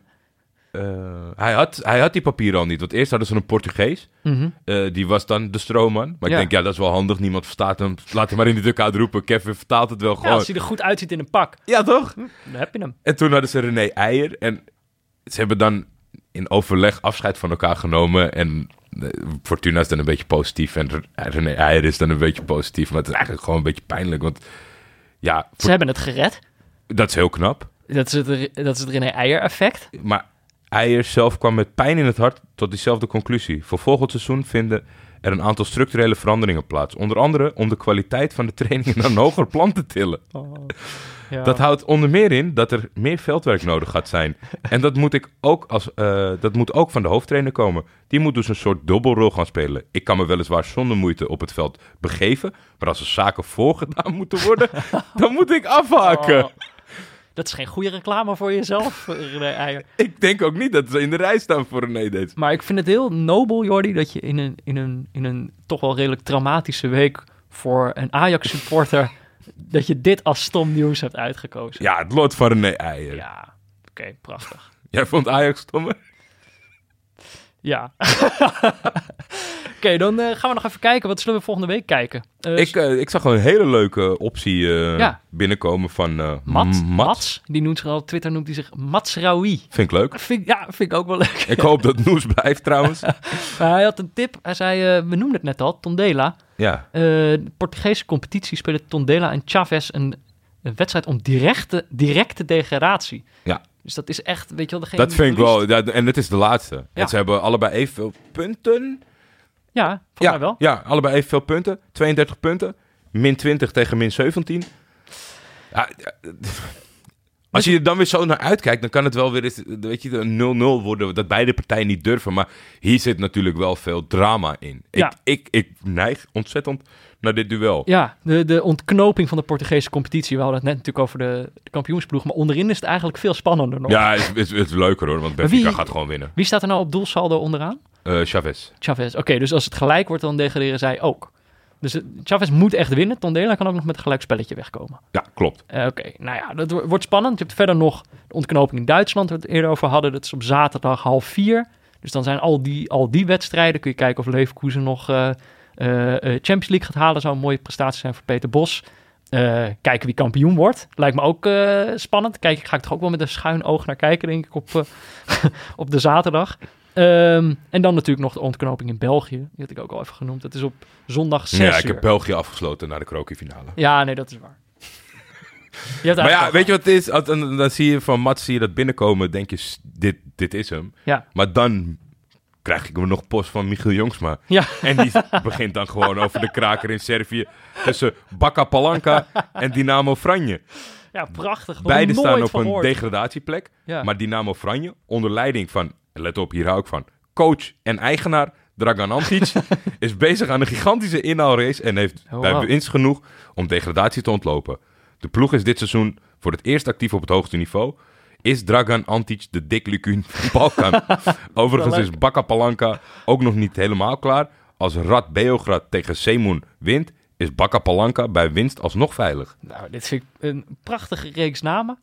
eh, hij, had, hij had die papieren al niet. Want eerst hadden ze een Portugees. Mhm. Die was dan de stroomman. Maar Ja. ik denk, ja, dat is wel handig. Niemand verstaat hem. Laat hem maar in de dugout roepen. Kevin vertaalt het wel Ja, gewoon. als hij er goed uitziet in een pak. Ja, toch? Dan heb je hem. En toen hadden ze René Eier. En ze hebben dan in overleg afscheid van elkaar genomen. En eh, Fortuna is dan een beetje positief. En Re- René Eier is dan een beetje positief. Maar het is eigenlijk gewoon een beetje pijnlijk. Want ja, Ze hebben het gered. dat is heel knap. Dat is het, dat is het René Eier effect. Maar Eier zelf kwam met pijn in het hart tot diezelfde conclusie. Voor volgend seizoen vinden er een aantal structurele veranderingen plaats. Onder andere om de kwaliteit van de trainingen naar een hoger plan te tillen. [laughs] Ja. Dat houdt onder meer in dat er meer veldwerk nodig gaat zijn. En dat moet, ik ook als, eh, dat moet ook van de hoofdtrainer komen. Die moet dus een soort dubbelrol gaan spelen. Ik kan me weliswaar zonder moeite op het veld begeven. Maar als er zaken voorgedaan [laughs] moeten worden, dan moet ik afhaken. Oh. Dat is geen goede reclame voor jezelf, [laughs] René. Ik denk ook niet dat ze in de rij staan voor een nee-date. Maar ik vind het heel nobel, Jordi, dat je in een, in een, in een toch wel redelijk traumatische week voor een Ajax-supporter, [laughs] dat je dit als stom nieuws hebt uitgekozen. Ja, het lot van René Eier. Ja, oké, prachtig. Jij vond Ajax stomme? Ja. [laughs] Oké, dan eh, gaan we nog even kijken. Wat zullen we volgende week kijken? Eh, Ik, eh, ik zag gewoon een hele leuke optie Ja. binnenkomen van Mat, M- Mats, die noemt zich al Twitter noemt hij zich Matsraoui. Vind ik leuk. Vind, ja, vind ik ook wel leuk. Ik hoop dat Noes blijft trouwens. [laughs] Maar hij had een tip. Hij zei, we noemden het net al, Tondela. Ja, de Portugese competitie spelen Tondela en Chaves een, een wedstrijd om directe, directe degradatie. Ja. Dus dat is echt, weet je wel, degene dat vind ik wel. En het is de laatste. Ja. En ze hebben allebei evenveel punten. Ja, volgens Ja, mij wel. ja, allebei evenveel punten. 32 punten. Min 20 tegen min 17. Ja, ja, [laughs] als je er dan weer zo naar uitkijkt, dan kan het wel weer eens, weet je, een 0-0 worden. Dat beide partijen niet durven. Maar hier zit natuurlijk wel veel drama in. Ja. Ik, ik, ik neig ontzettend naar dit duel. Ja, de, de ontknoping van de Portugese competitie. We hadden het net natuurlijk over de, de kampioensploeg. Maar onderin is het eigenlijk veel spannender nog. Ja, het is, het leuker hoor, want Benfica wie- gaat gewoon winnen. Wie staat er nou op doelsaldo onderaan? Eh Chavez. Chavez. Oké, dus als het gelijk wordt, dan degraderen zij ook. Dus Chavez moet echt winnen. Tondela kan ook nog met een gelijkspelletje wegkomen. Ja, klopt. Eh, Oké, nou ja, dat wo- wordt spannend. Je hebt verder nog de ontknoping in Duitsland, waar we het eerder over hadden. Dat is op zaterdag half vier. Dus dan zijn al die, al die wedstrijden. Kun je kijken of Leverkusen nog eh, Champions League gaat halen. Zou een mooie prestatie zijn voor Peter Bos. Kijken wie kampioen wordt. Lijkt me ook spannend. Kijk, ga ik toch ook wel met een schuin oog naar kijken, denk ik, op, [laughs] op de zaterdag. Ehm, en dan natuurlijk nog de ontknoping in België. Die had ik ook al even genoemd. Dat is op zondag 6 Ja, ik uur. heb België afgesloten naar de krokie-finale. Ja, nee, dat is waar. [laughs] Je Maar ja, weet je wat het is? Dan, dan zie je van Mats zie je dat binnenkomen, denk je, dit, dit is hem. Ja. Maar dan krijg ik nog post van Michiel Jongsma. Ja. En die [laughs] begint dan gewoon over de kraker in Servië tussen Baka Palanka en Dynamo Franje. Ja, prachtig. Beide staan op een degradatieplek. Ja. Maar Dynamo Franje, onder leiding van, let op, hier hou ik van, coach en eigenaar Dragan Antic, [laughs] is bezig aan een gigantische inhaalrace en heeft Oh, bij wow. winst genoeg om degradatie te ontlopen. De ploeg is dit seizoen voor het eerst actief op het hoogste niveau. Is Dragan Antic de Dick Lukun van Balkan? [laughs] Overigens is Baka Palanka ook nog niet helemaal klaar. Als Rad Beograd tegen Semun wint, is Baka Palanka bij winst alsnog veilig. Nou, dit vind ik een prachtige reeks namen.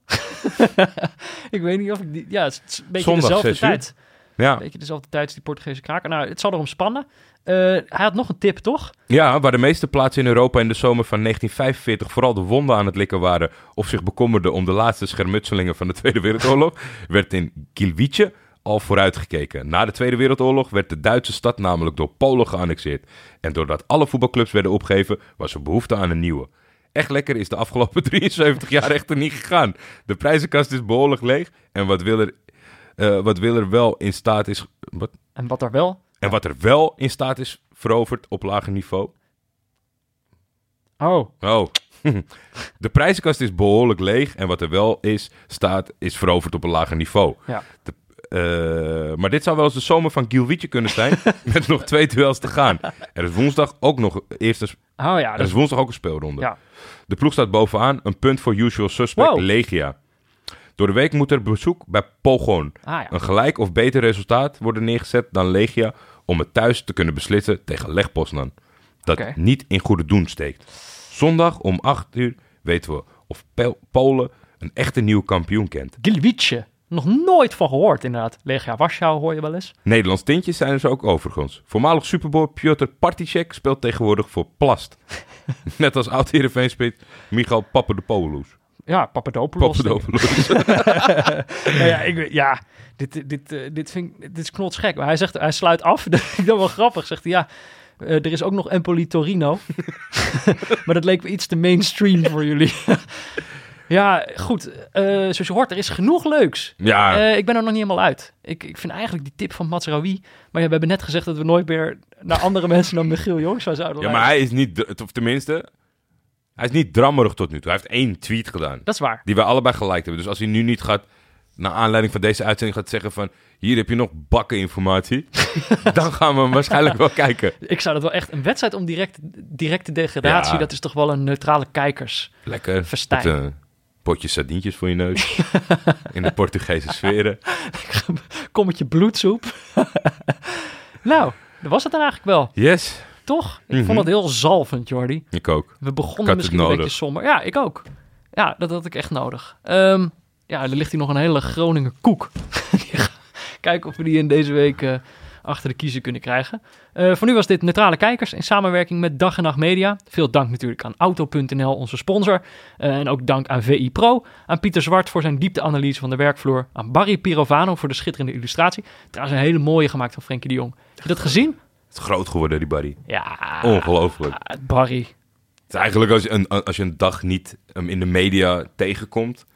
[laughs] ik weet niet of ik die... Ja, het is een beetje Zondag, dezelfde tijd. Ja, Een beetje dezelfde tijd als die Portugese kraker. Nou, het zal erom spannen. Eh, hij had nog een tip, toch? Ja, waar de meeste plaatsen in Europa in de zomer van 1945 vooral de wonden aan het likken waren of zich bekommerden om de laatste schermutselingen van de Tweede Wereldoorlog, werd in Gilvice al vooruitgekeken. Na de Tweede Wereldoorlog werd de Duitse stad namelijk door Polen geannexeerd. En doordat alle voetbalclubs werden opgegeven, was er behoefte aan een nieuwe. Echt lekker is de afgelopen [laughs] 73 jaar echter niet gegaan. De prijzenkast is behoorlijk leeg en wat wil er, eh, wat wil er wel in staat is... Wat? En wat er wel... En wat er wel in staat is veroverd op lager niveau, Oh, Oh. [laughs] De prijzenkast is behoorlijk leeg en wat er wel is, staat, is veroverd op een lager niveau. ja. Eh, maar dit zou wel eens de zomer van Gilvietje kunnen zijn, [laughs] met nog twee duels te gaan. Er is woensdag ook nog eerst een, Oh ja, er is woensdag ook een speelronde. Ja. De ploeg staat bovenaan, een punt voor usual suspect Wow. Legia. Door de week moet er bezoek bij Pogon. Ah ja. Een gelijk of beter resultaat worden neergezet dan Legia om het thuis te kunnen beslissen tegen Leg Poznan. Dat niet in goede doen steekt. Zondag om 8 uur weten we of Polen een echte nieuwe kampioen kent. Gilvice. Nog nooit van gehoord, inderdaad. Legia Warschau hoor je wel eens. Nederlands tintjes zijn er zo ook overigens. Voormalig superboy Piotr Particek speelt tegenwoordig voor Plast. [laughs] Net als oud heerenveen speelt Michal Papadopoulos. Ja, Papadopoulos. Papadopoulos. [laughs] Nou ja, ik, ja dit, dit, eh, dit, vind ik, dit is knotsgek. Maar hij zegt, hij sluit af. [laughs] Dat dan wel grappig. Zegt hij, ja, eh, er is ook nog Empoli Torino. maar dat leek me iets te mainstream voor jullie. Ja, goed. eh, zoals je hoort, er is genoeg leuks. ja, Eh, ik ben er nog niet helemaal uit. Ik, ik vind eigenlijk die tip van Mazraoui... Maar ja, we hebben net gezegd dat we nooit meer naar andere [laughs] mensen dan Michiel Jongsma zouden ja, maar hij is niet, of tenminste, hij is niet drammerig tot nu toe. Hij heeft één tweet gedaan. Dat is waar. Die wij allebei geliked hebben. Dus als hij nu niet gaat, naar aanleiding van deze uitzending, gaat zeggen van... Hier heb je nog bakken informatie. [laughs] dan gaan we hem waarschijnlijk wel kijken. Ik zou dat wel echt... Een wedstrijd om direct, directe degradatie... Ja. dat is toch wel een neutrale kijkers. Lekker. Festijn. Potje sardientjes voor je neus. [laughs] In de Portugese sferen. [laughs] Kommetje bloedsoep. [laughs] nou, dat was het dan eigenlijk wel. Yes, Toch? Ik Mhm. vond het heel zalvend, Jordi. ik ook. We begonnen misschien een beetje somber. Ja, ik ook. Ja, dat had ik echt nodig. Ehm, ja, er ligt hier nog een hele Groninger koek. Kijken of we die in deze week eh, achter de kiezer kunnen krijgen. Eh, voor nu was dit Neutrale Kijkers in samenwerking met Dag en Nacht Media. Veel dank natuurlijk aan Auto.nl, onze sponsor. Eh, en ook dank aan VI Pro. Aan Pieter Zwart voor zijn diepteanalyse van de werkvloer. Aan Barry Pirovano voor de schitterende illustratie. Trouwens een hele mooie gemaakt van Frenkie de Jong. Heb je dat gezien? Het is groot geworden, die Barry. Ja, Ongelooflijk. ah, Barry. Het is eigenlijk als je, een, als je een dag niet hem in de media tegenkomt.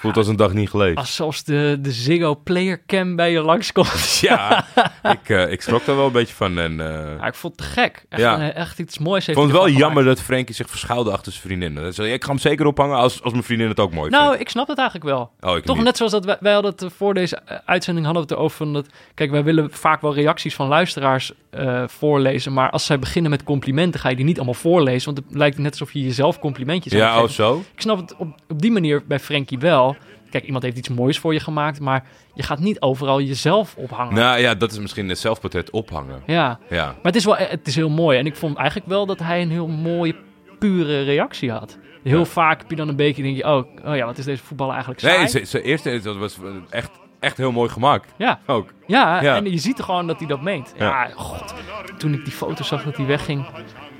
Voelt als een dag niet geleden. Als zelfs de, de Ziggo Player Cam bij je langskomt. [laughs] Ja, [laughs] ik, eh, ik schrok daar wel een beetje van. En, eh, Ja, ik vond het te gek. Echt, Ja. een- echt iets moois ik heeft vond het wel jammer dat Frenkie zich verschuilde achter zijn vriendin. Dat zei, ik ga hem zeker ophangen als, als mijn vriendin het ook mooi Nou, vindt. ik snap het eigenlijk wel. Oh, ik Toch niet. net zoals dat wij, wij hadden het eh, voor deze eh, uitzending hadden we het erover van dat. Kijk, wij willen vaak wel reacties van luisteraars eh, voorlezen, maar als zij beginnen met complimenten, ga je die niet allemaal voorlezen, want het lijkt net alsof je jezelf complimentjes Ja, geven. zo? Ik snap het op, op die manier bij Frankie wel. Kijk, iemand heeft iets moois voor je gemaakt, maar je gaat niet overal jezelf ophangen. Nou ja, dat is misschien het zelfportret ophangen. Ja, Ja. maar het is wel het is heel mooi en ik vond eigenlijk wel dat hij een heel mooie pure reactie had. Heel Ja. vaak heb je dan een beetje denk je, oh, oh ja, wat is deze voetballer eigenlijk saai? Nee, zijn eerste dat was echt, echt heel mooi gemaakt. Ja, Ook. Ja, Ja. en je ziet gewoon dat hij dat meent. Ja, Ja. god. Toen ik die foto zag dat hij wegging,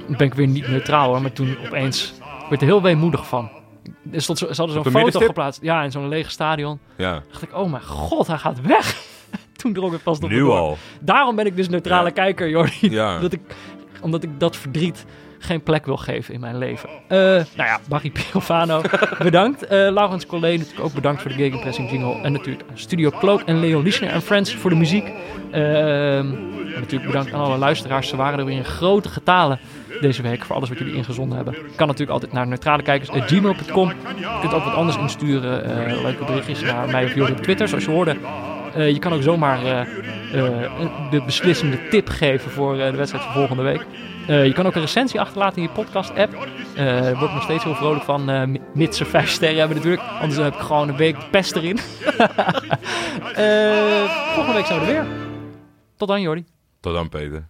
ben ik weer niet neutraal hoor. Maar toen opeens werd er heel weemoedig van. Er zo, ze hadden zo'n foto middenstip? geplaatst. Ja, in zo'n leeg stadion. Ja. dacht ik, oh mijn god, hij gaat weg. [laughs] toen drong ik vast op Nu al. Daarom ben ik dus neutrale Ja. kijker, Jordi. Ja. [laughs] dat ik, omdat ik dat verdriet geen plek wil geven in mijn leven. Eh, nou ja, Barry Pirovano, [laughs] bedankt. Eh Laurens Colleen natuurlijk ook bedankt voor de Gegenpressing jingle. En natuurlijk Studio Cloak en Leo Lischner en Friends voor de muziek. Ehm, natuurlijk bedankt aan alle luisteraars. Ze waren er weer in grote getalen deze week voor alles wat jullie ingezonden hebben. Kan natuurlijk altijd naar neutralekijkers.gmail.com. Je kunt ook wat anders insturen. eh, leuke berichtjes naar mij of Jordi op Twitter, zoals je hoorde. Eh, je kan ook zomaar eh, de beslissende tip geven voor de wedstrijd van volgende week. Je kan ook een recensie achterlaten in je podcast-app. Daar word ik nog steeds heel vrolijk van, mi- mits ze vijf sterren hebben natuurlijk. Anders heb ik gewoon een week pest erin. [laughs] Volgende week zijn we er weer. Tot dan, Jordi. Tot dan, Peter.